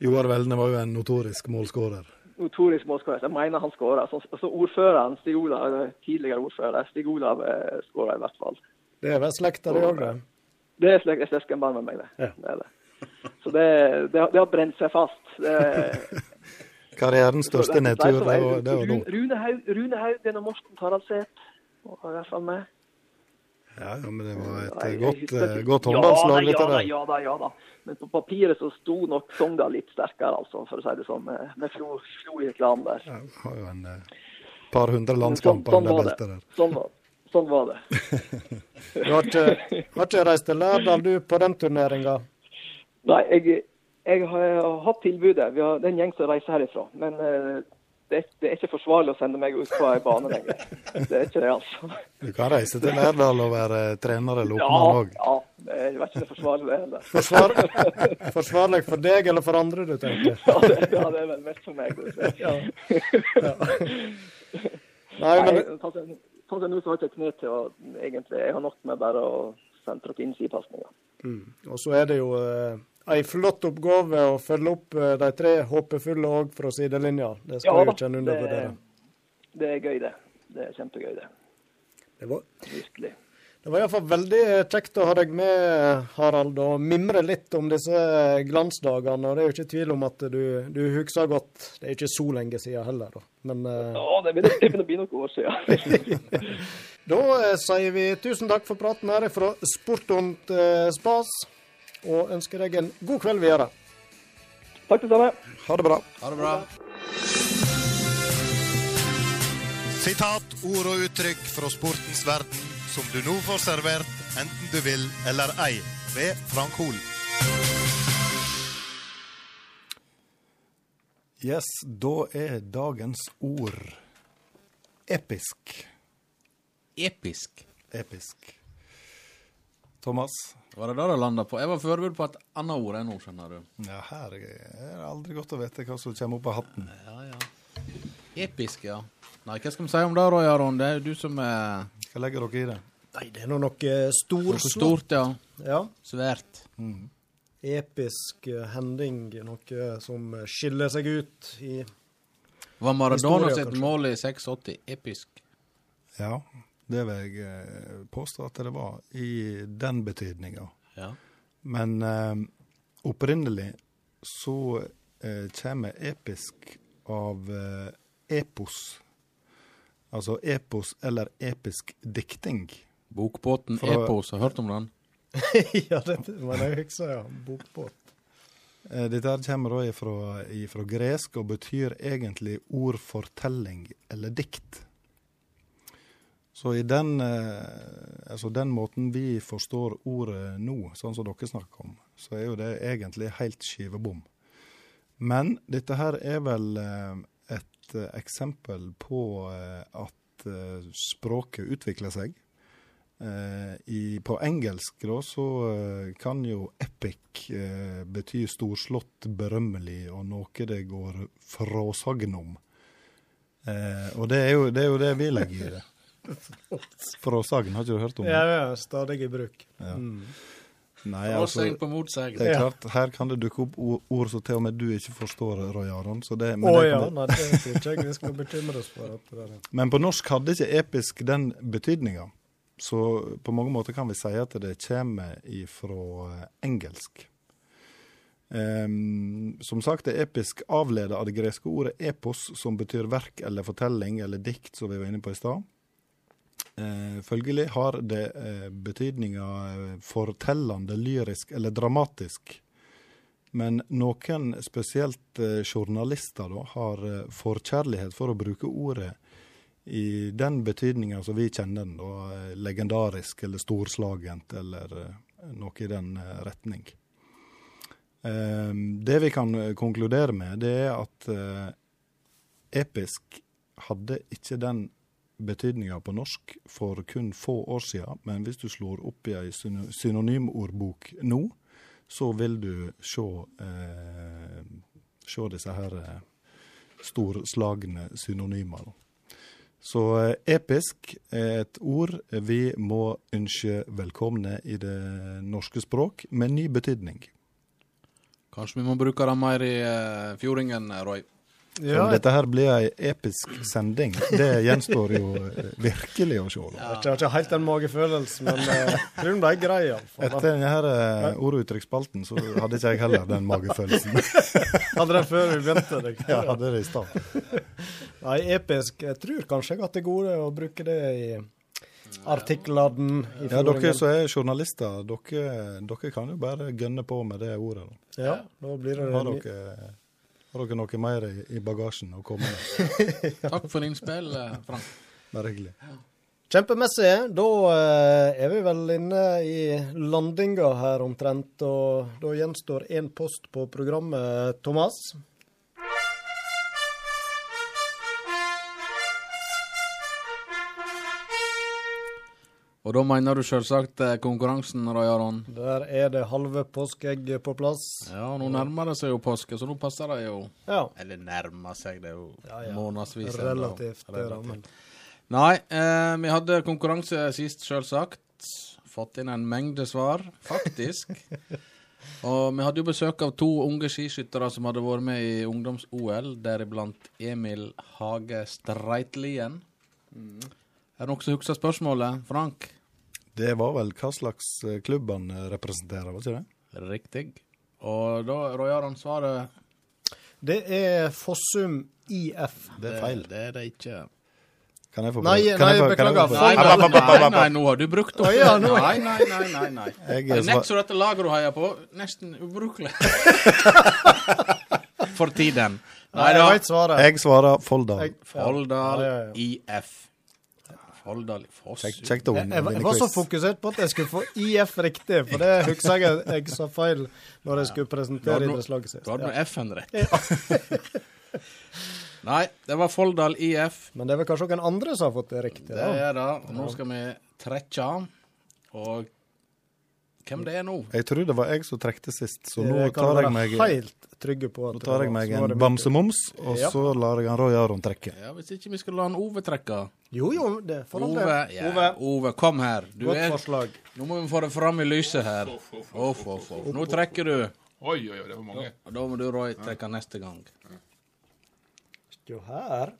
Joar Velvene var jo en notorisk målskårer. Notorisk målskårer. Jeg mener han skåra. Så, så ordføreren, Stig Olav, tidligere ordfører, Stig Olav eh, skåra i hvert fall. Det er vel slekta, det òg, det. Er slekt, søskenbarn med meg, det. Ja. det, er det. Så det, det, har- det har brent seg fast. Det, Karrierens største nedtur, det var, nå. Rune, Rune Haug, Rune Haugen og Morten Taraldseth var i hvert fall med. Ja, ja, men det var et Jeg- eh, godt, husker godt Ja håndballslag, dette ja ja da, ja da. Men på papiret så sto nok Sogndal litt sterkere, altså, for å si det sånn. Med, Flo, Flo i klanen der. Ja, har jo en eh, par hundre landskamper sånn, sånn under beltet der. Sånn var, sånn var det. Du har ikke, har ikke reist til Lærdal, du, på den turneringa? Nei, jeg, jeg har hatt tilbudet. Vi har, det er en gjeng som reiser herifra. Men eh, det, det er ikke forsvarlig å sende meg ut på ei bane lenger. Det er ikke det, altså. Du kan reise til Lærdal og være trener eller Ja, oppmann òg. ja. Jeg vet ikke det er forsvarlig, det heller. Forsvar, forsvarlig for deg eller for andre, du tenker? Ja, det, ja, det er vel mest for meg. Ja. Ja. Nei, men Nei, sånn som nå så har jeg ikke kne til å egentlig Jeg har nok med bare å sentre til innsidepasninger. Og så er det jo eh, ei flott oppgave å følge opp eh, de tre håpefulle òg fra sidelinja. Det skal jo ikke en undervurdere. det er gøy, det. Det er kjempegøy, det. Det var, Virkelig. det var iallfall veldig kjekt å ha deg med, Harald, og mimre litt om disse glansdagene. Og det er jo ikke tvil om at du, du husker godt. Det er ikke så lenge siden heller, da. Men eh, Ja, det begynner, det å bli noen år siden. da eh, sier vi tusen takk for praten her fra Sportont eh, Spas, og ønsker deg en god kveld videre. Takk det samme. Ha det bra. Ha det bra. Sitat, ord og uttrykk fra sportens verden som du nå får servert, enten du vil eller ei, ved Frank Hol. Yes, da er dagens ord episk. Episk. Episk. Thomas? Var det det det landa på? Jeg var forberedt på et annet ord enn nå, skjønner du. Ja, her er det aldri godt å vite hva som kommer opp av hatten. Ja, ja. Episk, ja. Nei, hva skal vi si om det, Roy Aron? Det er jo du som er Hva legger dere i det? Nei, det er nå noe Noe storslått. stort, ja. Ja. Svært. Episk eh, hending. Noe som skiller seg ut i Var Maradona sitt mål i 86 episk? Ja, det vil jeg eh, påstå at det var, i den betydninga. Ja. Men eh, opprinnelig så eh, kommer episk av eh, epos. Altså epos eller episk dikting. Bokbåten Fra- Epos, har du hørt om den? Ja, det men jeg husker, ja. Bokbåt. Eh, Dette her kommer da ifra, ifra gresk og betyr egentlig ordfortelling eller dikt. Så i den, eh, altså den måten vi forstår ordet nå, sånn som dere snakker om, så er jo det egentlig helt skivebom. Men dette her er vel eh, et eh, eksempel på at språket utvikler seg. På engelsk da, så kan jo epic bety storslått, berømmelig og noe det går fråsagn om. Og det er, jo, det er jo det vi legger i det. Fråsagn, har ikke du hørt om? Ja, ja, stadig i bruk. Ja. Mm. Nei, altså, på motsegn. det er klart, her kan det dukke opp ord, som til og med du ikke forstår, Roy Aron. Så det, Å men, det ja, nei, det tror ikke jeg vi skal bekymre oss for. At det er. men på norsk hadde ikke episk den betydninga. Så på mange måter kan vi si at det kommer ifra engelsk. Um, som sagt er episk avledet av det greske ordet epos, som betyr verk eller fortelling eller dikt, som vi var inne på i stad. Eh, følgelig har det eh, betydninga eh, fortellende, lyrisk eller dramatisk. Men noen, spesielt eh, journalister, da, har eh, forkjærlighet for å bruke ordet i den betydninga som vi kjenner den, da, eh, legendarisk eller storslagent eller noe i den retning. Det vi kan konkludere med, det er at episk hadde ikke den betydninga på norsk for kun få år siden, men hvis du slår opp i ei synonymordbok nå, så vil du se, eh, se disse her eh, storslagne synonymene. Så eh, episk er et ord vi må ønske velkomne i det norske språk, med ny betydning. Kanskje vi må bruke det mer i uh, fjordingen, Roy. Så om dette her blir ei episk sending, det gjenstår jo eh, virkelig å se. Jeg har ikke helt den magefølelsen, men eh, jeg tror den er grei. iallfall. Etter denne her eh, ord- og uttrykksspalten så hadde ikke jeg heller den magefølelsen. Hadde den før vi begynte? Det. Ja, hadde det i stad. Nei, episk. Jeg tror kanskje jeg har til gode å bruke det i artiklene. I Ja, dere som er journalister, dere, dere kan jo bare gønne på med det ordet. Da. Ja, da blir det Har dere, har dere noe mer i, i bagasjen å komme med? Takk for innspill, eh, Frank. Bare hyggelig. Kjempemessig. Da eh, er vi vel inne i landinga her omtrent, og da gjenstår én post på programmet, Thomas. Og da mener du selvsagt eh, konkurransen, Roy Aron? Der er det halve påskeegg på plass. Ja, nå nærmer det seg jo påske, så nå passer det jo. Ja. Eller nærmer seg, det jo Ja, ja. månedsvis. Relativt, det relativt. det, Nei, eh, vi hadde konkurranse sist, selvsagt. Fått inn en mengde svar, faktisk. Og vi hadde jo besøk av to unge skiskyttere som hadde vært med i ungdoms-OL, deriblant Emil Hage Streitlien. Er det noen som husker spørsmålet, Frank? Det var vel hva slags eh, klubb han representerer, var ikke det? Riktig. Og da, Roy han svaret Det er Fossum IF. Det er feil. Det er det ikke. Kan jeg få Nei, nei, beklager. Nei, Nei, nei, nei, nå har du brukt opp. Ja, Nei, nei, nei, nei. nei. Jeg Det er svar- nett som dette laget du heier på. Nesten ubrukelig. For tiden. Nei, jeg da. Jeg svarer Folldal. Folldal. IF. Folldal Foss. Kjekt, kjekt å Jeg, vinne jeg, var- jeg var så fokusert på at jeg skulle få IF riktig, for det husker jeg jeg sa feil når jeg skulle presentere no- idrettslaget sist. Du hadde Ja. F-en rett. Nei, det var Folldal IF. Men det er vel kanskje noen andre som har fått det riktig? Det er det. Nå skal vi trekke. Og hvem det er nå? Jeg tror det var jeg som trekte sist, så nå jeg tar jeg meg, helt trygge på at nå tar jeg meg en bamsemums, og Ja. så lar jeg han Roy Aron trekke. Ja, Hvis ikke vi skal la han Ove trekke. Jo, jo, det får han Ove, det. ja, Ove, Ove, kom her. Du godt er, forslag. nå må vi få det fram i lyset her. Off, off, off. Nå trekker du. Oi, oi, oi, det var mange. Og da må du, Roy, trekke neste gang. Jo, her.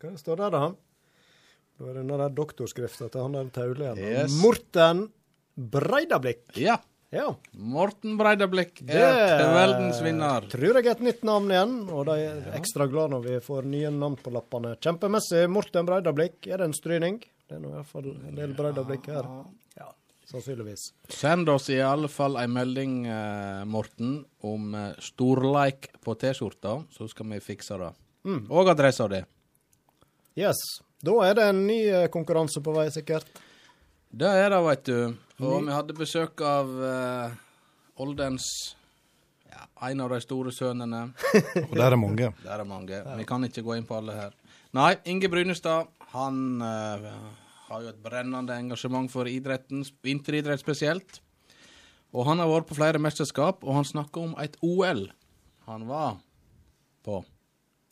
Hva står der, da? Da er det den der doktorskrifta til han der Taulien. Yes. Morten Breidablikk. Ja. Ja. Morten Breidablikk er Det kveldens vinner. tror jeg er et nytt navn igjen, og de er ekstra glad når vi får nye navn på lappene. Kjempemessig. Morten Breidablikk. Er det en stryning? Det er nå iallfall en del Breidablikk her. Ja, sannsynligvis. Send oss i alle fall ei melding, eh, Morten, om eh, storleik på T-skjorta, så skal vi fikse det. Mm. Og adressa di. Yes. Da er det en ny eh, konkurranse på vei, sikkert. Det er det, veit du. Og vi hadde besøk av uh, Oldens ja, en av de store sønnene. Og der er mange. Der er mange. Vi kan ikke gå inn på alle her. Nei, Inge Brynestad, han uh, har jo et brennende engasjement for idretten, vinteridrett spesielt. Og han har vært på flere mesterskap, og han snakker om et OL han var på.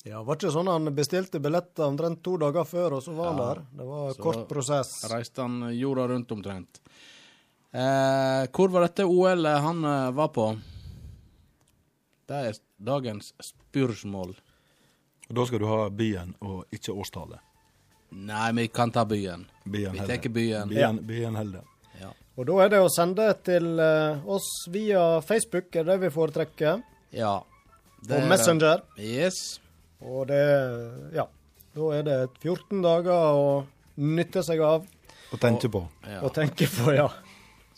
Ja, Var ikke sånn han bestilte billetter omtrent to dager før, og så var han Ja. der? Det var en kort prosess. Så Reiste han jorda rundt omtrent. Eh, hvor var dette OL-et han eh, var på? Det er dagens spørsmål. Og da skal du ha byen og ikke årstallet. Nei, vi kan ta byen. Byen Vi heller. tar byen. Byen, byen heller. Ja. Og da er det å sende til eh, oss via Facebook, er det vi foretrekker. ja. Det Og. Messenger. Yes. Og det Ja. Da er det 14 dager å nytte seg av Og tenke på. Ja. og tenke på, ja.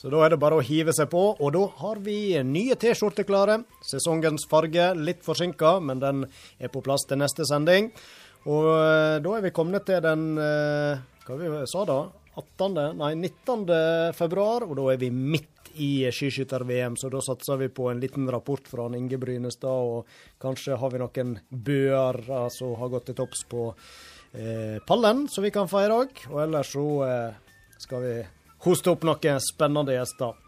Så da er det bare å hive seg på. Og da har vi nye T-skjorter klare. Sesongens farge, litt forsinka, men den er på plass til neste sending. Og eh, da er vi kommet til den eh, Hva vi sa da? 18., nei 19. februar, og da er vi midt i skiskytter-VM, så da satser vi på en liten rapport fra Inge Brynestad. Og kanskje har vi noen bøer som har gått til topps på eh, pallen, som vi kan feire òg. Og ellers så eh, skal vi hoste opp noen spennende gjester.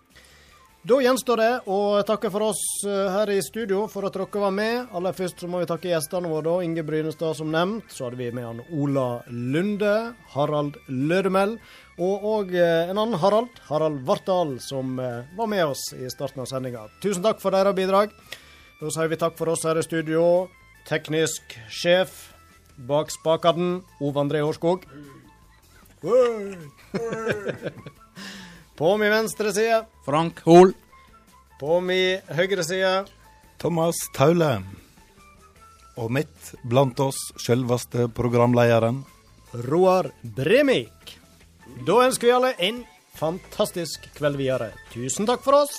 Da gjenstår det å takke for oss eh, her i studio for at dere var med. Aller først så må vi takke gjestene våre. da. Inge Brynestad som nevnt. Så hadde vi med han Ola Lunde, Harald Lødemel og òg eh, en annen Harald, Harald Vartdal, som eh, var med oss i starten av sendinga. Tusen takk for deres bidrag. Da sier vi takk for oss her i studio. Teknisk sjef bak spakene, Ove André Årskog. På min venstre side Frank Hol. På min høyre side Thomas Taule. Og midt blant oss selveste programlederen. Roar Bremik. Da ønsker vi alle en fantastisk kveld videre. Tusen takk for oss.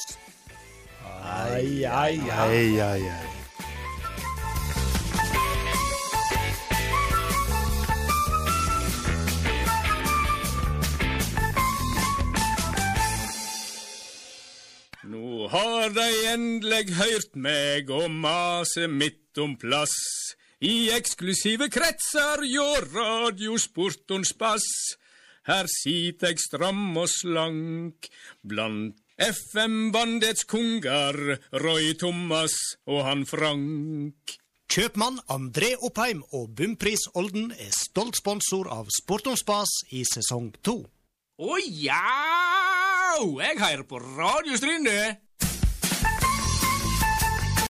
Ai, ai, ai. ai, ai, ei. Har de endelig hørt meg og mase midt om plass. I eksklusive kretser hjå radiosportons bass. Her sit eg stram og slank blant FM-bandets konger, Roy Thomas og han Frank. Kjøpmann André Oppheim og Bumpris Olden er stolt sponsor av Sportons Spas i sesong to. Å ja! Jeg hører på Radio Stryne.